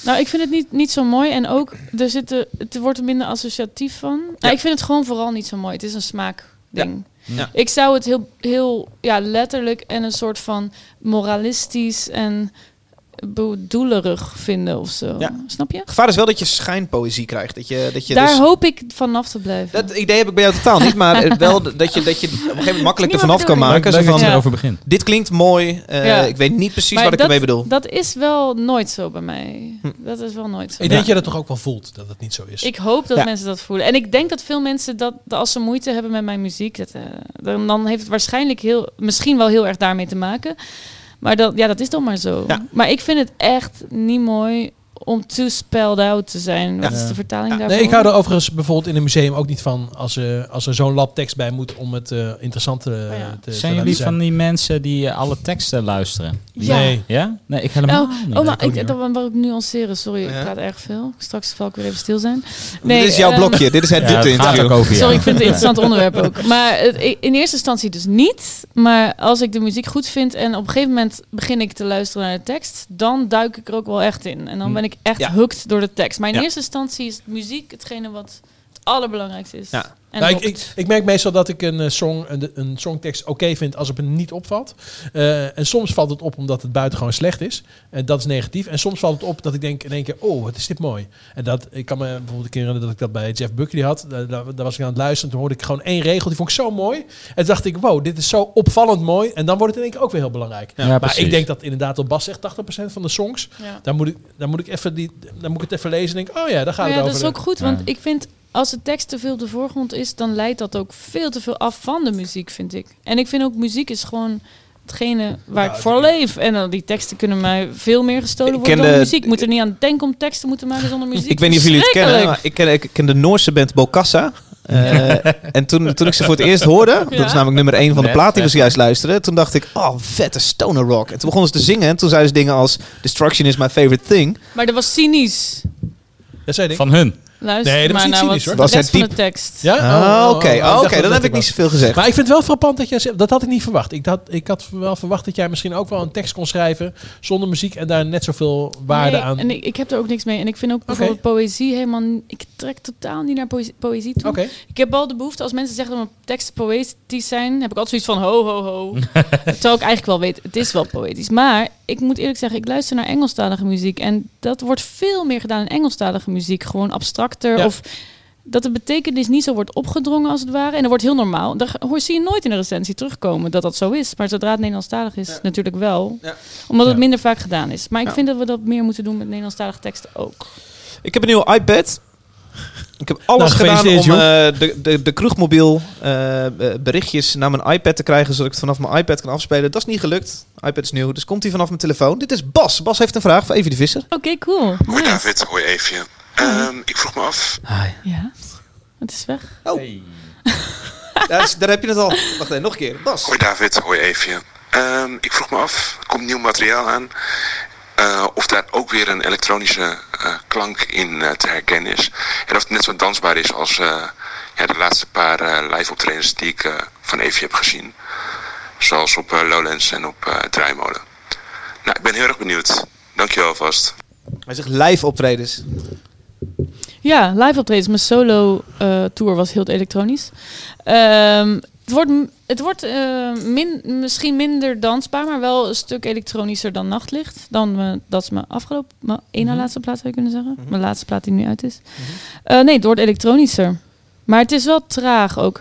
Nou, ik vind het niet, niet zo mooi. En ook, er zitten, het wordt er minder associatief van. Nou, ik vind het gewoon vooral niet zo mooi. Het is een smaakding. Ja. Ik zou het heel, heel ja, letterlijk en een soort van moralistisch en bedoelerig vinden of zo. Snap je? Gevaar is wel dat je schijnpoëzie krijgt. Dat je, dat je Daar dus, hoop ik vanaf te blijven. dat idee heb ik bij jou totaal niet, maar wel dat je, dat je op een gegeven moment makkelijk er vanaf kan maken. Zo van, erover begint. Dit klinkt mooi, eh, Ja. ik weet niet precies Maar wat ik dat, ermee bedoel. Dat is wel nooit zo bij mij. Dat is wel nooit zo. Ik denk dat je dat toch ook wel voelt, dat het niet zo is. Ik hoop dat Ja. mensen dat voelen. En ik denk dat veel mensen dat, dat als ze moeite hebben met mijn muziek, dat, eh, dan, dan heeft het waarschijnlijk heel, misschien wel heel erg daarmee te maken. Maar dat, ja, dat is dan maar zo. Ja. Maar ik vind het echt niet mooi om too spelled out te zijn. Wat Ja. is de vertaling daarvoor? Nee, ik hou er overigens bijvoorbeeld in een museum ook niet van als, er als er zo'n lab tekst bij moet om het eh, interessant te, te, te Zijn laten jullie van die mensen die eh, alle teksten luisteren? Ja. Nee. Ja? Nee, ik helemaal Oh, niet. oh, maar Ik dat wou ik nuanceren. Sorry, Ja. ik praat erg veel. Straks val ik weer even stil zijn. dit is jouw ehm, blokje, dit is het Ja, diepte interview. ook over Sorry, ik vind het een interessant onderwerp ook. Maar het- in eerste instantie dus niet. Maar als ik de muziek goed vind en op een gegeven moment begin ik te luisteren naar de tekst, dan duik ik er ook wel echt in. En dan ben ik echt Ja. hooked door de tekst. Maar in Ja. eerste instantie is muziek hetgene wat het allerbelangrijkste is. Ja. Nou, ik, ik, ik merk meestal dat ik een eh, song, een, een songtekst oké vind als het me niet opvalt. Eh, en soms valt het op omdat het buitengewoon slecht is. En dat is negatief. En soms valt het op dat ik denk in één keer, oh, wat is dit mooi. En dat, ik kan me bijvoorbeeld een keer herinneren dat ik dat bij Jeff Buckley had. Daar, daar, daar was ik aan het luisteren. Toen hoorde ik gewoon één regel, die vond ik zo mooi. En toen dacht ik, wow, dit is zo opvallend mooi. En dan wordt het in één keer ook weer heel belangrijk. Ja, maar precies. ik denk dat inderdaad, wat Bas zegt, 80% van de songs, Ja. daar, moet ik, daar, moet ik even die, daar moet ik het even lezen en denk, oh ja, daar gaat Maar het ja, over. dat is ook goed, want Ja. ik vind als de tekst te veel op de voorgrond is, dan leidt dat ook veel te veel af van de muziek, vind ik. En ik vind ook muziek is gewoon hetgene waar Nou, ik voor leef. En dan die teksten kunnen mij veel meer gestolen worden door de- muziek. Ik moet er niet aan denken om teksten te moeten maken zonder muziek. Ik weet niet of jullie het kennen, maar ik ken, ik ken de Noorse band Bokassa. Eh, en toen, toen ik ze voor het eerst hoorde, dat is namelijk nummer 1 van de plaat die we zojuist luisteren, toen dacht ik, oh, vette stoner rock. En toen begonnen ze te zingen en toen zeiden ze dingen als Destruction is my favorite thing. Maar dat was cynisch. Dat zei ik. Van hun. Luister Nee, maar naar cynisch, wat hoor. de Was rest het van de tekst. Ja? Ah, Oh, oké, oh, oh, ik oh, oké, dat dan heb ik niet zoveel gezegd. Maar ik vind het wel frappant dat jij dat had ik niet verwacht. Ik had, ik had wel verwacht dat jij misschien ook wel een tekst kon schrijven zonder muziek en daar net zoveel waarde Nee, aan. En ik, ik heb er ook niks mee. En ik vind ook bijvoorbeeld poëzie helemaal... Ik trek totaal niet naar poëzie, poëzie toe. Oké. Ik heb wel de behoefte, als mensen zeggen dat mijn teksten poëtisch zijn... heb ik altijd zoiets van ho, ho, ho. Terwijl ik eigenlijk wel weet, het is wel poëtisch. Maar ik moet eerlijk zeggen, ik luister naar Engelstalige muziek. En dat wordt veel meer gedaan in Engelstalige muziek. Gewoon abstracter. Ja. Of dat de betekenis niet zo wordt opgedrongen als het ware. En dat wordt heel normaal. Daar hoor zie je nooit in de recensie terugkomen dat dat zo is. Maar zodra het Nederlandstalig is, natuurlijk wel. Ja. Omdat het minder vaak gedaan is. Maar ik Ja. vind dat we dat meer moeten doen met Nederlandstalige teksten ook. Ik heb een nieuwe iPad. Ik heb alles Nou, gedaan om eh, de, de, de kroegmobiel eh, berichtjes naar mijn iPad te krijgen, zodat ik het vanaf mijn iPad kan afspelen. Dat is niet gelukt. iPad is nieuw, dus komt hij vanaf mijn telefoon. Dit is Bas. Bas heeft een vraag voor Evie de Visser. Oké, cool. Hoi Nice. David, hoi Eefje. Ehm, ik vroeg me af. Ja, het is weg. Oh. Daar, is- daar heb je het al. Wacht even, nog een keer. Bas. Hoi David, hoi Eefje. Ehm, ik vroeg me af, er komt nieuw materiaal aan. Eh, of daar ook weer een elektronische eh, klank in eh, te herkennen is. En of het net zo dansbaar is als eh, ja, de laatste paar eh, live optredens die ik van Eefje heb gezien. Zoals op Lowlands en op Draaimolen. Nou, ik ben heel erg benieuwd. Dankjewel alvast. Hij zegt live optredens. Ja, live optredens. Mijn solo eh, tour was heel elektronisch. Ehm, het wordt, het wordt eh, min, misschien minder dansbaar, maar wel een stuk elektronischer dan Nachtlicht. Dan, eh, dat is mijn afgelopen, mijn één na laatste plaat zou je kunnen zeggen. Mijn laatste plaat die nu uit is. Eh, nee, het wordt elektronischer. Maar het is wel traag ook.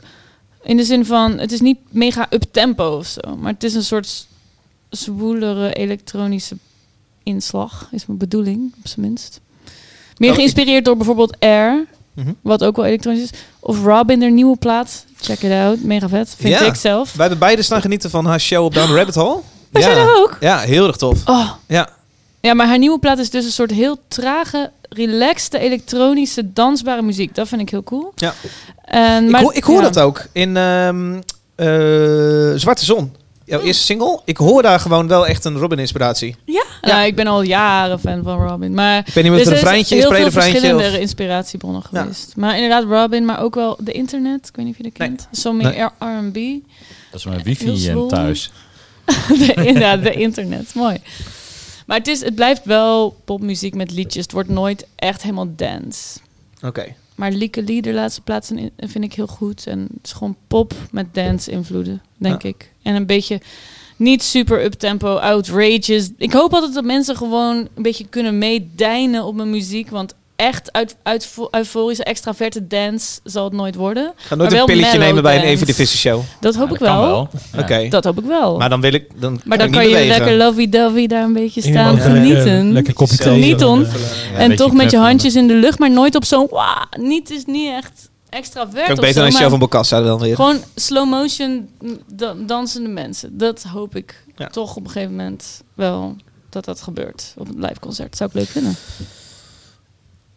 In de zin van, het is niet mega up-tempo of zo. Maar het is een soort zwoelere elektronische inslag, is mijn bedoeling, op zijn minst. Meer Oh, geïnspireerd door bijvoorbeeld Air, Mhm. wat ook wel elektronisch is. Of Robin, their nieuwe plaat. Check it out, mega vet. Vind Ja. ik zelf. Wij hebben beide staan genieten van haar show op Down Rabbit Hole. Wij ja. zijn er ook. Ja, heel erg tof. Oh. Ja. Ja, maar haar nieuwe plaat is dus een soort heel trage, relaxte, elektronische, dansbare muziek. Dat vind ik heel cool. Ja. En, ik maar, hoor, ik hoor ja. dat ook in ehm, eh, Zwarte Zon. Jouw eerste single. Ik hoor daar gewoon wel echt een Robin-inspiratie. Ja? Nou, ik ben al jaren fan van Robin. Maar Ik weet niet er een zijn refreintje is, heel veel pre-refreintje verschillende of- inspiratiebronnen Ja. geweest. Maar inderdaad Robin, maar ook wel de internet. Ik weet niet of je dat kent. Zo meer Nee. R&B. Dat is mijn wifi en thuis. de, inderdaad, de internet. Mooi. Maar het, is, het blijft wel popmuziek met liedjes. Het wordt nooit echt helemaal dance. Oké. Maar Lieke Lee, de laatste plaats, in- vind ik heel goed. En het is gewoon pop met dance-invloeden, denk Ja. ik. En een beetje niet super up-tempo, outrageous. Ik hoop altijd dat mensen gewoon een beetje kunnen meedijnen op mijn muziek. Want echt uit, uit, euforische, extraverte dance zal het nooit worden. Ga Maar nooit een pilletje nemen bij een de Visser show. Dat hoop Ja, ik dat wel. wel. Ja. Oké. Dat hoop ik wel. Maar dan wil ik... Dan Maar dan ik kan niet je bewegen. lekker lovey-dovey daar een beetje staan lekker- genieten. lekker kopje thee. Genieten. En toch met je handjes in de lucht, maar nooit op zo'n... Wah, niet is niet echt extravert Kan ik beter een show van Bocassa dan weer. Gewoon slow motion da- dansende mensen. Dat hoop ik Ja. toch op een gegeven moment wel dat dat gebeurt op een live concert. Zou ik leuk vinden.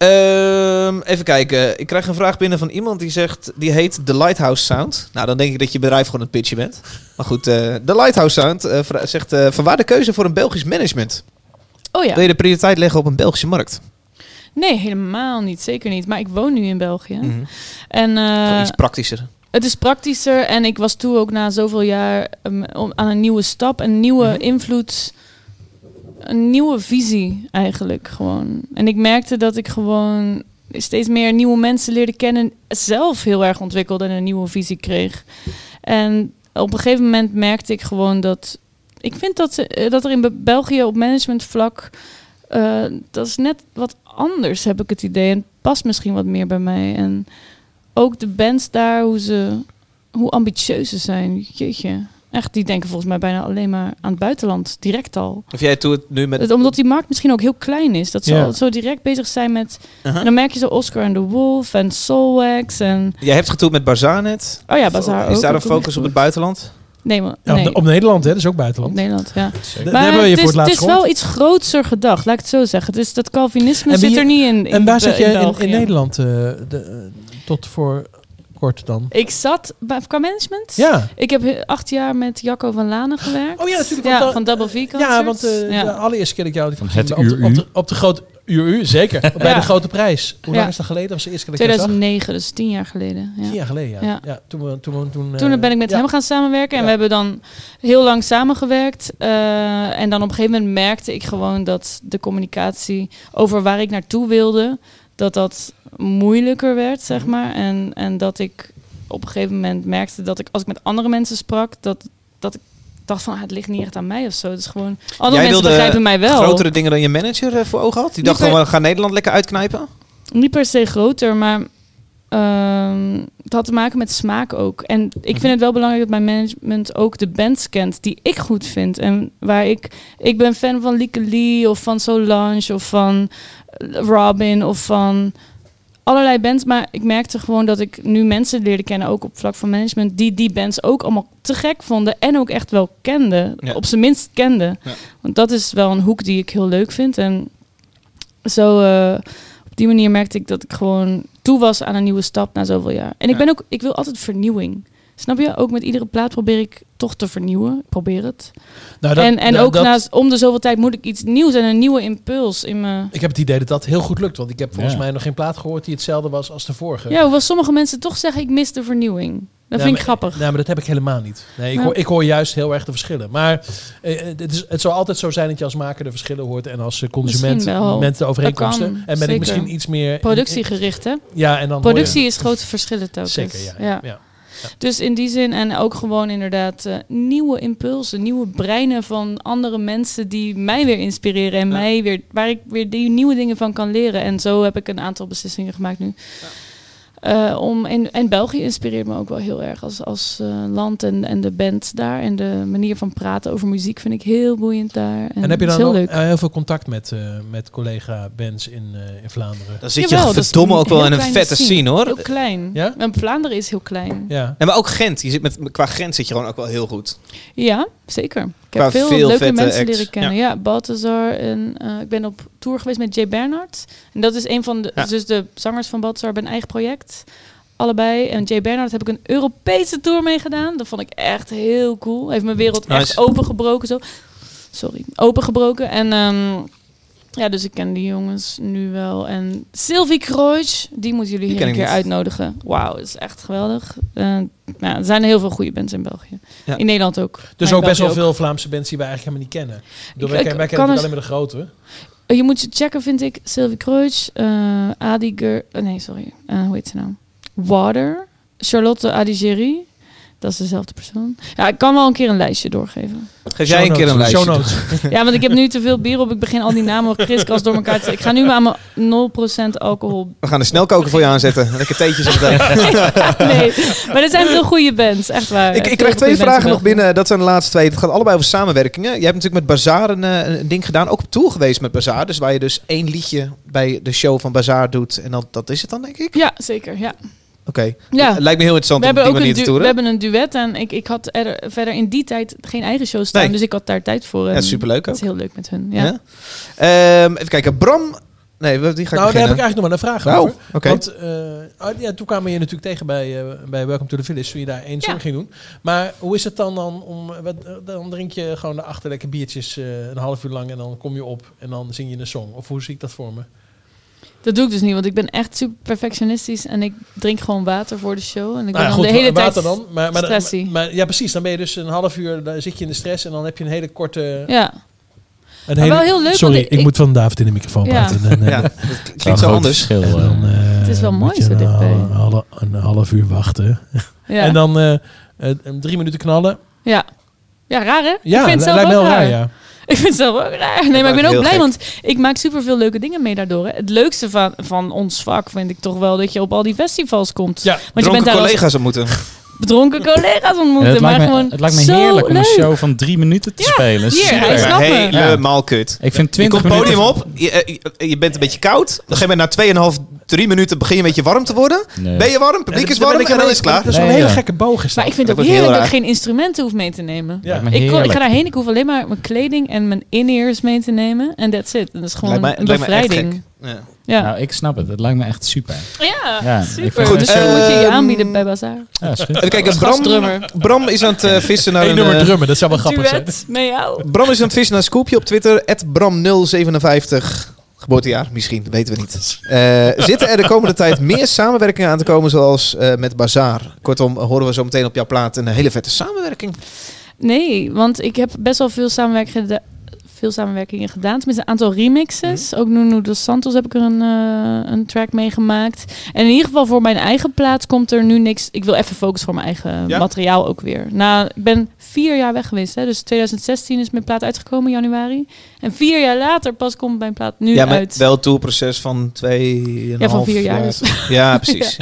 Ehm, even kijken. Ik krijg een vraag binnen van iemand die zegt... Die heet The Lighthouse Sound. Nou, dan denk ik dat je bedrijf gewoon een pitchen bent. Maar goed, eh The Lighthouse Sound eh, zegt... eh vanwaar de keuze voor een Belgisch management? Oh ja. Wil je de prioriteit leggen op een Belgische markt? Nee, helemaal niet. Zeker niet. Maar ik woon nu in België. Mhm. En eh, Gewoon iets praktischer. Het is praktischer en ik was toe ook na zoveel jaar um, om- aan een nieuwe stap, een nieuwe Mhm. invloed, een nieuwe visie eigenlijk gewoon. En ik merkte dat ik gewoon steeds meer nieuwe mensen leerde kennen, zelf heel erg ontwikkelde en een nieuwe visie kreeg. En op een gegeven moment merkte ik gewoon dat ik vind dat, eh, dat er in Be- België op managementvlak eh, dat is net wat anders, heb ik het idee. En past misschien wat meer bij mij. En ook de bands daar, hoe ze, hoe ambitieus ze zijn. Jeetje. Echt, die denken volgens mij bijna alleen maar aan het buitenland, direct al. Of jij doet het nu met... Het- omdat die markt misschien ook heel klein is. Dat ze Ja. al zo direct bezig zijn met... En dan merk je zo Oscar en de Wolf en Soulwax en... Jij hebt getoerd met Bazaar Oh ja, Bazaar Is ook. daar een focus op het buitenland? Nee, maar, Ja, op, nee. op Nederland, hè? Dat is ook buitenland. Op Nederland, ja. Daar Maar hebben we je het voor is, het is wel iets grootser gedacht, laat ik het zo zeggen. Het is dat Calvinisme zit er niet in. in En waar zat je in, in Nederland eh, de, eh, tot voor kort dan? Ik zat bij, qua management. Ja. Ik heb he- acht jaar met Jacco van Lanen gewerkt. Oh ja, natuurlijk. Ja, want, van Double V Concerts. Ja, want eh, Ja. de allereerste keer dat ik jou die Van het op, de- UU. op, de, op de grote UU, zeker. Bij Ja. de grote prijs. Hoe Ja. lang is dat geleden? Dat was de eerste keer dat je dat zag? 2009, dus tien jaar geleden. Ja. Tien jaar geleden, ja. Ja. ja. toen, we- toen, we- toen, Toen eh, ben ik met ja. hem gaan samenwerken. En Ja. we hebben dan heel lang samengewerkt. Eh, en dan op een gegeven moment merkte ik gewoon dat de communicatie over waar ik naartoe wilde, dat dat moeilijker werd, Mhm. zeg maar. En, en dat ik op een gegeven moment merkte dat ik, als ik met andere mensen sprak, dat, dat ik dacht van, ah, het ligt niet echt aan mij of zo. Het is gewoon, andere Jij mensen begrijpen mij wel. grotere dingen dan je manager eh, voor ogen had? Die dacht per- gewoon, we gaan Nederland lekker uitknijpen? Niet per se groter, maar ehm, het had te maken met smaak ook. En ik Mhm. vind het wel belangrijk dat mijn management ook de bands kent die ik goed vind. En waar ik... Ik ben fan van Lieke Lee of van Solange of van eh, Robin of van allerlei bands. Maar ik merkte gewoon dat ik nu mensen leerde kennen, ook op vlak van management, die die bands ook allemaal te gek vonden en ook echt wel kenden. Ja. Op zijn minst kenden. Ja. Want dat is wel een hoek die ik heel leuk vind. En zo eh, op die manier merkte ik dat ik gewoon toe was aan een nieuwe stap na zoveel jaar. En ik Ja. ben ook, ik wil altijd vernieuwing. Snap je? Ook met iedere plaat probeer ik toch te vernieuwen. Ik probeer het. Nou, dat- en en dat- ook dat- naast, om de zoveel tijd moet ik iets nieuws en een nieuwe impuls in me. Ik heb het idee dat dat heel goed lukt. Want ik heb volgens Ja. mij nog geen plaat gehoord die hetzelfde was als de vorige. Ja, hoewel sommige mensen toch zeggen ik mis de vernieuwing. Dat vind ik maar- grappig. Nou, maar dat heb ik helemaal niet. Nee, ik, Nou. hoor, ik hoor juist heel erg de verschillen. Maar eh, het, is, het zal altijd zo zijn dat je als maker de verschillen hoort en als eh, consument met de Dat overeenkomsten. kan, en ben zeker. ik misschien iets meer... Productiegericht, hè? Ja, en dan je- Productie is grote verschillen telkens. Zeker, ja. ja. Dus in die zin en ook gewoon inderdaad eh, nieuwe impulsen, nieuwe breinen van andere mensen die mij weer inspireren en mij weer waar ik weer die nieuwe dingen van kan leren. En zo heb ik een aantal beslissingen gemaakt nu. Eh, om, en, en België inspireert me ook wel heel erg als, als eh, land en, en de band daar. En de manier van praten over muziek vind ik heel boeiend daar. En, En heb je dan heel leuk. eh, heel veel contact met, eh, met collega-bands in, eh, in Vlaanderen? Dan zit Jawel, je verdomme ook wel in een vette scene, hoor. Heel klein. Ja? En Vlaanderen is heel klein. Ja. En maar ook Gent. Je zit met, qua Gent zit je gewoon ook wel heel goed. Ja, zeker. Ik Qua heb veel, veel leuke mensen acts. leren kennen. Ja, Balthazar. En eh, ik ben op tour geweest met Jay Bernhard. En dat is een van de... Ja. Dus de zangers van Balthazar hebben een eigen project. Allebei. En Jay Bernhard heb ik een Europese tour mee gedaan. Dat vond ik echt heel cool. Heeft mijn wereld echt opengebroken. Zo. Sorry. Opengebroken. En... ehm, ja, dus ik ken die jongens nu wel. En Sylvie Kreutsch, die moeten jullie Die hier een keer niet. uitnodigen. Wauw, is echt geweldig. Eh, nou, er zijn heel veel goede bands in België. Ja. In Nederland ook. Dus ook best wel veel Vlaamse bands die wij eigenlijk helemaal niet kennen. Ik bedoel, wij, Ik- kennen- wij alleen maar de grote. Eh, Je moet checken, vind ik. Sylvie Kreutsch, eh Adi Ger... eh, nee, sorry. Eh, hoe heet ze nou? Water. Charlotte Adigeri. Dat is dezelfde persoon. Ja, ik kan wel een keer een lijstje doorgeven. Geef jij een keer een lijstje. Show notes. Ja, want ik heb nu te veel bier op. Ik begin al die namen kriskras door elkaar te... Ik ga nu maar aan mijn 0% alcohol... We gaan de snelkoker voor je aanzetten. Lekker theetjes op de nee, maar er zijn veel goede bands. Echt waar. Ik, ik krijg twee vragen nog binnen. Dat zijn de laatste twee. Het gaat allebei over samenwerkingen. Jij hebt natuurlijk met Bazaar een, eh, een ding gedaan. Ook op tour geweest met Bazaar. Dus waar je dus één liedje bij de show van Bazaar doet. En dan, dat is het dan, denk ik? Ja, zeker. Ja. Oké. Ja. Het lijkt me heel interessant We om op hebben, die ook een manier te du- we toeren. hebben een duet en ik, ik had er verder in die tijd geen eigen show staan. Nee. Dus ik had daar tijd voor. en Ja, superleuk Het is heel leuk met hun. Ja. Ja? Ehm, even kijken. Bram... Nee, die ga ik Nou, daar heb ik eigenlijk nog wel een vraag Nou, over. oké. Want eh, ah, ja, toen kwamen je natuurlijk tegen bij, eh, bij Welcome to the Village, toen je daar één song Ja. ging doen. Maar hoe is het dan dan om, wat, dan drink je gewoon daarachter lekker biertjes eh, een half uur lang en dan kom je op en dan zing je een song. Of hoe zie ik dat voor me? Dat doe ik dus niet, want ik ben echt super perfectionistisch en ik drink gewoon water voor de show. En ik ben Nou ja, dan goed, de hele water tijd dan. Maar, maar, ja, precies. Dan ben je dus een half uur, dan zit je in de stress en dan heb je een hele korte... Ja. Een Maar hele, wel heel leuk, Sorry, ik, ik- moet van David in de microfoon Ja. praten. En, Ja, dat Wel klinkt een zo anders. verschil. en dan, eh, Het is wel mooi zo een, dichtbij. hal- hal- een half uur wachten. Ja. En dan eh, eh, drie minuten knallen. ja. ja, raar hè? Ja, ik vind het zelf lijkt me heel raar. raar, ja. Ik vind het zelf ook raar. Nee, maar ik ben ook blij, gek. want ik maak super veel leuke dingen mee daardoor. Hè. Het leukste van, van ons vak vind ik toch wel dat je op al die festivals komt. Ja, want je bent Dronken daar als collega's ontmoeten. dronken collega's ontmoeten. het, maar lijkt me, gewoon het lijkt me zo heerlijk om een leuk. show van drie minuten te Ja, spelen. hier, Super. hij snapt me. Helemaal kut. Ik vind Je 20 komt het podium minuten... op, je, eh, je, je bent een beetje koud. Een gegeven moment na 2,5, 3 minuten begin je een beetje warm te worden. Nee. Ben je warm, publiek is warm en dan is het klaar. Dat is een hele ja. gekke boog is Maar ik vind het Dat ook heerlijk dat ik raar. geen instrumenten hoef mee te nemen. Ik, ik ga daarheen, ik hoef alleen maar mijn kleding en mijn in-ears mee te nemen. En that's it. Dat is gewoon mij- een bevrijding. Ja. Ja. Nou, ik snap het. Het lijkt me echt super. ja, Ja, super. Goed, dus dat moet je je ehm, aanbieden bij Bazaar. Ja, is goed. Als Bram. Bram is aan het eh, vissen naar een... nummer eh, drummen, dat zou wel grappig zijn. Met jou. Bram is aan het vissen naar een scoopje op Twitter. Bram057. Geboortejaar, misschien, weten we niet. Eh, zitten er de komende tijd meer samenwerkingen aan te komen, zoals eh, met Bazaar? Kortom, horen we zo meteen op jouw plaat een hele vette samenwerking. Nee, want ik heb best wel veel samenwerkingen, veel samenwerkingen gedaan. Tenminste, een aantal remixes. Ook Nuno dos Santos heb ik er een, eh, een track mee gemaakt. En in ieder geval voor mijn eigen plaat komt er nu niks. Ik wil even focussen voor mijn eigen Ja? materiaal ook weer. Nou, ik ben vier jaar weg geweest. Hè? Dus 2016 is mijn plaat uitgekomen, januari. En vier jaar later pas komt mijn plaat nu ja, maar uit. wel tourproces van twee en Ja, van vier jaar dus. Ja, precies.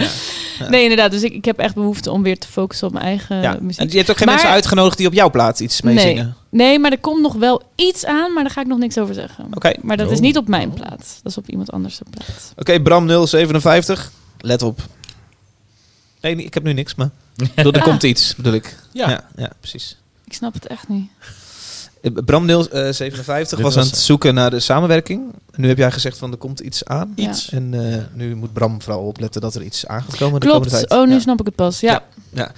Ja. Nee, inderdaad. Dus ik, ik heb echt behoefte om weer te focussen op mijn eigen Ja. muziek. En je hebt ook geen Maar- mensen uitgenodigd die op jouw plaat iets mee nee. zingen? Nee, maar er komt nog wel iets aan, maar daar ga ik nog niks over zeggen. Oké. Maar dat is niet op mijn plaat. Dat is op iemand anders de plaat. Oké, Bram 057. Let op. Nee, ik heb nu niks, maar... Er Ah. komt iets, bedoel ik. Ja. ja, ja, precies. Ik snap het echt niet. Eh, Bram 057 Dit was was- aan het zoeken naar de samenwerking. Nu heb jij gezegd van er komt iets aan. Iets. En eh, nu moet Bram vooral opletten dat er iets aan gaat komen de Klopt. komende tijd. Oh, nu Ja. snap ik het pas. Ja. Ja.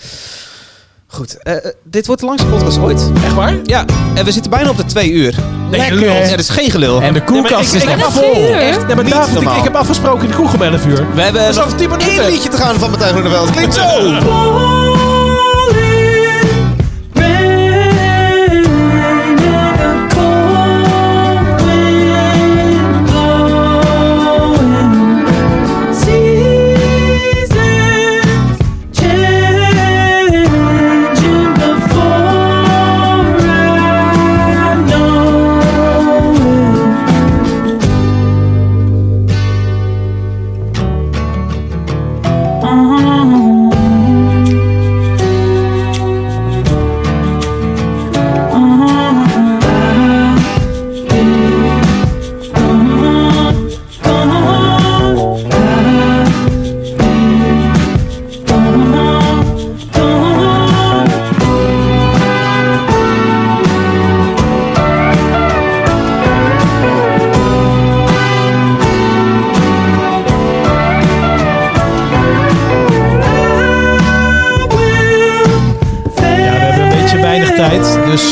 Goed. Eh, eh, dit wordt de langste podcast ooit. Echt waar? Ja. En we zitten bijna op de twee uur. Lekker. Ja, dat is geen gelul. En de koelkast Nee, ik, is nog vol. Echt? Nee, maar Niet David, ik, heb afgesproken in de kroeg om 11 uur. We hebben nog over 10 minuten. één liedje te gaan van Martijn Groeneveld. Klinkt zo.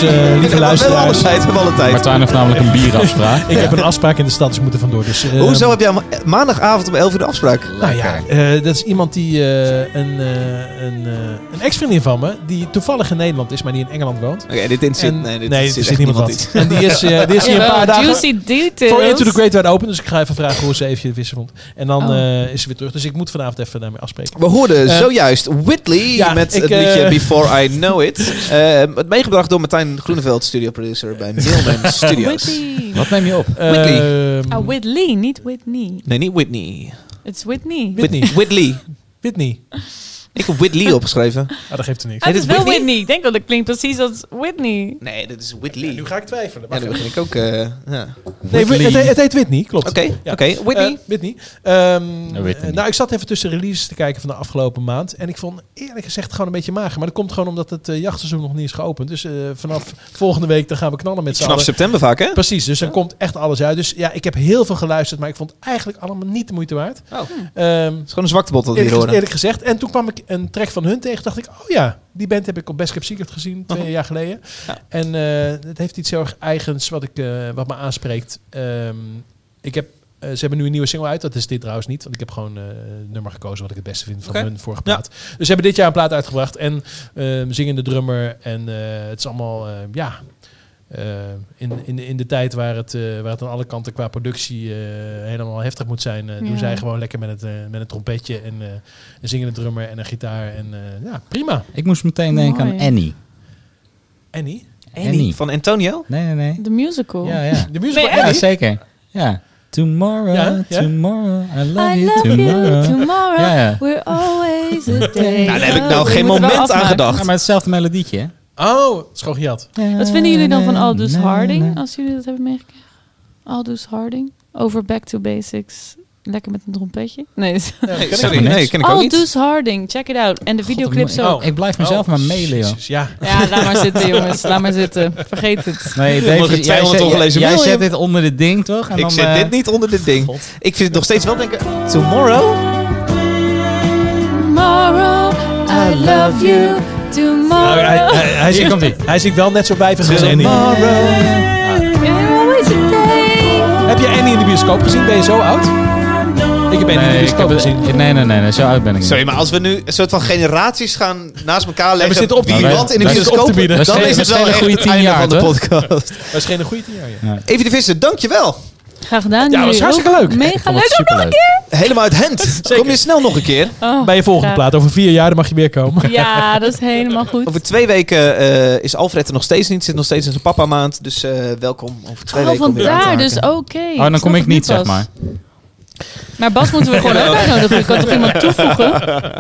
Dus eh lieve luisteraars. tijd. We hebben alle tijd. Martijn heeft namelijk een bierafspraak. Ik heb een afspraak in de stad, dus ik moet er vandoor. Dus, eh, Hoezo heb jij ma- maandagavond om 11 uur de afspraak? Nou ja, eh, dat is iemand die eh, een, eh, een, eh, een ex-vriendin van me, die toevallig in Nederland is, maar die in Engeland woont. Oké, dit interesseert En- nee, dit nee, er zit niemand wat. En die is, eh, die is hier een paar dagen Juicy details. voor Into the Great Wide Open. Dus ik ga even vragen hoe ze even de vissen vond. En dan Oh. eh, is ze weer terug. Dus ik moet vanavond even daarmee afspreken. We hoorden Eh, zojuist Whitley ja, met ik, het liedje eh, Before I Know It. Eh, het meegebracht door Martijn Groeneveld, studioproducer bij Mailman Studios. Whitney. Wat neem je op? Whitley. Ehm, Ah, Whitley, niet Whitney. Nee, niet Whitney. It's Whitney. Whitney. Whitley. Whitney. Ik heb Whitley opgeschreven. Ah, dat geeft er niks. Ah, het is is wel Whitney? Whitney. Ik denk dat het klinkt precies als Whitney. Nee, dit is Whitley. Nu ga ik twijfelen. Ja, dan begin ik ook. eh, ja. Nee, het, het heet Whitney, klopt. Oké, Ja. oké. Whitney. Eh, Whitney. Ehm, Whitney. nou, ik zat even tussen releases te kijken van de afgelopen maand. En ik vond eerlijk gezegd gewoon een beetje mager. Maar dat komt gewoon omdat het eh, jachtseizoen nog niet is geopend. Dus eh, vanaf volgende week dan gaan we knallen met z'n Vanaf allen. september vaak, hè? Precies, dus dan komt echt alles uit. Dus ja, ik heb heel veel geluisterd, maar ik vond het eigenlijk allemaal niet de moeite waard. Oh. Het Ehm, is gewoon een zwaktebot dat we hier horen. eerlijk gezegd. En toen kwam ik een track van hun tegen. dacht ik, oh ja, die band heb ik op Best Kept Secret gezien twee Oh. jaar geleden. Ja. En eh, het heeft iets heel erg eigens wat, ik, eh, wat me aanspreekt. Ehm, ik heb, eh, ze hebben nu een nieuwe single uit. Dat is dit trouwens niet. Want ik heb gewoon het nummer gekozen wat ik het beste vind van hun vorige Ja. plaat. Dus ze hebben dit jaar een plaat uitgebracht. En ehm zingende drummer. En het is allemaal, ja... eh, in, in, in de tijd waar het, eh, waar het aan alle kanten qua productie eh, helemaal heftig moet zijn, eh, doen zij gewoon lekker met, het, met een trompetje en eh, een zingende drummer en een gitaar. En eh, ja, prima. Ik moest meteen denken Mooi. aan Annie. Annie? Annie. Van Antonio? Nee, nee, nee. The musical. Ja, ja. De musical Nee, Ja, Annie? zeker. Ja. Tomorrow, Ja, ja. tomorrow, I love I you love tomorrow. you tomorrow. Ja. We're always a day. Nou, daar heb ik nou geen moment aan gedacht. Ja, maar hetzelfde melodietje, hè? Oh, het is gewoon gejat. Wat vinden jullie dan van Aldous Harding, als jullie dat hebben meegekregen? Aldous Harding, over Back to Basics. Lekker met een trompetje. Nee, Nee, sorry, nee, ken ik ook niet. Aldous Harding, check it out. En de videoclips ook. Oh. Ik blijf mezelf maar mailen, ja. Ja, laat maar zitten jongens, laat maar zitten. Vergeet het. Nee, jij, 200 zet, ongelezen jij zet dit onder dit ding, toch? En Ik dan, zet eh, dit niet onder dit ding. Ik vind het nog steeds wel denken... Tomorrow? Tomorrow, I love you. Nou, Tomorrow. hij, hij, hij, zingt, hij zingt wel net zo wijvig als Annie. We're always a day. Heb je Annie in de bioscoop gezien? Ben je zo oud? Ik heb één in de bioscoop gezien. nee, nee, nee, nee, zo uit ben ik niet. Sorry, maar als we nu een soort van generaties gaan naast elkaar we leggen... zitten op te wie wat in de We bioscoop, op te bieden. We dan is het we wel echt goede tien jaar, van de podcast. Dat is geen goede tien jaar. ja. Evie de Visser, dankjewel. Graag gedaan. Ja, dat was hartstikke ook. leuk. Mega leuk. het superleuk. Helemaal uit hand. Kom je snel nog een keer. Oh, Bij je volgende graag. plaat. Over vier jaar dan mag je weer komen. Ja, dat is helemaal goed. Over twee weken eh, is Alfred er nog steeds niet. Zit nog steeds in zijn papa maand. Dus eh, welkom over twee Oh, weken. te vandaar. Dus oké. Oh, dan kom ik niet, zeg maar. Maar Bas moeten we gewoon ook uitnodigen. Je kan toch iemand toevoegen?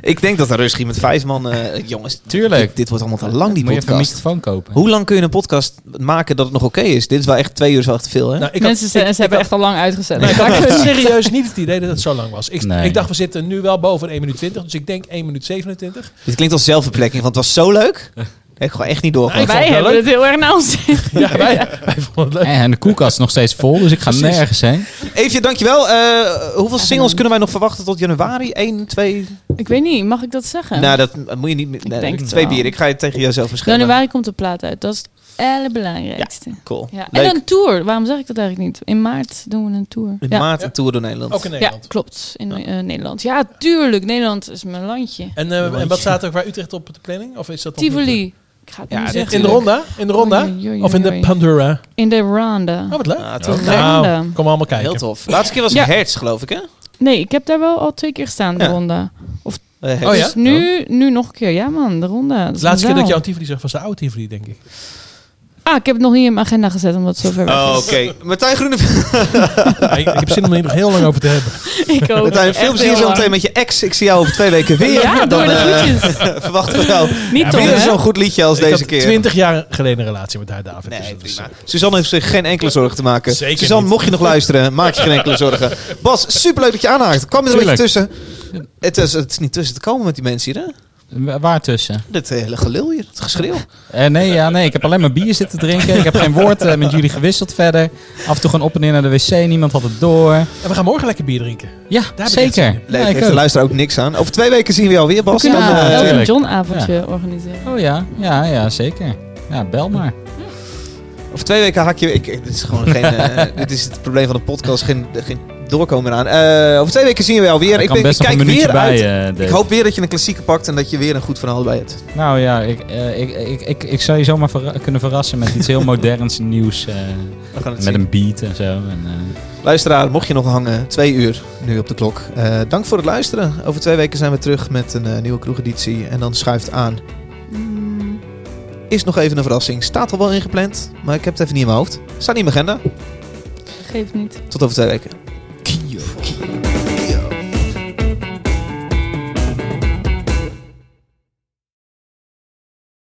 Ik denk dat een Rusgie met vijf man... eh, jongens, Tuurlijk. dit, dit wordt allemaal te lang, die Moet je even een podcast. microfoon kopen. Hoe lang kun je een podcast maken dat het nog oké is? Dit is wel echt twee uur is wel echt te veel, hè? Nou, ik had- Mensen ze, ik- ze hebben echt al lang uitgezet. Nee, ik had serieus niet het idee dat het zo lang was. Ik, Nee. ik dacht, we zitten nu wel boven 1 minuut 20. Dus ik denk 1 minuut 27. Dit klinkt als zelfverplekking, want het was zo leuk. Ik gewoon echt niet doorgaan. Wij hebben leuk. het heel erg zin. Ja, wij, wij vonden het leuk. En de koelkast is nog steeds vol, dus ik ga Precies. nergens heen. Eefje, dankjewel. Eh hoeveel singles kunnen wij nog verwachten tot januari? Eén, twee? Ik weet niet, mag ik dat zeggen? Nou, dat moet je niet... Nee, denk het twee wel. bier. Ik ga je tegen jezelf verschillen. Januari komt de plaat uit. Dat is het allerbelangrijkste. Cool. Ja. En Leuk. een tour. Waarom zeg ik dat eigenlijk niet? In maart doen we een tour. In ja. maart een tour door Nederland. Ook in Ja, Nederland. klopt. In eh, Nederland. Ja, tuurlijk. Nederland is mijn landje. En, eh, en wat staat er qua Utrecht op de planning? Of is dat nog niet- Tivoli. Ik ga het Ja, niet dit- zeggen. In de ronda? In de ronda? Oei, oei, oei, Of in de. Pandora? In de ronda. Oh, wat leuk. Ah. Nou, kom allemaal kijken. Heel tof. Laatste keer was Ja. Hertz, geloof ik, hè? Nee, ik heb daar wel al twee keer gestaan, de Ja. ronda. Eh, Hertz. Oh ja? Dus nu, nu nog een keer. Ja man, de ronda. Dat De laatste keer dat jou een Tivoli zag was de oude Tivoli, denk ik. Ah, ik heb het nog niet in mijn agenda gezet, omdat het zo ver weg Oh, is. Oké, Martijn Groene. Ja, ik, ik heb zin om er nog heel lang over te hebben. ik ook. Martijn, veel plezier zo meteen met je ex. Ik zie jou over twee weken weer. Ja, Dan door de eh, groetjes. verwachten we jou Niet Tom, weer hè? zo'n goed liedje als ik deze had keer. twintig jaar geleden een relatie met haar, David. Nee, Dus dat is- prima. Suzanne heeft zich geen enkele zorgen te maken. Zeker Suzanne, niet. mocht je nog luisteren, maak je geen enkele zorgen. Bas, superleuk dat je aanhaakt. Kwam je er een beetje tussen? Het is, het is niet tussen te komen met die mensen hier, hè? Wa- Waar tussen? Dit hele gelul hier, het geschreeuw. Eh, nee, ja, nee, ik heb alleen maar bier zitten drinken. Ik heb geen woord eh, met jullie gewisseld verder. Af en toe gewoon op en neer naar de wc. Niemand had het door. En we gaan morgen lekker bier drinken. Ja, zeker. Leuk, Ja, ik de ook. niks aan. Over twee weken zien we jou weer, We Bas. kunnen Dan, een eh, Ja, Elton tuurlijk. John avondje organiseren. Oh ja, ja, ja, zeker. Ja, bel maar. over twee weken haak je... Ik, ik- dit is gewoon geen... eh, dit is het probleem van de podcast, geen, geen doorkomen aan. Eh, over twee weken zien we jou weer. Er Ik, ben, ik kijk een minuutje weer bij, uit. eh, ik hoop weer dat je een klassieker pakt en dat je weer een goed verhaal bij hebt. Nou ja, ik, eh, ik, ik, ik, ik zou je zomaar verra- kunnen verrassen met iets heel moderns nieuws. eh, met zien. een beat en zo. En, eh, Luisteraar, mocht je nog hangen, twee uur nu op de klok. Eh, dank voor het luisteren. Over twee weken zijn we terug met een nieuwe kroegeditie. En dan schuift aan. Is nog even een verrassing. Staat al wel ingepland, maar ik heb het even niet in mijn hoofd. Staat niet in mijn agenda. geeft niet. Tot over twee weken. Kio.